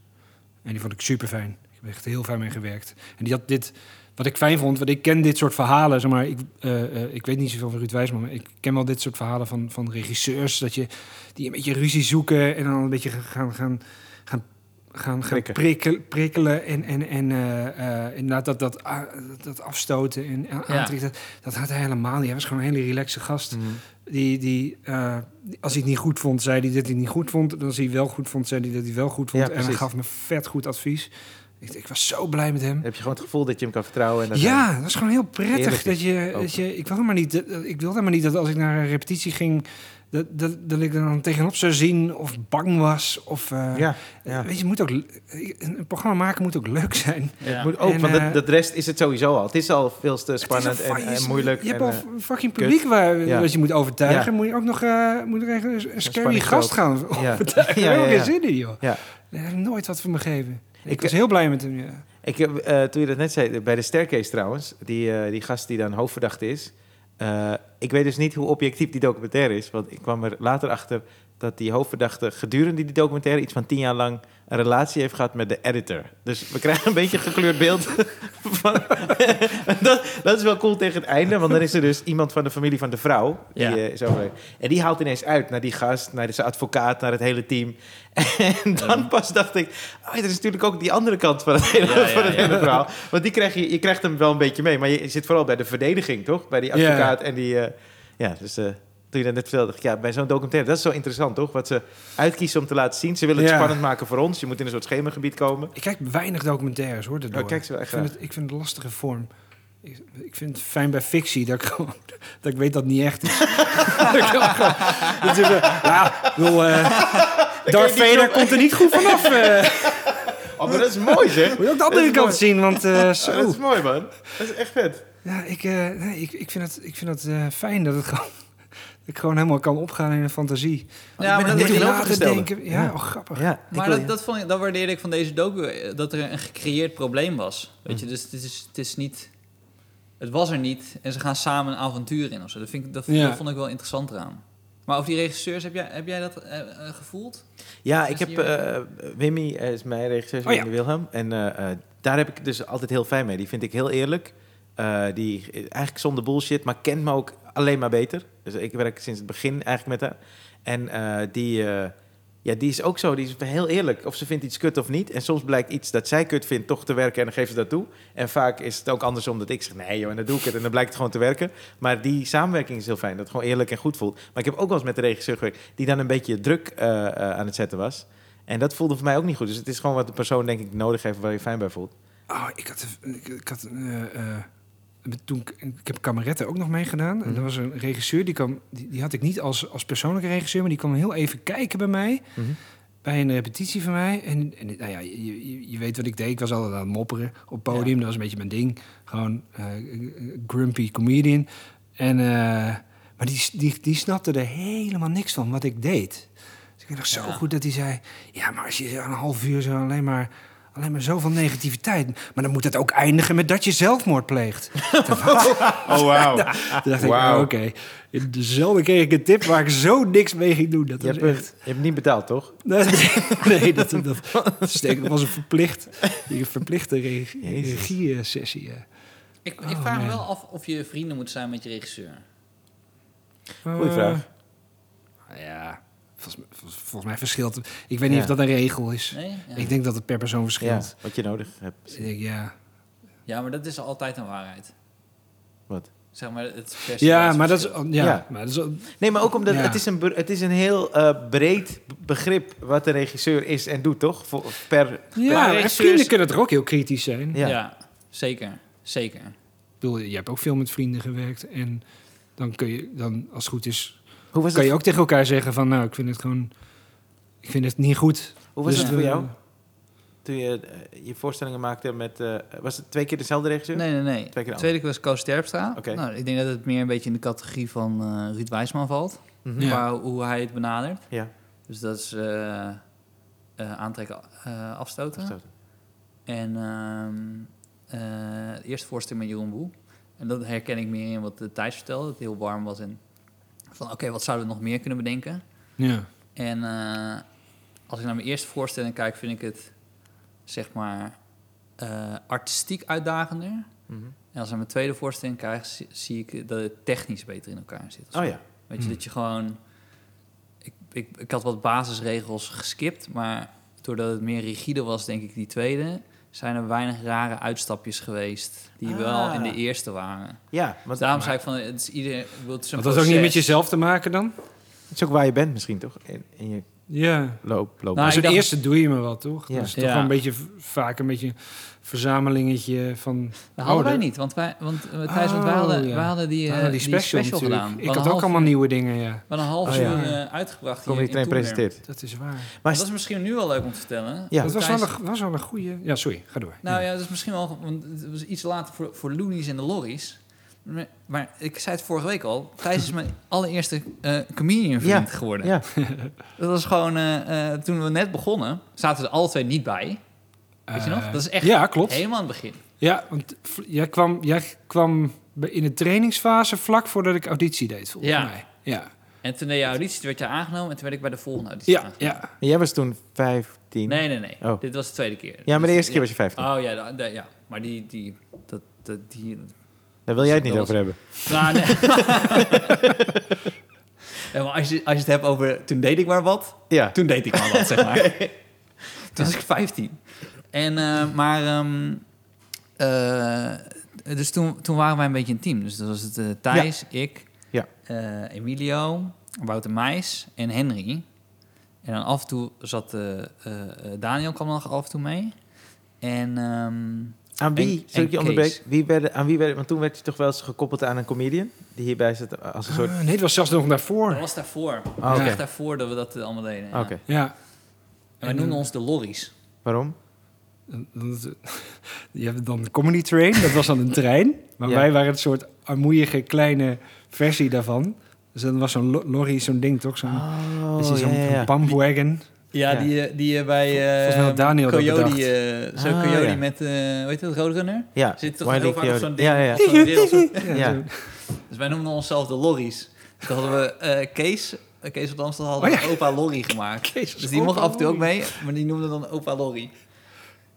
[SPEAKER 3] En die vond ik super fijn. Ik heb echt heel fijn mee gewerkt. En die had dit, wat ik fijn vond, want ik ken dit soort verhalen. Zeg maar, ik, eh, eh, ik weet niet zoveel van Ruud Wijsman, maar ik ken wel dit soort verhalen van, van regisseurs. Dat je die een beetje ruzie zoeken en dan een beetje gaan, gaan, gaan, gaan, gaan
[SPEAKER 1] Prikken.
[SPEAKER 3] prikkel- prikkelen. En, en, en eh, eh, inderdaad dat, dat, a- dat afstoten en aantrekken. Dat, dat had hij helemaal niet. Hij was gewoon een hele relaxe gast.
[SPEAKER 1] Mhm.
[SPEAKER 3] Die, die, eh, die- als hij het niet goed vond, zei hij dat hij het niet goed vond. En als hij het wel goed vond, zei hij dat hij het wel goed vond.
[SPEAKER 1] Ja,
[SPEAKER 3] en hij gaf me vet goed advies. Ik, ik was zo blij met hem.
[SPEAKER 1] Heb je gewoon het gevoel dat je hem kan vertrouwen? En dat
[SPEAKER 3] Ja, dat is gewoon heel prettig. Dat je, dat je, ik wilde maar niet, dat- ik wilde maar niet dat als ik naar een repetitie ging, dat, dat, dat ik er dan tegenop zou zien of bang was. Of, eh,
[SPEAKER 1] ja, ja.
[SPEAKER 3] Weet je, het moet ook, een programma maken moet ook leuk zijn.
[SPEAKER 2] Ja.
[SPEAKER 1] Moet ook,
[SPEAKER 3] En,
[SPEAKER 1] want dat, dat rest is het sowieso al. Het is al veel te
[SPEAKER 3] Het
[SPEAKER 1] spannend en, en moeilijk.
[SPEAKER 3] Je hebt
[SPEAKER 1] en,
[SPEAKER 3] al
[SPEAKER 1] eh,
[SPEAKER 3] een fucking publiek waar
[SPEAKER 1] Ja.
[SPEAKER 3] je moet overtuigen.
[SPEAKER 1] Ja.
[SPEAKER 3] Moet je ook nog eh, moet er even een scary gast gaan
[SPEAKER 1] Ja.
[SPEAKER 3] overtuigen.
[SPEAKER 1] Ja, ja,
[SPEAKER 3] heb ik
[SPEAKER 1] ja.
[SPEAKER 3] geen zin in, joh.
[SPEAKER 1] Ja.
[SPEAKER 3] Daar heb ik nooit wat voor me gegeven. Ik,
[SPEAKER 1] Ik-
[SPEAKER 3] was heel blij met hem, ja.
[SPEAKER 1] Ik heb, eh, toen je dat net zei, bij de staircase trouwens, die, eh, die gast die dan hoofdverdachte is. Eh, ik weet dus niet hoe objectief die documentaire is. Want ik kwam er later achter dat die hoofdverdachte gedurende die documentaire iets van tien jaar lang een relatie heeft gehad met de editor. Dus we krijgen een beetje een gekleurd beeld. van, dat, dat is wel cool tegen het einde, want dan is er dus iemand van de familie van de vrouw. Die
[SPEAKER 2] Ja.
[SPEAKER 1] eh, is. En die haalt ineens uit naar die gast, naar zijn advocaat, naar het hele team. En dan pas dacht ik, oh, er is natuurlijk ook die andere kant van het hele,
[SPEAKER 2] Ja,
[SPEAKER 1] van het hele verhaal. Want die krijg je, je krijgt hem wel een beetje mee, maar je zit vooral bij de verdediging, toch? Bij die advocaat en die... eh, ja, dus eh, toen je dat net vertelde, ja, bij zo'n documentaire, dat is zo interessant, toch? Wat ze uitkiezen om te laten zien. Ze willen het
[SPEAKER 3] Ja.
[SPEAKER 1] spannend maken voor ons. Je moet in een soort schemergebied komen.
[SPEAKER 3] Ik kijk weinig documentaires, hoor, daardoor.
[SPEAKER 1] Oh, kijk ze wel echt
[SPEAKER 3] ik, vind het, ik vind het een lastige vorm. Ik, ik vind het fijn bij fictie dat ik. Dat ik weet dat het niet echt is. Dat is, ja, bedoel, eh, Darth Vader
[SPEAKER 1] zo-
[SPEAKER 3] komt er niet goed vanaf. eh.
[SPEAKER 1] Oh, maar dat is mooi, zeg.
[SPEAKER 3] Moet je ook de andere kant
[SPEAKER 1] mooi.
[SPEAKER 3] zien, want eh,
[SPEAKER 1] Oh, dat
[SPEAKER 3] zo...
[SPEAKER 1] is mooi, man. Dat is echt vet.
[SPEAKER 3] Ja, ik, eh, nee, ik, ik vind het, ik vind het fijn dat het gewoon... Ik gewoon helemaal kan opgaan in de fantasie.
[SPEAKER 2] Ja, maar
[SPEAKER 1] dat
[SPEAKER 3] Niet
[SPEAKER 1] echt
[SPEAKER 3] in
[SPEAKER 1] een
[SPEAKER 3] na te
[SPEAKER 1] tegenovergestelde.
[SPEAKER 3] denken. Ja,
[SPEAKER 1] Ja.
[SPEAKER 3] oh, grappig.
[SPEAKER 1] Ja,
[SPEAKER 2] Maar dat, dat, vond ik, dat waardeerde ik van deze docu, dat er een gecreëerd probleem was. Weet je, dus het is, het is niet... Het was er niet en ze gaan samen een avontuur in of zo. Dat, vind ik, dat,
[SPEAKER 3] Ja.
[SPEAKER 2] dat vond ik wel interessant eraan. Maar over die regisseurs, heb jij, heb jij dat eh, eh, gevoeld?
[SPEAKER 1] Ja, ik heb eh, Wimmy is mijn regisseur,
[SPEAKER 3] Oh ja.
[SPEAKER 1] Wilhelm. En daar heb ik dus altijd heel fijn mee. Die vind ik heel eerlijk. Eh, die eigenlijk zonder bullshit, maar kent me ook alleen maar beter. Dus ik werk sinds het begin eigenlijk met haar. En eh, die, eh, ja, die is ook zo. Die is heel eerlijk. Of ze vindt iets kut of niet. En soms blijkt iets dat zij kut vindt toch te werken en dan geeft ze dat toe. En vaak is het ook andersom dat ik zeg, nee joh, en dan doe ik het. En dan blijkt het gewoon te werken. Maar die samenwerking is heel fijn. Dat het gewoon eerlijk en goed voelt. Maar ik heb ook wel eens met de regisseur gewerkt die dan een beetje druk aan het zetten was. En dat voelde voor mij ook niet goed. Dus het is gewoon wat de persoon denk ik nodig heeft waar je fijn bij voelt.
[SPEAKER 3] Oh, ik had, ik, had toen ik, heb kameretten ook nog meegedaan. En
[SPEAKER 1] Mhm.
[SPEAKER 3] er was een regisseur, die, kwam, die, die had ik niet als, als persoonlijke regisseur, maar die kwam heel even kijken bij mij. Bij een repetitie van mij. En, en nou ja, je, je, weet wat ik deed. Ik was altijd aan het mopperen op podium. Dat was een beetje mijn ding. Gewoon eh, grumpy comedian. En, eh, maar die, die, die snapte er helemaal niks van wat ik deed. Dus ik nog zo
[SPEAKER 2] Ja.
[SPEAKER 3] goed dat hij zei... Ja, maar als je een half uur zo alleen maar... Alleen maar zoveel negativiteit. Maar dan moet het ook eindigen met dat je zelfmoord pleegt.
[SPEAKER 1] Oh, wauw.
[SPEAKER 3] Toen dacht ik, oh, oké. In dezelfde kreeg ik een tip waar ik zo niks mee ging doen. Dat
[SPEAKER 1] Je, hebt,
[SPEAKER 3] echt...
[SPEAKER 1] je hebt het niet betaald, toch?
[SPEAKER 3] Nee, nee dat, dat, dat was een verplicht, een verplichte regie-sessie. ja.
[SPEAKER 2] Ik, ik
[SPEAKER 3] Oh,
[SPEAKER 2] vraag me wel af of je vrienden moet zijn met je regisseur.
[SPEAKER 1] Goeie vraag.
[SPEAKER 3] Eh, ja, volgens, vol- volgens mij verschilt het. Ik weet niet
[SPEAKER 1] Ja.
[SPEAKER 3] of dat een regel is.
[SPEAKER 2] Nee? Ja.
[SPEAKER 3] Ik denk dat het per persoon
[SPEAKER 1] Ja,
[SPEAKER 3] verschilt.
[SPEAKER 1] wat je nodig hebt.
[SPEAKER 3] Ja.
[SPEAKER 2] ja, maar dat is altijd een waarheid.
[SPEAKER 1] Wat?
[SPEAKER 2] Zeg maar, het
[SPEAKER 3] ja, maar dat is... Ja,
[SPEAKER 1] Ja.
[SPEAKER 3] Maar dat is
[SPEAKER 1] Nee, maar ook omdat
[SPEAKER 3] Ja.
[SPEAKER 1] het, is een, het is een heel eh, breed begrip wat een regisseur is en doet, toch? Voor, per,
[SPEAKER 3] ja, en vrienden kunnen er ook heel kritisch zijn.
[SPEAKER 1] Ja.
[SPEAKER 2] Ja. zeker. Zeker.
[SPEAKER 3] Ik bedoel, je hebt ook veel met vrienden gewerkt. En dan kun je, dan, als het goed is,
[SPEAKER 1] hoe was
[SPEAKER 3] kan
[SPEAKER 1] het,
[SPEAKER 3] je ook tegen elkaar zeggen van... Nou, ik vind het gewoon... Ik vind het niet goed.
[SPEAKER 1] hoe was
[SPEAKER 3] Dus
[SPEAKER 1] het voor
[SPEAKER 3] we-
[SPEAKER 1] jou? Toen je eh, je voorstellingen maakte met... eh, was het twee keer dezelfde regisseur?
[SPEAKER 2] Nee, nee, nee.
[SPEAKER 1] Twee keer
[SPEAKER 2] De tweede keer was Koos Terpstra.
[SPEAKER 1] Oké.
[SPEAKER 2] Nou, ik denk dat het meer een beetje in de categorie van eh Ruud Wijsman valt.
[SPEAKER 1] Mhm.
[SPEAKER 3] Ja.
[SPEAKER 2] Qua hoe hij het benadert.
[SPEAKER 1] Ja.
[SPEAKER 2] Dus dat is eh, eh, aantrekken, eh, afstoten.
[SPEAKER 1] Afstoten.
[SPEAKER 2] En ehm eh, de eerste voorstelling met Jeroen Boe. En dat herken ik meer in wat de Thijs vertelde. Dat het heel warm was. En van oké, wat zouden we nog meer kunnen bedenken?
[SPEAKER 3] Ja.
[SPEAKER 2] En eh, als ik naar mijn eerste voorstelling kijk, vind ik het zeg maar eh, artistiek uitdagender.
[SPEAKER 1] Mhm.
[SPEAKER 2] En als ik naar mijn tweede voorstelling kijk, zie, zie ik dat het technisch beter in elkaar zit.
[SPEAKER 1] Oh ja.
[SPEAKER 2] Weet je,
[SPEAKER 3] Hmm.
[SPEAKER 2] dat je gewoon... Ik, ik, ik had wat basisregels geskipt, maar doordat het meer rigide was, denk ik, die tweede... zijn er weinig rare uitstapjes geweest die
[SPEAKER 1] Ah.
[SPEAKER 2] wel in de eerste waren.
[SPEAKER 1] Ja, want
[SPEAKER 2] Daarom zei ik van, het is ieder... Het is
[SPEAKER 3] dat ook niet met
[SPEAKER 2] proces.
[SPEAKER 3] jezelf te maken dan?
[SPEAKER 1] het is ook waar je bent misschien, toch? In, in je
[SPEAKER 3] Ja.
[SPEAKER 1] loop.
[SPEAKER 2] Nou,
[SPEAKER 3] Maar
[SPEAKER 2] ik
[SPEAKER 3] zo'n
[SPEAKER 2] dacht-
[SPEAKER 3] eerste doe je me wel, toch?
[SPEAKER 1] Ja.
[SPEAKER 3] Dat is toch
[SPEAKER 2] Ja.
[SPEAKER 3] wel een beetje, vaak een beetje verzamelingetje van...
[SPEAKER 2] Dat hadden wij
[SPEAKER 3] dat-
[SPEAKER 2] niet, want wij, want, uh, Thijs, want wij
[SPEAKER 3] Oh,
[SPEAKER 2] hadden,
[SPEAKER 3] ja.
[SPEAKER 2] wij hadden die,
[SPEAKER 3] Ah,
[SPEAKER 2] eh,
[SPEAKER 3] die special, natuurlijk.
[SPEAKER 2] gedaan.
[SPEAKER 3] Ik had ook
[SPEAKER 2] half
[SPEAKER 3] allemaal nieuwe dingen, ja.
[SPEAKER 2] We hadden een half
[SPEAKER 1] Oh,
[SPEAKER 2] uur
[SPEAKER 1] ja.
[SPEAKER 2] eh, uitgebracht
[SPEAKER 1] Kom
[SPEAKER 2] hier
[SPEAKER 1] je presenteert.
[SPEAKER 3] Dat is waar.
[SPEAKER 1] Maar
[SPEAKER 2] Dat is misschien nu wel leuk om te vertellen.
[SPEAKER 1] Ja.
[SPEAKER 3] dat was
[SPEAKER 2] Thijs-
[SPEAKER 3] wel, een, was wel een goede... Ja, sorry, ga door.
[SPEAKER 2] Nou ja, dat is misschien wel... Want het was iets later voor, voor Loonies en de Lorries. Maar, ik zei het vorige week al. Thijs is mijn allereerste eh comedian vriend
[SPEAKER 1] Ja,
[SPEAKER 2] geworden.
[SPEAKER 1] Ja,
[SPEAKER 2] Dat was gewoon... eh, eh, toen we net begonnen, zaten ze alle twee niet bij. Weet je nog? Dat is echt
[SPEAKER 3] Ja, klopt.
[SPEAKER 2] helemaal aan het begin.
[SPEAKER 3] Ja, want jij kwam, jij kwam bij- in de trainingsfase vlak voordat ik auditie deed, volgens
[SPEAKER 2] Ja.
[SPEAKER 3] mij. Ja,
[SPEAKER 2] En toen deed je auditie, toen werd je aangenomen... en toen werd ik bij de volgende auditie
[SPEAKER 3] ja,
[SPEAKER 2] aangenomen.
[SPEAKER 3] ja.
[SPEAKER 1] En jij was toen 15.
[SPEAKER 2] Nee, nee, nee.
[SPEAKER 1] Oh.
[SPEAKER 2] Dit was de tweede keer.
[SPEAKER 1] Ja, maar de
[SPEAKER 2] Dus-
[SPEAKER 1] eerste keer was je 15.
[SPEAKER 2] Oh ja, ja. maar die... die, dat, dat, die
[SPEAKER 1] Daar wil jij het niet over hebben.
[SPEAKER 2] nou, nee. ja, maar als, je, als je het hebt over... Toen deed ik maar wat.
[SPEAKER 1] Ja.
[SPEAKER 2] Toen deed ik maar wat, zeg maar. Toen was ik 15. En, eh, maar... ehm, eh, dus toen, toen waren wij een beetje een team. Dus dat was het eh, Thijs, ik,
[SPEAKER 1] Ja.
[SPEAKER 2] Emilio, Wouter Meijs en Henry. En dan af en toe zat Daniel kwam nog af en toe mee. En ehm,
[SPEAKER 1] Aan wie,
[SPEAKER 2] En- en
[SPEAKER 1] je onderbreken?
[SPEAKER 2] Kees.
[SPEAKER 1] Wie werden, aan wie werden, want toen werd je toch wel eens gekoppeld aan een comedian? Die hierbij zit als een soort...
[SPEAKER 3] Ah, nee, het was zelfs nog
[SPEAKER 2] dat
[SPEAKER 3] daarvoor.
[SPEAKER 2] was daarvoor.
[SPEAKER 1] Oké.
[SPEAKER 2] Echt daarvoor dat we dat eh, allemaal deden.
[SPEAKER 1] Oké,
[SPEAKER 3] Ja.
[SPEAKER 2] En wij
[SPEAKER 3] En,
[SPEAKER 2] noemden
[SPEAKER 3] eh,
[SPEAKER 2] ons de lorries.
[SPEAKER 1] waarom?
[SPEAKER 3] Dat- Je hebt dan de comedy train, dat was dan een trein. Maar
[SPEAKER 1] Ja.
[SPEAKER 3] wij waren een soort armoeige kleine versie daarvan. Dus dan was zo'n lo- lorry, zo'n ding toch? Zo'n
[SPEAKER 1] Oh,
[SPEAKER 3] is zo'n
[SPEAKER 1] ja, ja, ja.
[SPEAKER 2] die, eh, die eh, bij eh
[SPEAKER 3] Volgens mij had Daniel dat
[SPEAKER 2] Coyote, eh, zo'n
[SPEAKER 1] Ah,
[SPEAKER 2] Coyote
[SPEAKER 1] ja.
[SPEAKER 2] met, eh hoe heet het, Roadrunner?
[SPEAKER 1] Ja,
[SPEAKER 2] Zit toch heel vaak op zo'n ding?
[SPEAKER 1] Ja, ja,
[SPEAKER 2] op-
[SPEAKER 3] Ja,
[SPEAKER 1] Ja.
[SPEAKER 3] zo.
[SPEAKER 2] Dus wij noemden onszelf de lorries. Dus toen hadden we eh, Kees, Kees van Amstel hadden
[SPEAKER 3] Oh,
[SPEAKER 2] we opa Lorry gemaakt.
[SPEAKER 3] Kees
[SPEAKER 2] dus die mocht af en toe ook mee, maar die noemde dan opa Lorry.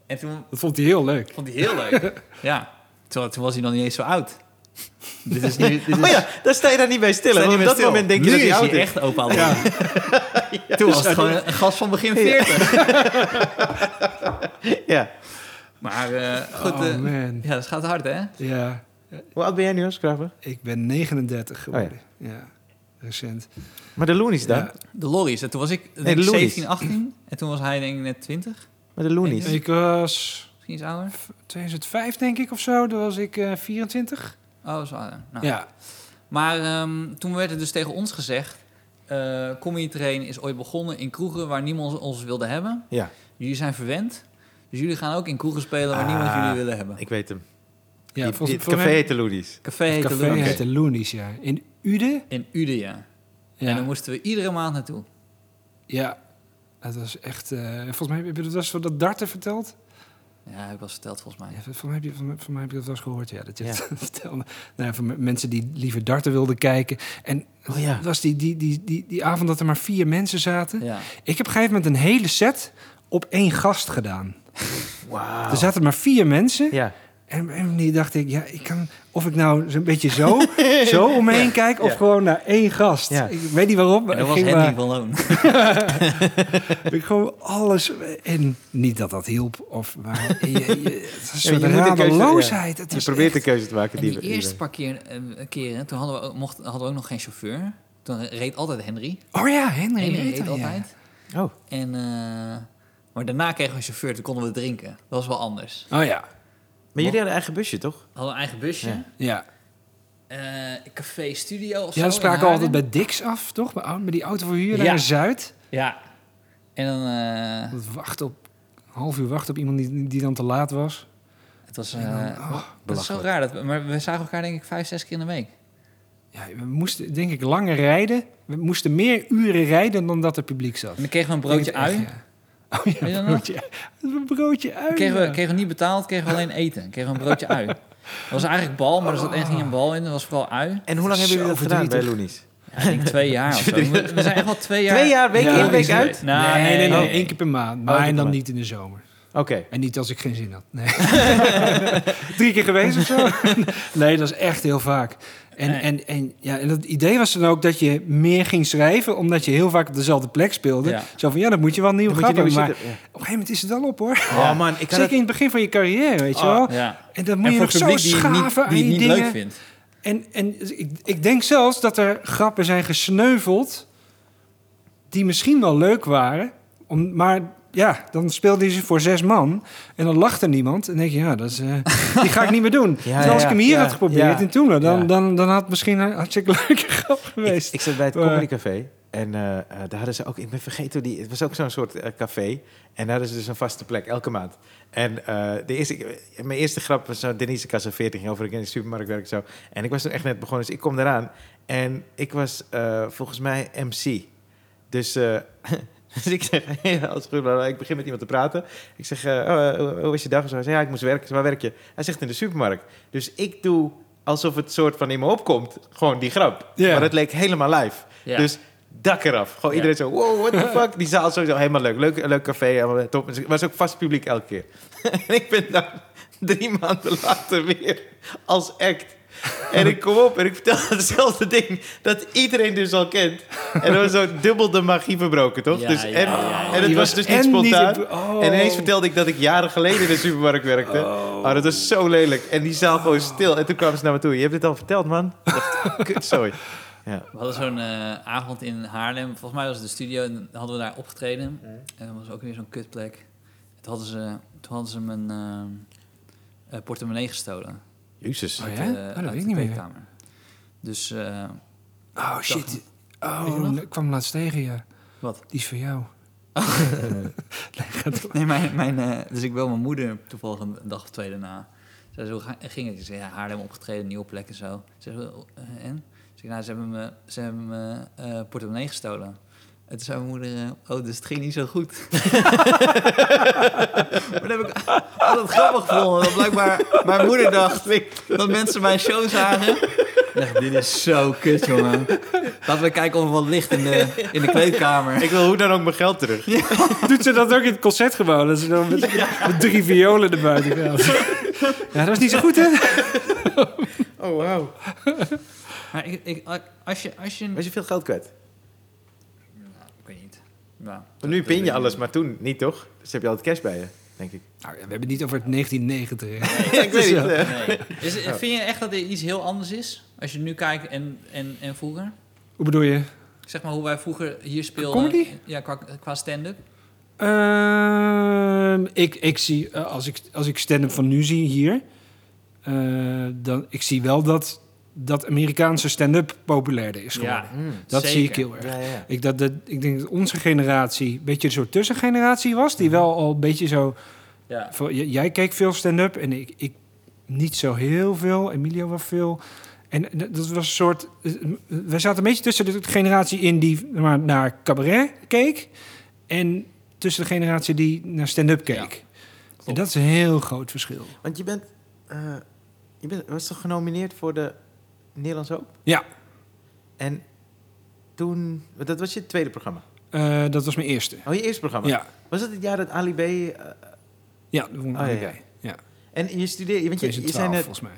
[SPEAKER 2] En toen
[SPEAKER 3] Dat vond hij heel leuk.
[SPEAKER 2] vond hij heel leuk. ja, toen, toen was hij nog niet eens zo oud. Dit is niet... Dit is,
[SPEAKER 1] Oh ja, daar sta je daar niet bij stil. Hè?
[SPEAKER 2] je niet
[SPEAKER 1] op dat moment denk je
[SPEAKER 2] nu
[SPEAKER 1] dat hij
[SPEAKER 2] is
[SPEAKER 1] oud is.
[SPEAKER 2] echt opa Lorry. Toen was het gewoon een gast van begin 40.
[SPEAKER 1] Ja.
[SPEAKER 2] Maar eh, goed,
[SPEAKER 3] oh
[SPEAKER 2] eh,
[SPEAKER 3] man.
[SPEAKER 2] ja, dat gaat hard, hè?
[SPEAKER 3] Ja,
[SPEAKER 1] Hoe oud ben jij nu, als Kraven?
[SPEAKER 3] ik ben 39 geworden. ja. recent.
[SPEAKER 1] Maar de Loonies dan?
[SPEAKER 3] Ja.
[SPEAKER 2] De Lorries. En toen was ik denk
[SPEAKER 1] Nee, de
[SPEAKER 2] ik
[SPEAKER 1] Loonies.
[SPEAKER 2] 17, 18. En toen was hij denk ik net 20.
[SPEAKER 1] Maar de Loonies?
[SPEAKER 3] Ik was
[SPEAKER 2] Misschien iets ouder.
[SPEAKER 3] 2005 denk ik of zo. Dan was ik eh 24.
[SPEAKER 2] Oh, zo. Nou.
[SPEAKER 3] Ja.
[SPEAKER 2] Maar ehm, toen werd er dus tegen ons gezegd... eh Comedy Train is ooit begonnen in kroegen waar niemand ons wilde hebben.
[SPEAKER 1] Ja,
[SPEAKER 2] Jullie zijn verwend. Dus jullie gaan ook in kroegen spelen waar
[SPEAKER 1] Ah.
[SPEAKER 2] niemand jullie willen hebben.
[SPEAKER 1] ik weet hem.
[SPEAKER 3] ja
[SPEAKER 1] Die-
[SPEAKER 3] volgens-
[SPEAKER 1] die- het café Loonies.
[SPEAKER 2] Café
[SPEAKER 3] Het
[SPEAKER 2] heette
[SPEAKER 3] café
[SPEAKER 2] Loonies.
[SPEAKER 3] heette Loonies, ja. In Ude?
[SPEAKER 2] In Uden, ja.
[SPEAKER 3] Ja.
[SPEAKER 2] En dan moesten we iedere maand naartoe.
[SPEAKER 3] Ja. Dat was echt... eh, volgens mij heb je dat, was dat darten verteld.
[SPEAKER 2] Ja, heb ik wel eens verteld volgens mij.
[SPEAKER 3] Ja, van, mij heb je, van, mij- van mij heb je dat wel eens gehoord, ja. Dat je
[SPEAKER 1] Ja.
[SPEAKER 3] het vertelde. Nou, voor mensen die liever darten wilden kijken. En
[SPEAKER 1] Oh ja.
[SPEAKER 3] het was die, die, die, die, die avond dat er maar vier mensen zaten.
[SPEAKER 2] Ja.
[SPEAKER 3] Ik heb op een gegeven moment een hele set op één gast gedaan. Er zaten maar vier mensen.
[SPEAKER 1] Ja.
[SPEAKER 3] En op een manier dacht ik, ja, ik kan, of ik nou zo'n beetje zo, zo om me heen kijk, of
[SPEAKER 1] Ja.
[SPEAKER 3] gewoon naar één gast.
[SPEAKER 1] Ja.
[SPEAKER 3] Ik weet niet waarom, maar
[SPEAKER 2] En dat was
[SPEAKER 3] ging
[SPEAKER 2] Henry
[SPEAKER 3] maar,
[SPEAKER 2] van Loon.
[SPEAKER 3] ik gewoon alles en niet dat dat hielp, of maar je, je, het is een
[SPEAKER 1] een
[SPEAKER 3] radeloosheid. Het
[SPEAKER 1] Je probeert
[SPEAKER 3] echt-
[SPEAKER 1] een keuze te maken.
[SPEAKER 2] En
[SPEAKER 1] Die,
[SPEAKER 2] die eerste paar keer, eh, keren, toen hadden we, ook, mocht, hadden we ook nog geen chauffeur. Toen reed altijd Henry.
[SPEAKER 3] Oh ja, Henry,
[SPEAKER 2] Henry
[SPEAKER 3] reed
[SPEAKER 2] reed
[SPEAKER 3] dan, ja.
[SPEAKER 2] altijd.
[SPEAKER 1] Oh,
[SPEAKER 2] En, eh, maar daarna kregen we een chauffeur, toen konden we drinken. Dat was wel anders.
[SPEAKER 3] Oh ja,
[SPEAKER 1] maar jullie hadden een eigen busje, toch?
[SPEAKER 2] Hadden een eigen busje.
[SPEAKER 1] Ja.
[SPEAKER 3] ja.
[SPEAKER 2] Eh, café Studio of
[SPEAKER 3] Ja,
[SPEAKER 2] zo.
[SPEAKER 3] dan spraken altijd bij Dix af, toch? Bij, met die auto
[SPEAKER 2] Ja.
[SPEAKER 3] naar Zuid.
[SPEAKER 2] Ja. En dan... eh,
[SPEAKER 3] Dat wachten op, een half uur wachten op iemand die, die dan te laat was.
[SPEAKER 2] het was...
[SPEAKER 3] Dan,
[SPEAKER 2] eh,
[SPEAKER 3] oh,
[SPEAKER 2] dat is zo raar. Dat, we- maar we zagen elkaar denk ik vijf, zes keer in de week.
[SPEAKER 3] Ja, we moesten denk ik langer rijden. We moesten meer uren rijden dan dat er publiek zat.
[SPEAKER 2] En dan kregen we een broodje ui.
[SPEAKER 3] echt, ja. Oh ja, broodje, een broodje ui.
[SPEAKER 2] Kregen we, kregen we niet betaald, kregen we alleen eten. Kregen we een broodje ui. Dat was eigenlijk bal, maar er zat echt geen een bal in. Dat was vooral ui.
[SPEAKER 1] En hoe lang hebben jullie dat gedaan bij. Loonies?
[SPEAKER 2] Ja, ik denk twee jaar of zo. We, we zijn echt wel twee jaar...
[SPEAKER 1] Twee jaar, week
[SPEAKER 3] Ja,
[SPEAKER 1] in, week uit?
[SPEAKER 2] Nou,
[SPEAKER 3] nee, nee, nee,
[SPEAKER 1] Oh.
[SPEAKER 3] één keer per maand.
[SPEAKER 1] Oh,
[SPEAKER 3] Maar en
[SPEAKER 1] keer
[SPEAKER 3] dan niet in de zomer.
[SPEAKER 1] Oké.
[SPEAKER 3] En niet als ik geen zin had. Nee. Drie keer geweest of zo? nee, dat is echt heel vaak. En,
[SPEAKER 2] Nee.
[SPEAKER 3] en, en, ja, en het idee was dan ook dat je meer ging schrijven... omdat je heel vaak op dezelfde plek speelde.
[SPEAKER 2] Ja.
[SPEAKER 3] Zo van, ja, dan moet je wel
[SPEAKER 1] je
[SPEAKER 3] grappen hebben. Maar op een gegeven moment is het wel op, hoor.
[SPEAKER 1] Oh man, ik had
[SPEAKER 3] Zeker
[SPEAKER 1] het...
[SPEAKER 3] in het begin van je carrière, weet je
[SPEAKER 1] Oh,
[SPEAKER 3] wel.
[SPEAKER 2] Ja.
[SPEAKER 3] En dan moet
[SPEAKER 2] En
[SPEAKER 3] je
[SPEAKER 2] voor
[SPEAKER 3] nog zo
[SPEAKER 2] publiek die niet,
[SPEAKER 3] schaven aan
[SPEAKER 2] die
[SPEAKER 3] je
[SPEAKER 2] het niet
[SPEAKER 3] dingen.
[SPEAKER 2] leuk vindt.
[SPEAKER 3] En, en ik, ik denk zelfs dat er grappen zijn gesneuveld... die misschien wel leuk waren. Om, maar ja, dan speelde hij ze voor zes man. En dan lacht er niemand. En dan denk je, ja, dat is, eh, die ga ik niet meer doen.
[SPEAKER 1] Ja,
[SPEAKER 3] Terwijl als ik hem hier
[SPEAKER 1] ja,
[SPEAKER 3] had geprobeerd
[SPEAKER 1] ja.
[SPEAKER 3] in Toemler... Dan, dan, dan had het misschien een hartstikke leuke grap geweest.
[SPEAKER 1] ik zat bij het Comedy Café. En eh, eh, daar hadden ze ook, ik ben vergeten hoe die, het was ook zo'n soort café. En daar hadden ze dus een vaste plek elke maand. En de eerste, mijn eerste grap was zo, Denise Kassa 14 ging over ik in de supermarkt werk zo. En ik was toen echt net begonnen, dus ik kom eraan. En ik was volgens mij MC. Dus, dus ik zeg, ja, als goed is, ik begin met iemand te praten. Ik zeg, eh, oh, eh, hoe- was je dag? Zo, Hij zegt, ja, ik moest werken. Waar werk je? Hij zegt, in de supermarkt. Dus ik doe alsof het soort van in me opkomt. Gewoon die grap. Maar het leek helemaal live. Dus dak eraf. Gewoon iedereen zo, wow, what the fuck. Die zaal sowieso helemaal leuk. Leuk, leuk café, helemaal top. Het was ook vast publiek elke keer. en ik ben dan drie maanden later weer als act. En ik kom op en ik vertel hetzelfde ding dat iedereen dus al kent. En dan was zo dubbel de magie verbroken, toch?
[SPEAKER 2] Ja,
[SPEAKER 1] dus,
[SPEAKER 2] ja,
[SPEAKER 1] en,
[SPEAKER 2] ja,
[SPEAKER 1] en het
[SPEAKER 3] Die
[SPEAKER 1] was dus niet spontaan.
[SPEAKER 3] oh.
[SPEAKER 1] En ineens vertelde ik dat ik jaren geleden in de supermarkt werkte. Oh. dat was zo lelijk. En die zaal gewoon stil. En toen kwamen ze naar me toe. Je hebt het al verteld, man. Ik dacht, Kut, sorry. Ja.
[SPEAKER 2] We hadden zo'n eh, avond in Haarlem. Volgens mij was het de studio. En dan hadden we daar opgetreden. En dat was ook weer zo'n kutplek. Toen hadden ze, toen hadden ze mijn eh, eh, portemonnee gestolen.
[SPEAKER 1] Jezus.
[SPEAKER 3] Oh
[SPEAKER 2] Uit
[SPEAKER 3] ja? Oh, dat
[SPEAKER 2] uit
[SPEAKER 3] weet ik
[SPEAKER 2] de
[SPEAKER 3] niet meer.
[SPEAKER 2] Dus, eh,
[SPEAKER 3] Oh, shit. Oh, ik kwam laatst tegen je.
[SPEAKER 2] wat?
[SPEAKER 3] Die is voor jou.
[SPEAKER 2] Nee, mijn, mijn, eh, dus ik bel mijn moeder toevallig een dag of twee daarna. Zij zo ging het. Ik zei, ja, Haarlem opgetreden, nieuwe plek en zo. Ze zei, eh, en? Ik zei, nou, ze hebben me, ze hebben me eh, portemonnee gestolen. En toen zei mijn moeder, eh, oh, dus het ging niet zo goed. maar dan heb ik altijd grappig gevonden. Dat blijkbaar mijn moeder dacht dat mensen mijn show zagen. Dacht, dit is zo kut, jongen. Laten we kijken of er wat licht in de, in de kleedkamer.
[SPEAKER 1] Ik wil hoe dan ook mijn geld terug.
[SPEAKER 3] Doet ze dat ook in het concertgebouw? Dat ze dan met, met drie violen naar buiten gaat. Ja, dat was niet zo goed, hè?
[SPEAKER 1] Oh, wauw.
[SPEAKER 2] Maar ik, ik, als je... Als je
[SPEAKER 1] Was je veel geld kwijt?
[SPEAKER 2] Ja,
[SPEAKER 1] Nu pin je alles, maar toen niet, toch? Dus heb je altijd cash bij je, denk ik.
[SPEAKER 3] Nou, we hebben het niet over het 1990. hè.
[SPEAKER 1] Ja, ik weet
[SPEAKER 3] Ja.
[SPEAKER 1] niet.
[SPEAKER 2] Nee. Is, het- vind je echt dat dit iets heel anders is? Als je nu kijkt en, en, en vroeger?
[SPEAKER 3] Hoe bedoel je?
[SPEAKER 2] Zeg maar hoe wij vroeger hier speelden.
[SPEAKER 3] Comedy?
[SPEAKER 2] Ja, qua, qua stand-up.
[SPEAKER 3] Ehm, ik, ik zie, eh, als ik, als ik stand-up van nu zie hier, eh, dan ik zie wel dat, dat Amerikaanse stand-up populairder is geworden.
[SPEAKER 1] Hmm.
[SPEAKER 3] dat
[SPEAKER 2] zeker.
[SPEAKER 3] zie ik heel erg.
[SPEAKER 1] Ja, ja.
[SPEAKER 3] Ik, dat, dat, ik denk dat onze generatie een beetje een soort tussengeneratie was, die wel al een beetje zo...
[SPEAKER 2] Ja.
[SPEAKER 3] Voor, j- jij keek veel stand-up en ik, ik niet zo heel veel. Emilio wel veel. En dat dat was een soort... eh, We zaten een beetje tussen de generatie in die maar, naar cabaret keek... en tussen de generatie die naar stand-up keek.
[SPEAKER 2] Ja,
[SPEAKER 3] en dat is een heel groot verschil.
[SPEAKER 1] Want je bent, eh, je bent, was toch genomineerd voor de Nederlands Hoop?
[SPEAKER 3] Ja,
[SPEAKER 1] En toen, dat was je tweede programma.
[SPEAKER 3] eh, dat was mijn eerste.
[SPEAKER 1] Oh, je eerste programma.
[SPEAKER 3] Ja,
[SPEAKER 1] Was het het jaar dat Ali B... eh,
[SPEAKER 3] ja dat
[SPEAKER 1] Oh, ja,
[SPEAKER 3] niet
[SPEAKER 1] ja. en je studeerde, want je, je
[SPEAKER 3] 2012
[SPEAKER 1] zei net
[SPEAKER 3] volgens mij.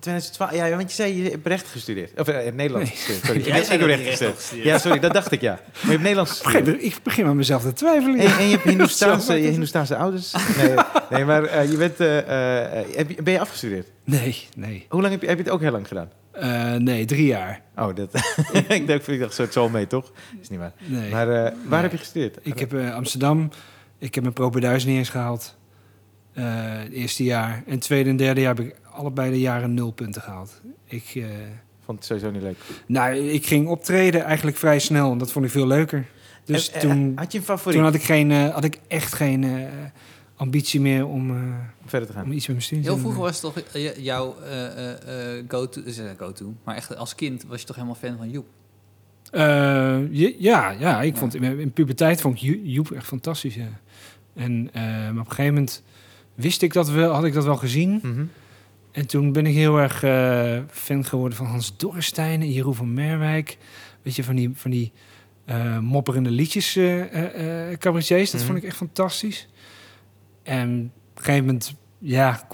[SPEAKER 1] 2012, ja, want je zei je hebt recht gestudeerd. Of eh, Nederlands
[SPEAKER 3] Nee.
[SPEAKER 1] gestudeerd, sorry.
[SPEAKER 2] Jij
[SPEAKER 1] ik heb
[SPEAKER 2] dat
[SPEAKER 1] recht
[SPEAKER 2] je
[SPEAKER 1] gestudeerd. Ja, sorry, dat dacht ik, ja. Maar je hebt Nederlands gestudeerd.
[SPEAKER 3] ik begin aan mezelf te twijfelen.
[SPEAKER 1] En, en je hebt Hindoestaanse, je Hindoestaanse ouders. Nee, nee maar je bent, je- ben je afgestudeerd?
[SPEAKER 3] Nee, nee.
[SPEAKER 1] Hoe lang heb je, heb je het ook heel lang gedaan?
[SPEAKER 3] Eh, nee, drie jaar.
[SPEAKER 1] Oh, dat, ik dacht, ik dacht, zo mee, toch? Is niet waar.
[SPEAKER 3] Nee.
[SPEAKER 1] Maar eh, waar
[SPEAKER 3] Nee.
[SPEAKER 1] heb je gestudeerd?
[SPEAKER 3] Ik heb eh, Amsterdam, ik heb mijn propeduis niet eens gehaald. Eh, het eerste jaar. En het tweede en derde jaar heb ik allebei de jaren nul punten gehaald. Ik,
[SPEAKER 1] vond het sowieso niet leuk.
[SPEAKER 3] nou, ik ging optreden eigenlijk vrij snel en dat vond ik veel leuker. Dus
[SPEAKER 1] En,
[SPEAKER 3] toen,
[SPEAKER 1] had je een favoriet
[SPEAKER 3] toen had, ik geen, had ik echt geen ambitie meer om, eh,
[SPEAKER 1] om verder te gaan?
[SPEAKER 3] om iets met mijn studie
[SPEAKER 2] Heel vroeger was het toch eh, jouw eh, eh, eh, go-to... go-to, maar echt als kind was je toch helemaal fan van Joep?
[SPEAKER 3] Eh, je- ja, ja, ik
[SPEAKER 2] Ja.
[SPEAKER 3] vond in, in puberteit vond ik Jo- Joep echt fantastisch. Ja. En eh, maar op een gegeven moment wist ik dat wel, had ik dat wel gezien.
[SPEAKER 1] Mhm.
[SPEAKER 3] En toen ben ik heel erg eh, fan geworden van Hans Dorrestein en Jeroen van Merwijk. Weet je, van die, van die eh, mopperende liedjes, eh eh, eh, cabaretiers. Dat
[SPEAKER 1] Mhm.
[SPEAKER 3] vond ik echt fantastisch. En op een gegeven moment, ja,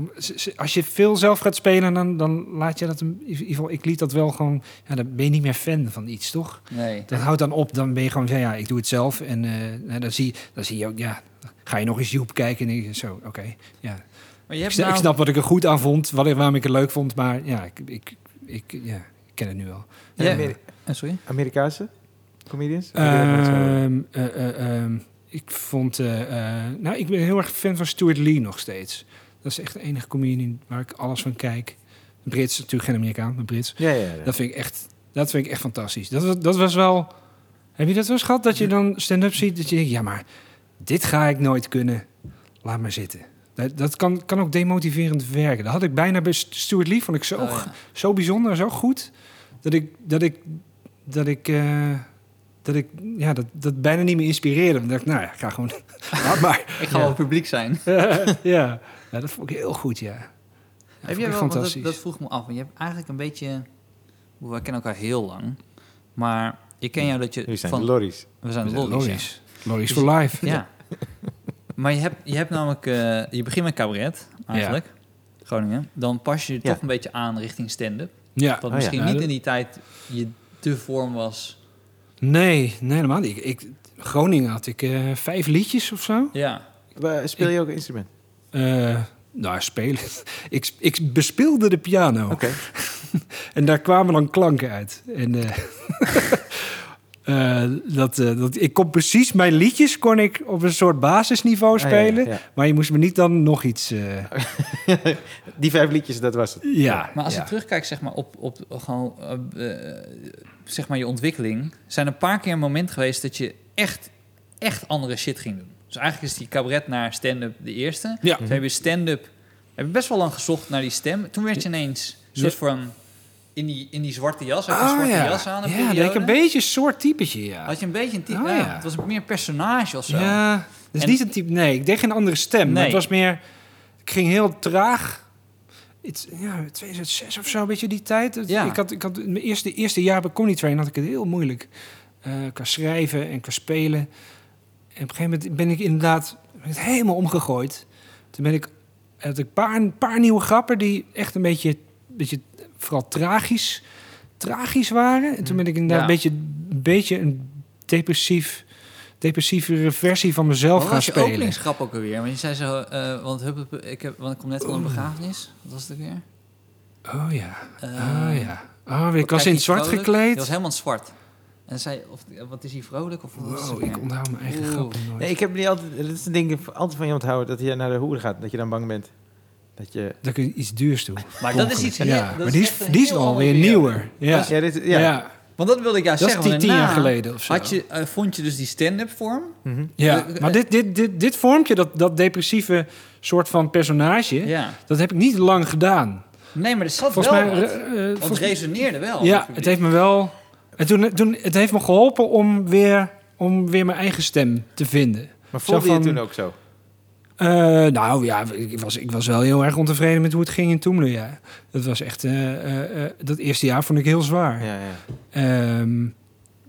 [SPEAKER 3] als je veel zelf gaat spelen, dan, dan laat je dat... een- In ieder geval, ik liet dat wel gewoon... Ja, dan ben je niet meer fan van iets, toch?
[SPEAKER 2] Nee.
[SPEAKER 3] Dat houdt dan op. Dan ben je gewoon van, ja, ik doe het zelf. En eh, nou, dan, zie, dan zie je ook, ja... Ga je nog eens Joep kijken en denk je, zo, oké, ja.
[SPEAKER 2] Maar je
[SPEAKER 3] Ik,
[SPEAKER 2] hebt
[SPEAKER 3] sna- ik
[SPEAKER 2] nou-
[SPEAKER 3] snap wat ik er goed aan vond, wat, ik- waarom ik het leuk vond, maar ja, ik, ik, ik, ja, ik ken het nu wel.
[SPEAKER 2] Ja.
[SPEAKER 1] Ameri-
[SPEAKER 2] Eh, sorry?
[SPEAKER 1] Amerikaanse? comedians? Heb je
[SPEAKER 3] ik vond... eh, eh, nou, ik ben heel erg fan van Stuart Lee nog steeds. Dat is echt de enige comedian waar ik alles van kijk. Brits, natuurlijk geen Amerikaan, maar Brits.
[SPEAKER 1] ja, ja, ja.
[SPEAKER 3] Dat vind ik echt, dat vind ik echt fantastisch. Dat, was- dat was wel... Heb je dat wel eens gehad? Dat je dan stand-up ziet, dat je denkt... Ja, maar dit ga ik nooit kunnen. Laat maar zitten. Dat, dat kan, kan ook demotiverend werken. Dat had ik bijna bij Stuart Lee. Vond ik zo,
[SPEAKER 2] Oh,
[SPEAKER 3] zo bijzonder, zo goed. Dat ik... Dat ik, dat ik eh, dat ik ja, dat, dat bijna niet meer inspireerde. Dan dacht ik, nou ja, ik ga gewoon... Laat maar.
[SPEAKER 2] Ik ga
[SPEAKER 1] Ja.
[SPEAKER 2] wel publiek zijn.
[SPEAKER 3] ja. ja, dat vond ik heel goed, ja. Ja,
[SPEAKER 2] Heb
[SPEAKER 3] vond
[SPEAKER 2] jij
[SPEAKER 3] ik
[SPEAKER 2] wel, want dat,
[SPEAKER 3] fantastisch.
[SPEAKER 2] dat vroeg me af. Want je hebt eigenlijk een beetje... We kennen elkaar heel lang. Maar ik ken jou dat je...
[SPEAKER 1] Jullie zijn
[SPEAKER 2] van,
[SPEAKER 1] lorries.
[SPEAKER 2] we zijn
[SPEAKER 3] We
[SPEAKER 2] de
[SPEAKER 3] zijn
[SPEAKER 2] Dus-
[SPEAKER 3] for life.
[SPEAKER 2] Ja. maar je hebt, je hebt namelijk... eh, je begint met cabaret, eigenlijk. Groningen. Dan pas je je
[SPEAKER 1] Ja.
[SPEAKER 2] toch een beetje aan richting stand-up.
[SPEAKER 3] Ja.
[SPEAKER 2] Wat
[SPEAKER 1] ja.
[SPEAKER 2] misschien
[SPEAKER 3] Ja,
[SPEAKER 2] niet
[SPEAKER 3] dat-
[SPEAKER 2] in die tijd je de vorm was.
[SPEAKER 3] Nee, nee, helemaal niet. Ik, ik, Groningen had ik eh, vijf liedjes of zo.
[SPEAKER 2] Ja.
[SPEAKER 1] Speel je ook een instrument?
[SPEAKER 3] Eh, nou, spelen. ik, ik bespeelde de piano.
[SPEAKER 1] Oké.
[SPEAKER 3] En daar kwamen dan klanken uit. En eh, eh, dat, eh, dat, ik kon precies mijn liedjes kon ik op een soort basisniveau
[SPEAKER 1] Ah, ja,
[SPEAKER 3] spelen.
[SPEAKER 1] ja.
[SPEAKER 3] Maar je moest me niet dan nog iets... eh,
[SPEAKER 1] Die vijf liedjes, dat was het.
[SPEAKER 3] ja,
[SPEAKER 2] Maar als
[SPEAKER 3] ja.
[SPEAKER 2] je terugkijkt zeg maar, op, op gewoon, zeg maar je ontwikkeling... zijn een paar keer een moment geweest dat je echt, echt andere shit ging doen. Dus eigenlijk is die cabaret naar stand-up de eerste.
[SPEAKER 3] Ja.
[SPEAKER 2] Toen heb je stand-up... heb je best wel lang gezocht naar die stem. Toen werd je ineens een soort van... in die, in die zwarte jas, had je een
[SPEAKER 3] Oh,
[SPEAKER 2] zwarte
[SPEAKER 3] ja.
[SPEAKER 2] jas aan een
[SPEAKER 3] Ja, dat ik
[SPEAKER 2] periode.
[SPEAKER 3] een beetje een soort typetje, ja.
[SPEAKER 2] Had je een beetje een type...
[SPEAKER 3] Oh,
[SPEAKER 2] ja,
[SPEAKER 3] ja.
[SPEAKER 2] Het was meer personage of zo.
[SPEAKER 3] Ja, dus
[SPEAKER 2] En-
[SPEAKER 3] niet een type... Nee, ik deed geen andere stem.
[SPEAKER 2] Nee.
[SPEAKER 3] het was meer... Ik ging heel traag. Het, ja, 2006 of zo, een beetje die tijd.
[SPEAKER 2] Ja.
[SPEAKER 3] Ik had, ik had mijn eerste, eerste jaar bij Comedy Train had ik het heel moeilijk. eh qua schrijven en qua spelen. En op een gegeven moment ben ik inderdaad het helemaal omgegooid. Toen ben ik... Had ik een paar, paar nieuwe grappen die echt een beetje... beetje vooral tragisch, tragisch waren. En toen ben ik inderdaad
[SPEAKER 2] Ja.
[SPEAKER 3] een, beetje, een beetje een depressief depressievere versie van mezelf
[SPEAKER 2] Wat
[SPEAKER 3] gaan
[SPEAKER 2] was je
[SPEAKER 3] spelen.
[SPEAKER 2] openingsgrap ook alweer? Want je zei zo... eh, want, hup, hup, ik, heb, want ik kom net van een begrafenis. Wat was het weer?
[SPEAKER 3] Oh ja,
[SPEAKER 2] Eh,
[SPEAKER 3] oh ja. Oh, ik was in het zwart
[SPEAKER 2] vrolijk?
[SPEAKER 3] gekleed.
[SPEAKER 2] Hij was helemaal in zwart. En zei, of, wat is hij vrolijk? Of was
[SPEAKER 3] Wow, ik
[SPEAKER 2] weer?
[SPEAKER 3] onthoud mijn eigen
[SPEAKER 2] Oeh.
[SPEAKER 3] nooit.
[SPEAKER 1] Nee, ik heb niet altijd... Dat is een ding, altijd van je onthouden dat je naar de hoer gaat. Dat je dan bang bent. Dat je...
[SPEAKER 3] Dat ik iets duurs doe.
[SPEAKER 2] Maar dat is iets...
[SPEAKER 3] Ja,
[SPEAKER 2] dat
[SPEAKER 3] maar die is, die is
[SPEAKER 2] andere periode.
[SPEAKER 3] nieuwer. Ja,
[SPEAKER 1] Ja, dit,
[SPEAKER 3] ja.
[SPEAKER 1] ja.
[SPEAKER 2] Want dat wilde ik juist
[SPEAKER 3] dat is
[SPEAKER 2] zeggen.
[SPEAKER 3] tien, jaar geleden of zo.
[SPEAKER 2] Had je, eh, vond je dus die stand-up vorm?
[SPEAKER 1] Mhm.
[SPEAKER 3] ja,
[SPEAKER 2] Eh,
[SPEAKER 3] maar dit, dit, dit, dit vormpje, dat, dat depressieve soort van personage,
[SPEAKER 2] Ja.
[SPEAKER 3] dat heb ik niet lang gedaan.
[SPEAKER 2] Nee, maar er zat
[SPEAKER 3] Volgens
[SPEAKER 2] wel
[SPEAKER 3] mij...
[SPEAKER 2] wat.
[SPEAKER 3] eh, eh,
[SPEAKER 2] Want
[SPEAKER 3] volgens
[SPEAKER 2] het resoneerde wel.
[SPEAKER 3] Ja, het heeft me wel. En toen, toen, het heeft me geholpen om weer, om weer mijn eigen stem te vinden.
[SPEAKER 1] Maar voelde
[SPEAKER 3] Zo
[SPEAKER 1] je
[SPEAKER 3] van-
[SPEAKER 1] toen ook zo?
[SPEAKER 3] Eh, nou ja, ik was, ik was wel heel erg ontevreden met hoe het ging in Toemelen. Ja. Dat was echt. eh, eh, dat eerste jaar vond ik heel zwaar.
[SPEAKER 1] Ja, ja.
[SPEAKER 3] Ehm,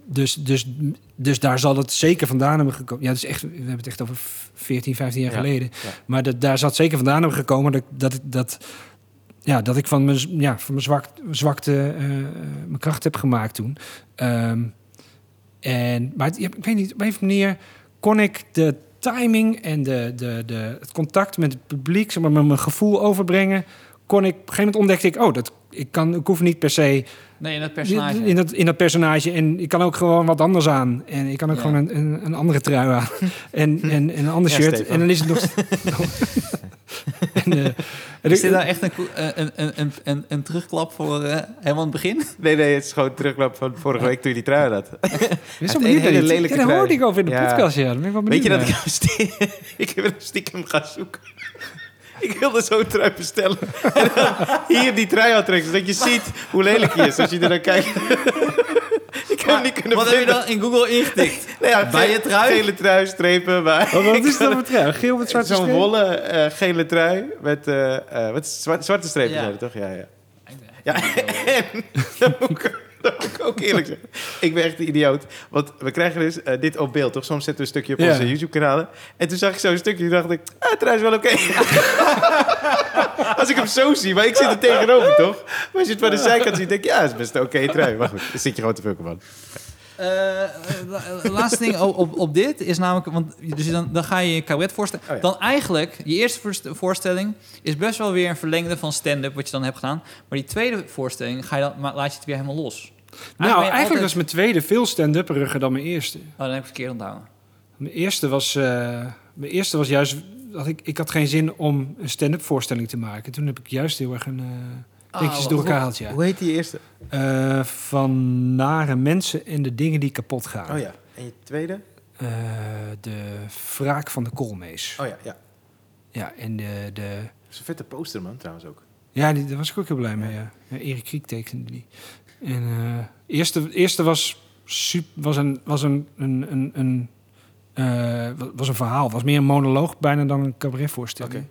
[SPEAKER 3] dus, dus, dus daar zal het zeker vandaan hebben gekomen. Ja, is echt, we hebben het echt over 14, 15 jaar
[SPEAKER 1] Ja,
[SPEAKER 3] geleden. Maar dat, daar zat zeker vandaan hebben gekomen dat, dat, ik- dat, ja, dat ik van mijn, ja, van mijn zwak, zwakte mijn kracht heb gemaakt toen. Ehm, en, maar het- ik weet niet, op een manier kon ik de timing en de, de, de, het contact met het publiek, zeg maar, met mijn gevoel overbrengen. Kon ik, op een gegeven moment ontdekte ik, oh, dat, ik, kan, ik hoef niet per se
[SPEAKER 2] Nee, in dat personage.
[SPEAKER 3] in dat, in dat personage. En ik kan ook gewoon wat anders aan. En ik kan ook
[SPEAKER 2] Ja.
[SPEAKER 3] gewoon een, een, een andere trui aan. en, en, en een ander
[SPEAKER 1] Ja,
[SPEAKER 3] shirt.
[SPEAKER 1] Stefan.
[SPEAKER 3] En dan is het nog... en, en
[SPEAKER 2] Is dit nou echt een, eh, een, een, een, een, een terugklap voor eh, helemaal aan het begin?
[SPEAKER 1] Nee, nee, het is gewoon terugklap van vorige week toen je die trui had.
[SPEAKER 3] Dit is
[SPEAKER 1] een hele lelijke
[SPEAKER 3] Ja, daar hoorde ik over in de
[SPEAKER 1] Ja.
[SPEAKER 3] podcast. Ja, ben ik wel
[SPEAKER 1] Weet je dat ik
[SPEAKER 3] naar.
[SPEAKER 1] hem stiekem, ik heb hem stiekem gaan zoeken? Ik wilde zo'n trui bestellen. En dan hier die trui aantrekken, zodat je ziet hoe lelijk hij is als je er naar kijkt. ik heb hem niet kunnen
[SPEAKER 2] Wat heb je
[SPEAKER 1] vinden.
[SPEAKER 2] dan in Google ingetikt?
[SPEAKER 1] Nee, ja,
[SPEAKER 2] Bij je trui?
[SPEAKER 1] Gele trui, strepen. Maar
[SPEAKER 3] Wat, wat is dat voor trui? Geel met zwarte
[SPEAKER 1] Zo'n
[SPEAKER 3] streep?
[SPEAKER 1] wollen eh, gele trui met eh, eh, wat zwarte, zwarte strepen,
[SPEAKER 2] Ja.
[SPEAKER 1] zijn toch? Ja, ja. Ja, en moet, ik, dat moet ik ook eerlijk zeggen. Ik ben echt een idioot. Want we krijgen dus eh, dit op beeld, toch? Soms zetten we een stukje op
[SPEAKER 3] Ja.
[SPEAKER 1] onze YouTube-kanalen. En toen zag ik zo'n stukje en dacht ik... Ah, het is wel oké. Als ik hem zo zie, maar ik zit er tegenover, toch? Maar als je het van de zijkant ziet, denk ik... Ja, het is best een oké trui. Maar goed, dan zit je gewoon te fucken, man.
[SPEAKER 2] Eh, eh, la- laatste ding op, op, dit is namelijk, want dus dan, dan ga je je cabaret voorstellen.
[SPEAKER 1] Oh ja.
[SPEAKER 2] Dan eigenlijk, je eerste voorst- voorstelling is best wel weer een verlengde van stand-up, wat je dan hebt gedaan. Maar die tweede voorstelling ga je dan, laat je het weer helemaal los.
[SPEAKER 3] Nou, eigenlijk
[SPEAKER 2] altijd-
[SPEAKER 3] was mijn tweede veel stand-upperiger dan mijn eerste.
[SPEAKER 2] Oh, dan heb ik verkeerd onthouden.
[SPEAKER 3] Mijn eerste was, eh, mijn eerste was juist dat ik, ik had geen zin om een stand-up voorstelling te maken. Toen heb ik juist heel erg een uh, dingetjes
[SPEAKER 2] wat
[SPEAKER 3] door
[SPEAKER 2] goed.
[SPEAKER 3] elkaar gehaald. Ja.
[SPEAKER 1] Hoe heet die eerste?
[SPEAKER 3] Eh, van nare mensen en de dingen die kapot gaan.
[SPEAKER 1] Oh ja. En je tweede?
[SPEAKER 3] Eh, de wraak van de koolmees.
[SPEAKER 1] Oh ja, ja.
[SPEAKER 3] Ja, en de, de
[SPEAKER 1] Dat is een vette poster, man, trouwens ook.
[SPEAKER 3] Ja, die, daar was ik ook heel blij mee. Ja. Ja, Erik Kriek tekende die. En eh eerste, eerste was, sup, was een, was een, een, een, een, wa- was een verhaal. Was meer een monoloog bijna dan een cabaretvoorstelling.
[SPEAKER 1] Oké.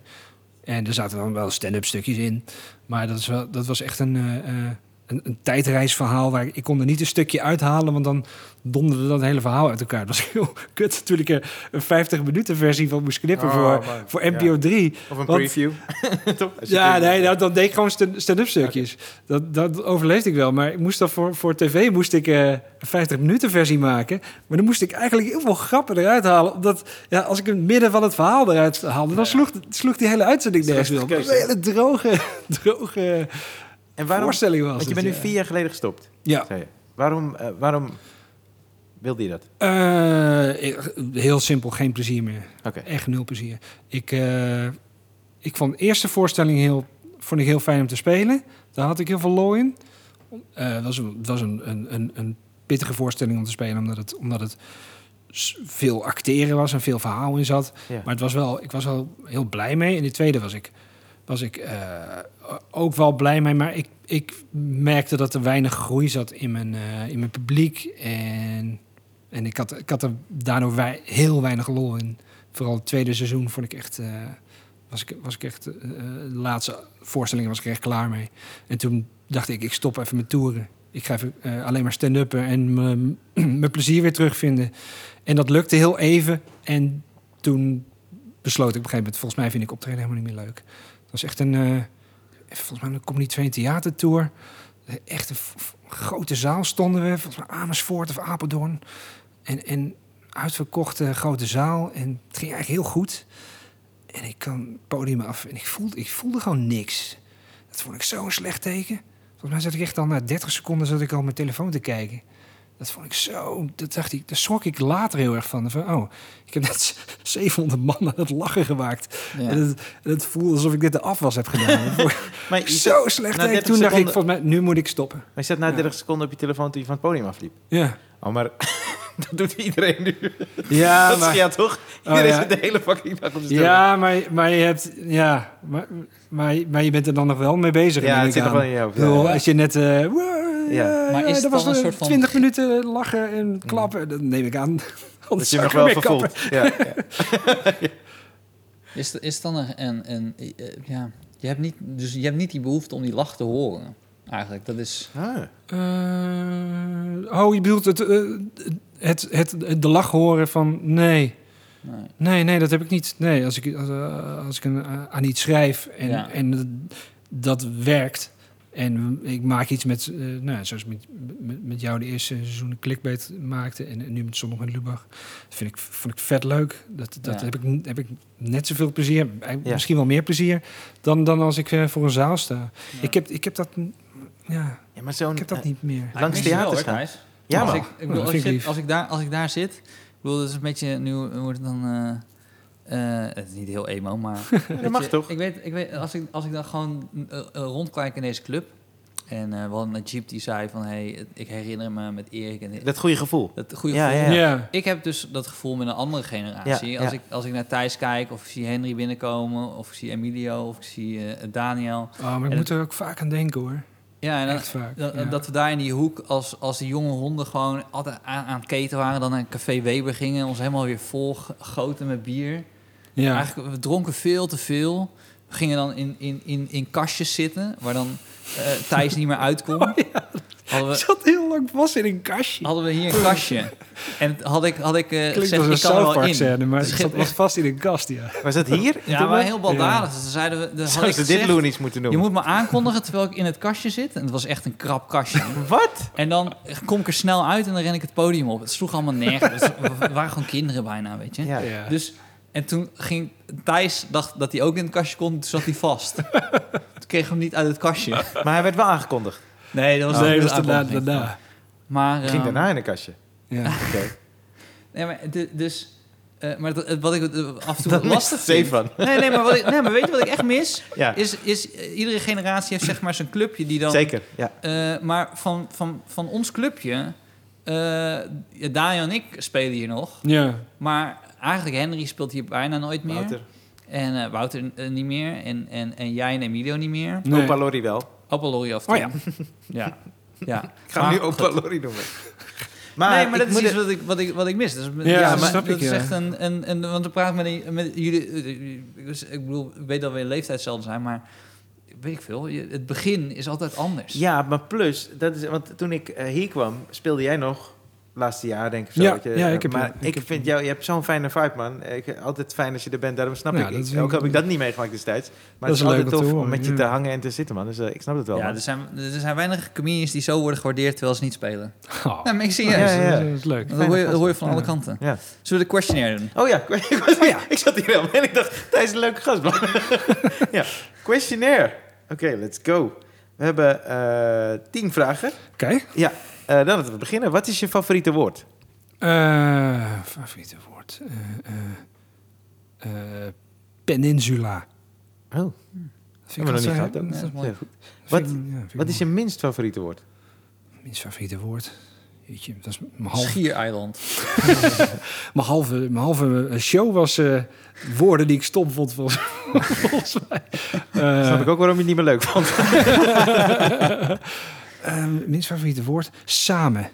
[SPEAKER 3] En er zaten dan wel stand-up stukjes in. Maar dat, is wel, dat was echt een, eh, eh, een, een tijdreisverhaal. Waar ik, kon er niet een stukje uithalen, want dan donderde dat hele verhaal uit elkaar. Dat was heel kut. Toen ik er een 50 minuten versie van moest knippen
[SPEAKER 1] Oh,
[SPEAKER 3] voor,
[SPEAKER 1] man.
[SPEAKER 3] voor
[SPEAKER 1] Ja.
[SPEAKER 3] NPO 3.
[SPEAKER 1] Of een
[SPEAKER 3] Want-
[SPEAKER 1] preview.
[SPEAKER 3] Ja, nee, nou, dan deed ik gewoon stand- stand-up stukjes. Dat, dat overleefde ik wel. Maar ik moest dan voor, voor tv moest ik eh, een 50 minuten versie maken. Maar dan moest ik eigenlijk heel veel grappen eruit halen. Omdat ja, als ik het midden van het verhaal eruit haalde, dan sloeg, sloeg die hele uitzending nergens op. Een hele droge, droge
[SPEAKER 1] En waarom...
[SPEAKER 3] voorstelling was
[SPEAKER 1] Want je bent nu vier jaar geleden gestopt,
[SPEAKER 3] Ja.
[SPEAKER 1] Waarom, eh, waarom wilde je dat?
[SPEAKER 3] Eh, ik- heel simpel, geen plezier meer.
[SPEAKER 1] Oké.
[SPEAKER 3] Echt nul plezier. Ik, eh, ik vond de eerste voorstelling heel, vond ik heel fijn om te spelen. Daar had ik heel veel lol in. Het was, een, was een, een, een, pittige voorstelling om te spelen, omdat het, omdat het veel acteren was en veel verhaal in zat.
[SPEAKER 1] Ja.
[SPEAKER 3] Maar het was wel, ik was wel heel blij mee. In de tweede was ik, was ik eh, ook wel blij mee. Maar ik, ik merkte dat er weinig groei zat in mijn, eh, in mijn publiek. En, en ik, had, ik had er daardoor heel weinig lol in. Vooral het tweede seizoen vond ik echt... eh, was ik, was ik echt... de laatste voorstelling was ik echt klaar mee. En toen dacht ik, ik stop even met toeren. Ik ga even alleen maar stand-uppen en mijn plezier weer terugvinden. En dat lukte heel even. En toen besloot ik op een gegeven moment... Volgens mij vind ik optreden helemaal niet meer leuk. Was echt een... eh, volgens mij een Comedy 2 theatertour. Echt een grote zaal stonden we. Volgens mij Amersfoort of Apeldoorn. En, en uitverkochte grote zaal. En het ging eigenlijk heel goed. En ik kwam het podium af en ik voelde, ik voelde gewoon niks. Dat vond ik zo'n slecht teken. Volgens mij zat ik echt al na 30 seconden zat ik al mijn telefoon te kijken. Dat vond ik zo... Dat dacht ik, daar schrok ik later heel erg van. van oh, ik heb net 700 man aan het lachen gemaakt.
[SPEAKER 2] Ja.
[SPEAKER 3] En, het, en het voelde alsof ik dit de afwas heb gedaan. Ik
[SPEAKER 1] Maar
[SPEAKER 3] zo slecht.
[SPEAKER 1] 30
[SPEAKER 3] Toen dacht ik, volgens mij, nu moet ik stoppen.
[SPEAKER 1] maar je zat na 30 seconden op je telefoon toen je van het podium afliep.
[SPEAKER 3] Ja,
[SPEAKER 1] Oh, maar dat doet iedereen nu.
[SPEAKER 3] ja
[SPEAKER 1] dat is
[SPEAKER 3] maar...
[SPEAKER 1] ja toch? Iedereen
[SPEAKER 3] ja.
[SPEAKER 1] zit de hele fucking dag op zijn
[SPEAKER 3] Ja, maar, maar je hebt... Ja, maar, maar, maar je bent er dan nog wel mee bezig.
[SPEAKER 1] Ja, het
[SPEAKER 3] ik
[SPEAKER 1] zit nog wel in je hoofd.
[SPEAKER 3] Ik bedoel,
[SPEAKER 1] Ja, ja.
[SPEAKER 3] als je net... eh,
[SPEAKER 1] Ja.
[SPEAKER 2] Maar
[SPEAKER 3] ja,
[SPEAKER 2] is
[SPEAKER 3] dat was
[SPEAKER 2] een soort van-
[SPEAKER 3] 20 minuten lachen en klappen. Dat neem ik aan.
[SPEAKER 1] Dat je nog wel vervoelt. Ja.
[SPEAKER 2] Is, is dan een, een, een eh, ja, je hebt niet, dus je hebt niet die behoefte om die lach te horen. Eigenlijk, dat is.
[SPEAKER 1] Ah.
[SPEAKER 3] Eh, oh, je bedoelt het, eh, het, het, de lach horen van... Nee,
[SPEAKER 2] Nee.
[SPEAKER 3] nee, nee, dat heb ik niet. Nee, als ik, als, als ik een, aan iets schrijf en,
[SPEAKER 2] Ja.
[SPEAKER 3] en dat werkt... En ik maak iets met, eh, nou, zoals met, met, met jou de eerste seizoen clickbait maakte en, en nu met Zondag met Lubach. Dat vind ik, vond ik vet leuk. Dat, dat
[SPEAKER 2] Ja.
[SPEAKER 3] heb, ik, heb ik net zoveel plezier, eh,
[SPEAKER 1] Ja.
[SPEAKER 3] misschien wel meer plezier, dan, dan als ik eh, voor een zaal sta.
[SPEAKER 2] Ja.
[SPEAKER 3] Ik, heb, ik heb dat, ja,
[SPEAKER 1] ja, maar zo'n...
[SPEAKER 3] ik heb dat niet meer.
[SPEAKER 1] Langs theaters
[SPEAKER 2] hoor,
[SPEAKER 1] gaan.
[SPEAKER 2] Thijs.
[SPEAKER 1] Ja,
[SPEAKER 2] als
[SPEAKER 1] man.
[SPEAKER 2] ik, ik bedoel,
[SPEAKER 3] dat
[SPEAKER 2] als, ik zit- als ik daar, als ik daar zit, ik bedoel, dat is een beetje nu hoe wordt het dan. Eh, het is niet heel emo, maar. weet
[SPEAKER 1] mag
[SPEAKER 2] je,
[SPEAKER 1] toch?
[SPEAKER 2] Ik weet, ik weet als, ik, als ik dan gewoon eh, eh, rondkijk in deze club. En eh we hadden een Jeep die zei van hey, ik herinner me met Erik en
[SPEAKER 1] Dat goede gevoel.
[SPEAKER 2] dat goede
[SPEAKER 1] Ja,
[SPEAKER 2] gevoel.
[SPEAKER 1] ja,
[SPEAKER 3] Ja.
[SPEAKER 2] Ik heb dus dat gevoel met een andere generatie.
[SPEAKER 1] Ja,
[SPEAKER 2] als,
[SPEAKER 1] ja.
[SPEAKER 2] Ik, als ik naar Thijs kijk, of ik zie Henry binnenkomen, of ik zie Emilio, of ik zie eh, Daniel.
[SPEAKER 3] Oh, maar ik
[SPEAKER 2] En
[SPEAKER 3] moet er ook vaak aan denken hoor.
[SPEAKER 2] Ja, en
[SPEAKER 3] Echt vaak.
[SPEAKER 2] dat,
[SPEAKER 3] ja.
[SPEAKER 2] dat we daar in die hoek, als, als die jonge honden gewoon altijd aan, aan het keten waren, dan naar een café Weber gingen, ons helemaal weer vol ge- goten met bier.
[SPEAKER 3] Ja.
[SPEAKER 2] Eigenlijk, we dronken veel te veel. We gingen dan in, in, in, in kastjes zitten, waar dan eh, Thijs niet meer uitkomt.
[SPEAKER 3] Oh,
[SPEAKER 2] hadden,
[SPEAKER 3] Ik
[SPEAKER 2] we,
[SPEAKER 3] zat heel lang vast in een kastje.
[SPEAKER 2] hadden we hier een kastje. En had ik, had ik eh, gezegd, ik kan er wel in.
[SPEAKER 3] scène, maar
[SPEAKER 2] Dus
[SPEAKER 3] ik zat was vast in een kast, ja.
[SPEAKER 1] Was dat hier?
[SPEAKER 2] Ja, maar heel baldadig.
[SPEAKER 3] Ja.
[SPEAKER 2] Dus zeiden we, dan had ik
[SPEAKER 1] ze dit Loonies moeten
[SPEAKER 2] je
[SPEAKER 1] doen?
[SPEAKER 2] moet me aankondigen terwijl ik in het kastje zit. En het was echt een krap kastje.
[SPEAKER 1] Wat?
[SPEAKER 2] En dan kom ik er snel uit en dan ren ik het podium op. Het sloeg allemaal nergens. We waren gewoon kinderen bijna, weet je.
[SPEAKER 1] Ja.
[SPEAKER 3] Ja.
[SPEAKER 2] Dus, en toen ging Thijs, dacht dat hij ook in het kastje kon, toen zat hij vast. toen kreeg hem niet uit het kastje.
[SPEAKER 1] Maar hij werd wel aangekondigd.
[SPEAKER 2] Nee, dat was
[SPEAKER 3] nee, dat
[SPEAKER 2] de
[SPEAKER 3] was daarna.
[SPEAKER 2] aankondiging.
[SPEAKER 3] daarna.
[SPEAKER 2] Maar,
[SPEAKER 1] Ging
[SPEAKER 2] ehm,
[SPEAKER 1] daarna in een kastje.
[SPEAKER 3] Ja.
[SPEAKER 1] Oké.
[SPEAKER 2] Nee, maar de- dus... eh, maar dat, wat ik af en toe
[SPEAKER 1] Dat
[SPEAKER 2] lastig vind...
[SPEAKER 1] van.
[SPEAKER 2] Nee, nee, maar, wat ik, nee, maar weet je wat ik echt mis?
[SPEAKER 1] Ja,
[SPEAKER 2] Is, is eh, iedere generatie heeft zeg maar zijn clubje die dan...
[SPEAKER 1] zeker. Ja.
[SPEAKER 2] Eh, maar van, van, van ons clubje... eh ja, Daniel en ik spelen hier nog.
[SPEAKER 3] ja.
[SPEAKER 2] Maar eigenlijk Henry speelt hier bijna nooit meer.
[SPEAKER 1] Wouter.
[SPEAKER 2] En eh, Wouter eh, niet meer. En, en, en jij en Emilio niet meer.
[SPEAKER 3] Nee.
[SPEAKER 1] Opa wel.
[SPEAKER 2] Opa Lorry af
[SPEAKER 3] Oh
[SPEAKER 2] toe. ja. ja.
[SPEAKER 1] Ik ga hem nu
[SPEAKER 2] Maar
[SPEAKER 1] Opa. Lorry noemen.
[SPEAKER 2] nee, maar
[SPEAKER 1] ik
[SPEAKER 2] dat is iets wat ik, wat, ik, wat ik mis. Dus,
[SPEAKER 3] Ja,
[SPEAKER 2] dat
[SPEAKER 3] dat
[SPEAKER 2] is-
[SPEAKER 3] snap
[SPEAKER 2] dat
[SPEAKER 3] ik,
[SPEAKER 2] is
[SPEAKER 3] ja.
[SPEAKER 2] echt een, een, een... Want we praten met, een- met jullie... eh, Ik ik bedoel, ik weet dat we in leeftijd hetzelfde zijn, maar... Weet ik veel. je- Het begin is altijd anders.
[SPEAKER 1] Ja, maar plus, dat is, want toen ik hier kwam, speelde jij nog laatste jaar, denk ik. Zo,
[SPEAKER 3] Ja,
[SPEAKER 1] dat je,
[SPEAKER 3] ja, ik heb-
[SPEAKER 1] maar
[SPEAKER 3] ik
[SPEAKER 1] ik,
[SPEAKER 3] heb-
[SPEAKER 1] vind jou, je hebt zo'n fijne vibe, man. Ik, altijd fijn als je er bent, daarom snap
[SPEAKER 3] Ja,
[SPEAKER 1] ik. ik
[SPEAKER 3] is-
[SPEAKER 1] ook heb ik dat niet meegemaakt destijds. Maar
[SPEAKER 3] Dat
[SPEAKER 1] het
[SPEAKER 3] is
[SPEAKER 1] altijd
[SPEAKER 3] om te
[SPEAKER 1] tof om
[SPEAKER 3] horen,
[SPEAKER 1] met je
[SPEAKER 3] ja.
[SPEAKER 1] te hangen en te zitten, man. Dus eh, ik snap het wel,
[SPEAKER 2] Ja,
[SPEAKER 1] man.
[SPEAKER 2] er zijn, er zijn weinig comedians die zo worden gewaardeerd terwijl ze niet spelen.
[SPEAKER 3] Oh.
[SPEAKER 2] Nee, maar ik zie je.
[SPEAKER 1] Ja, ja, ja.
[SPEAKER 3] Dat is leuk.
[SPEAKER 2] Dat hoor je, dat hoor je van
[SPEAKER 3] Ja.
[SPEAKER 2] alle kanten.
[SPEAKER 1] Ja.
[SPEAKER 2] Zullen we de questionnaire doen?
[SPEAKER 1] Oh ja, ik, was, ik zat hier helemaal en ik dacht, Thijs is een leuke gast, man. ja, questionnaire. Oké, let's go. We hebben eh, tien vragen.
[SPEAKER 3] Oké.
[SPEAKER 1] Ja, dan laten we beginnen. Wat is je favoriete woord?
[SPEAKER 3] Eh, favoriete woord. Eh, eh, eh, peninsula.
[SPEAKER 1] Oh,
[SPEAKER 3] Dat
[SPEAKER 1] hebben we nog niet gehad. ook.
[SPEAKER 2] Dat is mooi.
[SPEAKER 3] Vind
[SPEAKER 1] Wat-
[SPEAKER 3] ik- ja, vind ik
[SPEAKER 1] Wat is je minst favoriete woord?
[SPEAKER 3] minst favoriete woord? Jeetje, dat is mijn halve,
[SPEAKER 2] Schiereiland.
[SPEAKER 3] mijn halve, mijn halve eh, show was eh, woorden die ik stom vond volgens, mij. Eh,
[SPEAKER 1] Snap ik ook waarom je het niet meer leuk vond.
[SPEAKER 3] eh, minst favoriete woord? Samen.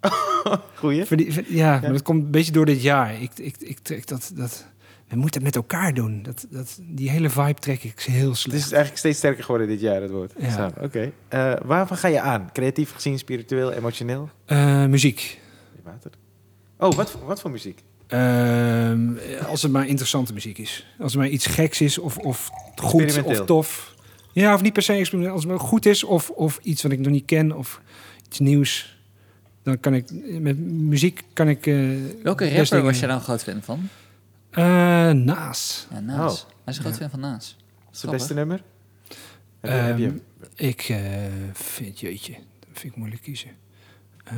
[SPEAKER 1] Goeie.
[SPEAKER 3] Verdie- ver- ja, maar dat komt een beetje door dit jaar. Ik, ik, ik trek dat, dat... We moeten het met elkaar doen. Dat, dat, die hele vibe trek ik heel
[SPEAKER 1] Het
[SPEAKER 3] slecht.
[SPEAKER 1] is eigenlijk steeds sterker geworden dit jaar, het woord.
[SPEAKER 3] Ja.
[SPEAKER 1] Samen, Oké. Eh, waarvan ga je aan? Creatief gezien, spiritueel, emotioneel?
[SPEAKER 3] Eh, muziek.
[SPEAKER 1] Water. Oh, wat, voor- wat voor muziek?
[SPEAKER 3] Ehm, als het maar interessante muziek is. Als het maar iets geks is of, of goed of tof. Ja, of niet per se experimenteel. Als het maar goed is of, of iets wat ik nog niet ken of iets nieuws. Dan kan ik, met muziek kan ik... eh,
[SPEAKER 2] Welke rapper
[SPEAKER 3] dingen-
[SPEAKER 2] was jij dan een groot fan van?
[SPEAKER 3] Eh, Naas.
[SPEAKER 2] Ja, Naas.
[SPEAKER 1] Oh.
[SPEAKER 2] Hij is een groot
[SPEAKER 3] Ja.
[SPEAKER 2] fan van Naas.
[SPEAKER 1] Wat is het beste nummer? Heb je,
[SPEAKER 3] Ehm,
[SPEAKER 1] heb je,
[SPEAKER 3] Ik eh, vind, jeetje, dat vind ik moeilijk kiezen. Ehm,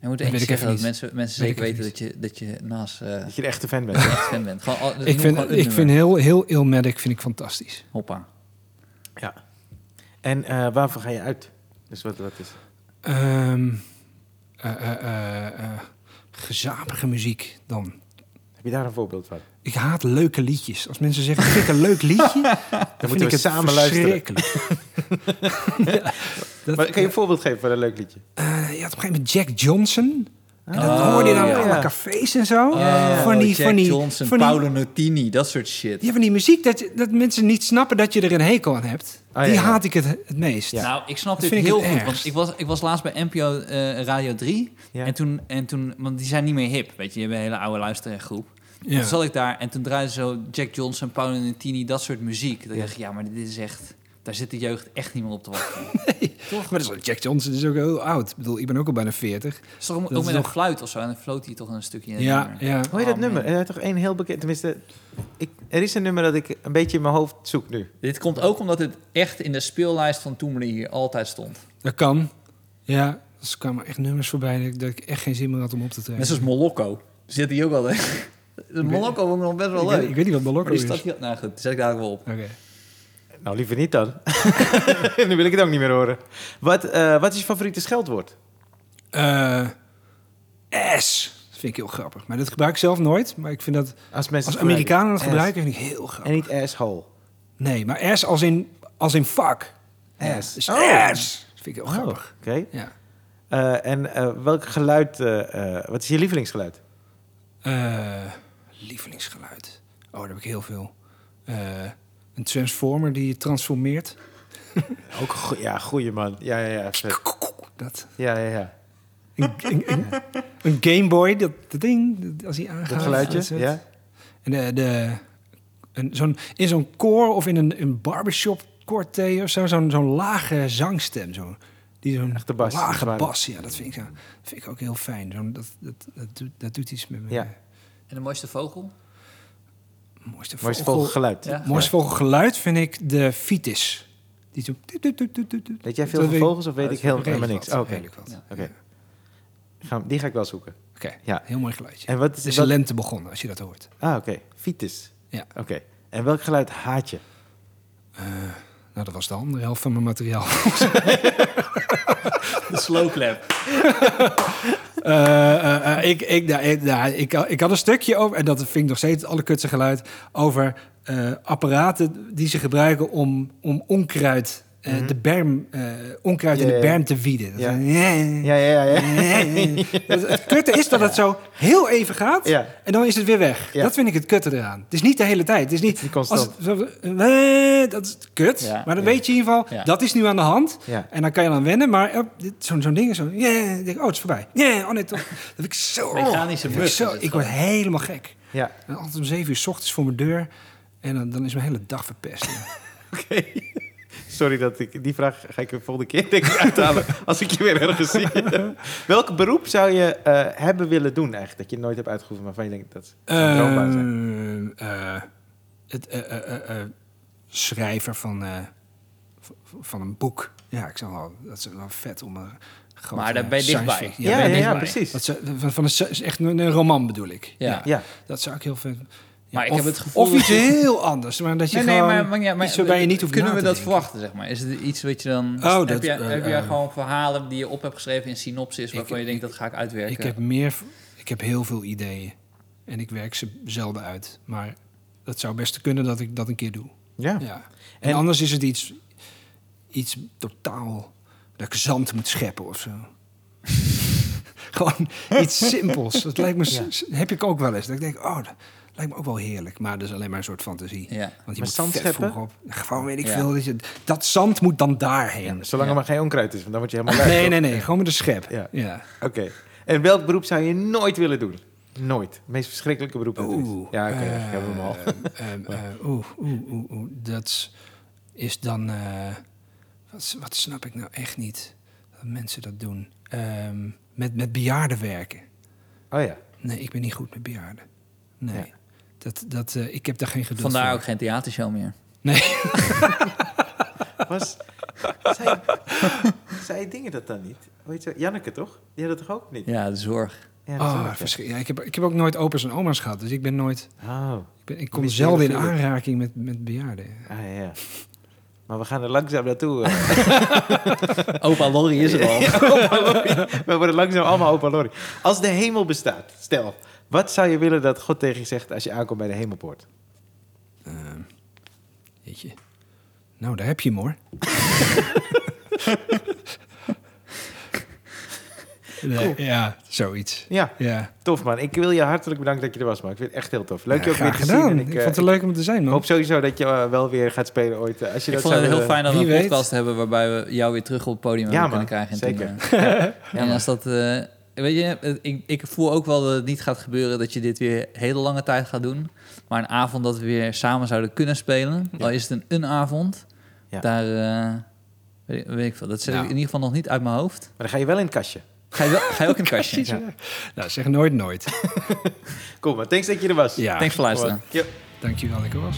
[SPEAKER 2] Je moet
[SPEAKER 3] ik
[SPEAKER 2] zeggen dat
[SPEAKER 3] even
[SPEAKER 2] mensen, mensen zeker weten dat je, dat je Naas eh
[SPEAKER 1] dat je een echte fan bent.
[SPEAKER 2] echt fan bent. Gewoon,
[SPEAKER 3] ik vind, ik vind heel, heel Illmatic vind ik fantastisch.
[SPEAKER 2] Hoppa.
[SPEAKER 1] Ja. En eh, waarvan ga je uit? Dus wat, wat is
[SPEAKER 3] eh, gezapige muziek dan.
[SPEAKER 1] Heb je daar een voorbeeld van?
[SPEAKER 3] Ik haat leuke liedjes. Als mensen zeggen, vind ik een leuk liedje, dan,
[SPEAKER 1] moeten
[SPEAKER 3] ik
[SPEAKER 1] we
[SPEAKER 3] het
[SPEAKER 1] samen luisteren.
[SPEAKER 3] Ja, dat,
[SPEAKER 1] Maar kan je een voorbeeld geven van een leuk liedje?
[SPEAKER 3] eh, je had op een gegeven moment Jack Johnson. En dat
[SPEAKER 2] Oh,
[SPEAKER 3] hoorde je dan
[SPEAKER 2] ja.
[SPEAKER 3] in alle cafés en zo.
[SPEAKER 1] ja.
[SPEAKER 3] Van die,
[SPEAKER 2] Jack
[SPEAKER 3] van die,
[SPEAKER 2] Johnson,
[SPEAKER 3] van die,
[SPEAKER 2] Paolo Nutini, dat soort shit.
[SPEAKER 3] ja, van die muziek dat, dat mensen niet snappen dat je er een hekel aan hebt.
[SPEAKER 1] Ah, ja,
[SPEAKER 3] die
[SPEAKER 1] ja.
[SPEAKER 3] haat ik het, het meest.
[SPEAKER 1] Ja.
[SPEAKER 2] Nou, ik snap
[SPEAKER 3] Dat
[SPEAKER 2] dit heel goed.
[SPEAKER 3] ergst.
[SPEAKER 2] Want ik was, ik was laatst bij NPO eh, Radio 3.
[SPEAKER 1] Ja.
[SPEAKER 2] En, toen, en toen, want die zijn niet meer hip. Weet je, je hebt een hele oude luistergroep.
[SPEAKER 3] Ja.
[SPEAKER 2] Toen zat ik daar en toen draaide zo Jack Johnson, Paolo Nutini, dat soort muziek. Dan dacht ik, ja, maar dit is echt... Daar zit de jeugd echt niet meer op te wachten.
[SPEAKER 3] Toch? Maar dat is, wel- Jack Johnson is ook heel oud. Ik bedoel, ik ben ook al bijna 40.
[SPEAKER 2] Is toch ook,
[SPEAKER 3] Dat
[SPEAKER 2] ook
[SPEAKER 3] is
[SPEAKER 2] met een fluit of zo? En dan floot hij toch een stukje in
[SPEAKER 3] Ja,
[SPEAKER 2] nummer.
[SPEAKER 3] ja.
[SPEAKER 1] Hoor je dat
[SPEAKER 2] Oh,
[SPEAKER 1] nummer? Er is toch één heel bekend... Tenminste, ik, er is een nummer dat ik een beetje in mijn hoofd zoek nu.
[SPEAKER 2] Dit komt ook omdat het echt in de speellijst van Toemelen hier altijd stond.
[SPEAKER 3] Dat kan. Ja, er kwamen echt nummers voorbij dat ik, dat ik echt geen zin meer had om op te treden.
[SPEAKER 2] Net zoals Molokko. Zit hij ook al. De Molokko vond ik nog best wel
[SPEAKER 3] ik,
[SPEAKER 2] leuk.
[SPEAKER 3] weet, ik weet niet wat Molokko
[SPEAKER 2] die
[SPEAKER 3] is.
[SPEAKER 2] staat hier... Nou goed, zet ik daar wel op.
[SPEAKER 3] Oké.
[SPEAKER 1] Nou, liever niet dan. nu wil ik het ook niet meer horen. Wat, eh, wat is je favoriete scheldwoord?
[SPEAKER 3] Eh, S. Dat vind ik heel grappig. Maar dat gebruik ik zelf nooit. Maar ik vind dat
[SPEAKER 1] Als mensen
[SPEAKER 3] als Amerikanen het
[SPEAKER 1] Ass.
[SPEAKER 3] gebruiken, vind ik heel grappig.
[SPEAKER 1] En niet asshole.
[SPEAKER 3] Nee, maar S als in, als in fuck.
[SPEAKER 1] Ass.
[SPEAKER 3] Dus
[SPEAKER 1] Oh.
[SPEAKER 3] S. Dat vind ik heel grappig.
[SPEAKER 1] Oké.
[SPEAKER 3] Ja.
[SPEAKER 1] Eh, en eh, welk geluid... wat is je lievelingsgeluid?
[SPEAKER 3] Lievelingsgeluid. Oh, daar heb ik heel veel. Eh, een transformer die transformeert.
[SPEAKER 1] Ook een ja, goeie man. Ja, ja, ja. vet.
[SPEAKER 3] Dat.
[SPEAKER 1] Ja, ja, ja.
[SPEAKER 3] Een, een, een, een Game Boy, dat, dat ding, als hij aangaat.
[SPEAKER 1] Dat geluidje,
[SPEAKER 3] dat
[SPEAKER 1] ja.
[SPEAKER 3] En de, de, een, zo'n, in zo'n koor of in een, een barbershop quartet of zo, zo'n, zo'n lage zangstem. Zo. Die zo'n
[SPEAKER 1] Echte bas,
[SPEAKER 3] lage bas, ja, dat vind ik, zo- dat vind ik ook heel fijn. Zo'n, dat, dat, dat, doet, dat doet iets met me.
[SPEAKER 1] Ja.
[SPEAKER 2] En de mooiste vogel?
[SPEAKER 3] Mooiste,
[SPEAKER 1] Mooiste
[SPEAKER 3] vogel,
[SPEAKER 1] vogelgeluid.
[SPEAKER 2] Ja.
[SPEAKER 3] mooiste vogelgeluid vind ik de fiets. Die zo...
[SPEAKER 1] Weet jij veel
[SPEAKER 3] Dat
[SPEAKER 1] van
[SPEAKER 3] weet-
[SPEAKER 1] vogels of weet ik heel, helemaal niks? Oh, Oké.
[SPEAKER 2] Ja.
[SPEAKER 1] Ga- Die ga ik wel zoeken.
[SPEAKER 3] Oké,
[SPEAKER 1] Ja.
[SPEAKER 3] heel mooi geluidje.
[SPEAKER 1] En wat is
[SPEAKER 3] is
[SPEAKER 1] wat-
[SPEAKER 3] de lente begonnen, als je dat hoort.
[SPEAKER 1] Ah, oké. Vitis.
[SPEAKER 3] Ja.
[SPEAKER 1] Oké. En welk geluid haat je?
[SPEAKER 3] Nou, dat was de andere helft van mijn materiaal.
[SPEAKER 2] De slow clap.
[SPEAKER 3] Eh, eh, eh, ik, ik, ik, ik, had een stukje over, en dat vind ik nog steeds het allerkutste geluid, over apparaten die ze gebruiken om, om onkruid, eh,
[SPEAKER 1] Mhm.
[SPEAKER 3] de berm, eh, onkruid in de
[SPEAKER 1] ja.
[SPEAKER 3] berm te wieden. Dat
[SPEAKER 1] Ja. Ja, ja, ja.
[SPEAKER 3] Het kutte is dat het zo heel even gaat en dan is het weer weg. Dat vind ik het kutte eraan. Het is niet de hele tijd. Het is niet,
[SPEAKER 1] constant.
[SPEAKER 3] als het zo- dat is kut. Maar dan weet je in ieder geval, dat is nu aan de hand. En dan kan je dan wennen, maar dit- zo'n ding is zo... Yeah, denk oh, het is voorbij. Yeah, oh nee, toch. Dat vind ik zo...
[SPEAKER 2] Mechanische
[SPEAKER 3] vind ik zo word helemaal gek.
[SPEAKER 1] Ja.
[SPEAKER 3] En altijd om zeven uur s ochtends voor mijn deur. En dan, dan is mijn hele dag verpest.
[SPEAKER 1] Oké. Sorry dat ik... Die vraag ga ik de volgende keer denk ik uithalen als ik je weer ergens zie. Welk beroep zou je eh, hebben willen doen eigenlijk? Dat je nooit hebt uitgeoefend, maar van je denkt dat zou zijn.
[SPEAKER 3] Eh, het eh, eh, eh, eh, schrijver van, eh, van een boek. Ja, ik zou wel, dat is wel vet om een grote
[SPEAKER 2] Maar daar ben je dichtbij.
[SPEAKER 1] Ja, ja, precies.
[SPEAKER 3] Dat ze, van, van een, is echt een, een roman bedoel ik.
[SPEAKER 2] Ja.
[SPEAKER 1] Ja.
[SPEAKER 3] Dat zou ik heel vet. Ja,
[SPEAKER 2] Maar ik
[SPEAKER 3] of,
[SPEAKER 2] heb het gevoel
[SPEAKER 3] Of
[SPEAKER 2] dat
[SPEAKER 3] iets
[SPEAKER 2] je-
[SPEAKER 3] heel anders. Maar dat je
[SPEAKER 2] Nee, nee, maar, maar, ja, maar
[SPEAKER 3] iets waarbij je niet hoeft
[SPEAKER 2] kunnen
[SPEAKER 3] na
[SPEAKER 2] we dat
[SPEAKER 3] denken.
[SPEAKER 2] verwachten, zeg maar? Is het iets wat je dan...
[SPEAKER 3] Oh,
[SPEAKER 2] heb
[SPEAKER 3] dat, eh,
[SPEAKER 2] heb je
[SPEAKER 3] eh,
[SPEAKER 2] gewoon verhalen die je op hebt geschreven in synopsis...
[SPEAKER 3] Ik-
[SPEAKER 2] waarvan je denkt, dat ga ik uitwerken?
[SPEAKER 3] Ik heb meer, ik heb heel veel ideeën. En ik werk ze zelden uit. Maar dat zou best kunnen dat ik dat een keer doe.
[SPEAKER 1] Ja.
[SPEAKER 3] Ja. En,
[SPEAKER 1] En-
[SPEAKER 3] anders is het iets, iets totaal dat ik zand moet scheppen of zo. Gewoon iets simpels. Dat lijkt me,
[SPEAKER 1] Ja.
[SPEAKER 3] heb ik ook wel eens. Dat ik denk, oh, lijkt me ook wel heerlijk. Maar dat is alleen maar een soort fantasie.
[SPEAKER 2] Ja.
[SPEAKER 3] Want je
[SPEAKER 1] Maar
[SPEAKER 3] moet
[SPEAKER 1] zand
[SPEAKER 3] vet vroeg op. Gewoon weet ik
[SPEAKER 2] Ja.
[SPEAKER 3] veel. Dat, je, dat zand moet dan daarheen.
[SPEAKER 1] Ja, zolang
[SPEAKER 2] Ja.
[SPEAKER 1] er maar geen onkruid is, want dan word je helemaal
[SPEAKER 3] nee, nee, nee. Gewoon met een schep.
[SPEAKER 1] Ja.
[SPEAKER 3] Ja.
[SPEAKER 1] Oké. En welk beroep zou je nooit willen doen? Nooit. Het meest verschrikkelijke beroep dat er is.
[SPEAKER 3] Oeh.
[SPEAKER 1] Ja, oké.
[SPEAKER 3] eh,
[SPEAKER 1] ik heb hem al.
[SPEAKER 3] ehm, eh, Oeh, oeh, oeh, oeh. Dat is dan... eh, wat, wat snap ik nou echt niet? Dat mensen dat doen. Ehm, met, met bejaarden werken.
[SPEAKER 1] Oh ja.
[SPEAKER 3] Nee, ik ben niet goed met bejaarden. Nee. Dat, dat, eh, ik heb daar geen geduld
[SPEAKER 2] Vandaar
[SPEAKER 3] voor.
[SPEAKER 2] ook geen theatershow meer.
[SPEAKER 3] Nee.
[SPEAKER 1] Was, zei, zei dingen dat dan niet? Weet je, Janneke toch? Die had dat toch ook niet?
[SPEAKER 2] Ja, de zorg.
[SPEAKER 1] Ja, dat is
[SPEAKER 3] Oh, ja, ik, heb, ik heb ook nooit opa's en oma's gehad. Dus ik ben nooit...
[SPEAKER 1] Oh,
[SPEAKER 3] Ik, ben, ik kom zelden in aanraking met, met bejaarden.
[SPEAKER 1] ah, ja. Maar we gaan er langzaam naartoe. eh.
[SPEAKER 2] Opa Lorry is er al.
[SPEAKER 1] Opa Lorry. We worden langzaam allemaal opa Lorry. Als de hemel bestaat, stel, wat zou je willen dat God tegen je zegt als je aankomt bij de hemelpoort?
[SPEAKER 3] Ehm, jeetje. Nou, daar heb je hem hoor. Nee, Ja, zoiets.
[SPEAKER 1] Ja,
[SPEAKER 3] Ja,
[SPEAKER 1] tof man. Ik wil je hartelijk bedanken dat je er was, man. Ik vind het echt heel tof. Leuk
[SPEAKER 3] Ja,
[SPEAKER 1] je ook weer te
[SPEAKER 3] gedaan.
[SPEAKER 1] zien. En
[SPEAKER 3] Ik,
[SPEAKER 1] ik, eh,
[SPEAKER 3] vond het leuk om te zijn,
[SPEAKER 1] ik
[SPEAKER 3] man.
[SPEAKER 1] hoop sowieso dat je eh, wel weer gaat spelen ooit. eh, Als je
[SPEAKER 2] Ik
[SPEAKER 1] dat
[SPEAKER 2] vond het
[SPEAKER 1] zou,
[SPEAKER 2] heel
[SPEAKER 1] eh,
[SPEAKER 2] fijn dat we een
[SPEAKER 3] weet.
[SPEAKER 2] podcast hebben... waarbij we jou weer terug op het podium
[SPEAKER 1] Ja,
[SPEAKER 2] kunnen krijgen. En
[SPEAKER 1] Zeker.
[SPEAKER 2] toen, eh,
[SPEAKER 1] Ja,
[SPEAKER 2] en als dat... weet je, ik, ik voel ook wel dat het niet gaat gebeuren... dat je dit weer hele lange tijd gaat doen. Maar een avond dat we weer samen zouden kunnen spelen...
[SPEAKER 1] Ja.
[SPEAKER 2] al is het een, een avond...
[SPEAKER 1] Ja.
[SPEAKER 2] daar... eh, weet, ik- weet ik veel. Dat zet
[SPEAKER 3] Nou.
[SPEAKER 2] ik in ieder geval nog niet uit mijn hoofd.
[SPEAKER 1] Maar dan ga je wel in het kastje.
[SPEAKER 2] Ga je, wel, ga je ook in het kastje?
[SPEAKER 3] Ja. Nou, zeg nooit nooit.
[SPEAKER 1] Cool, maar thanks dat je er was.
[SPEAKER 3] Ja,
[SPEAKER 2] Thanks voor luisteren.
[SPEAKER 1] Ja.
[SPEAKER 3] dankjewel dat ik er was.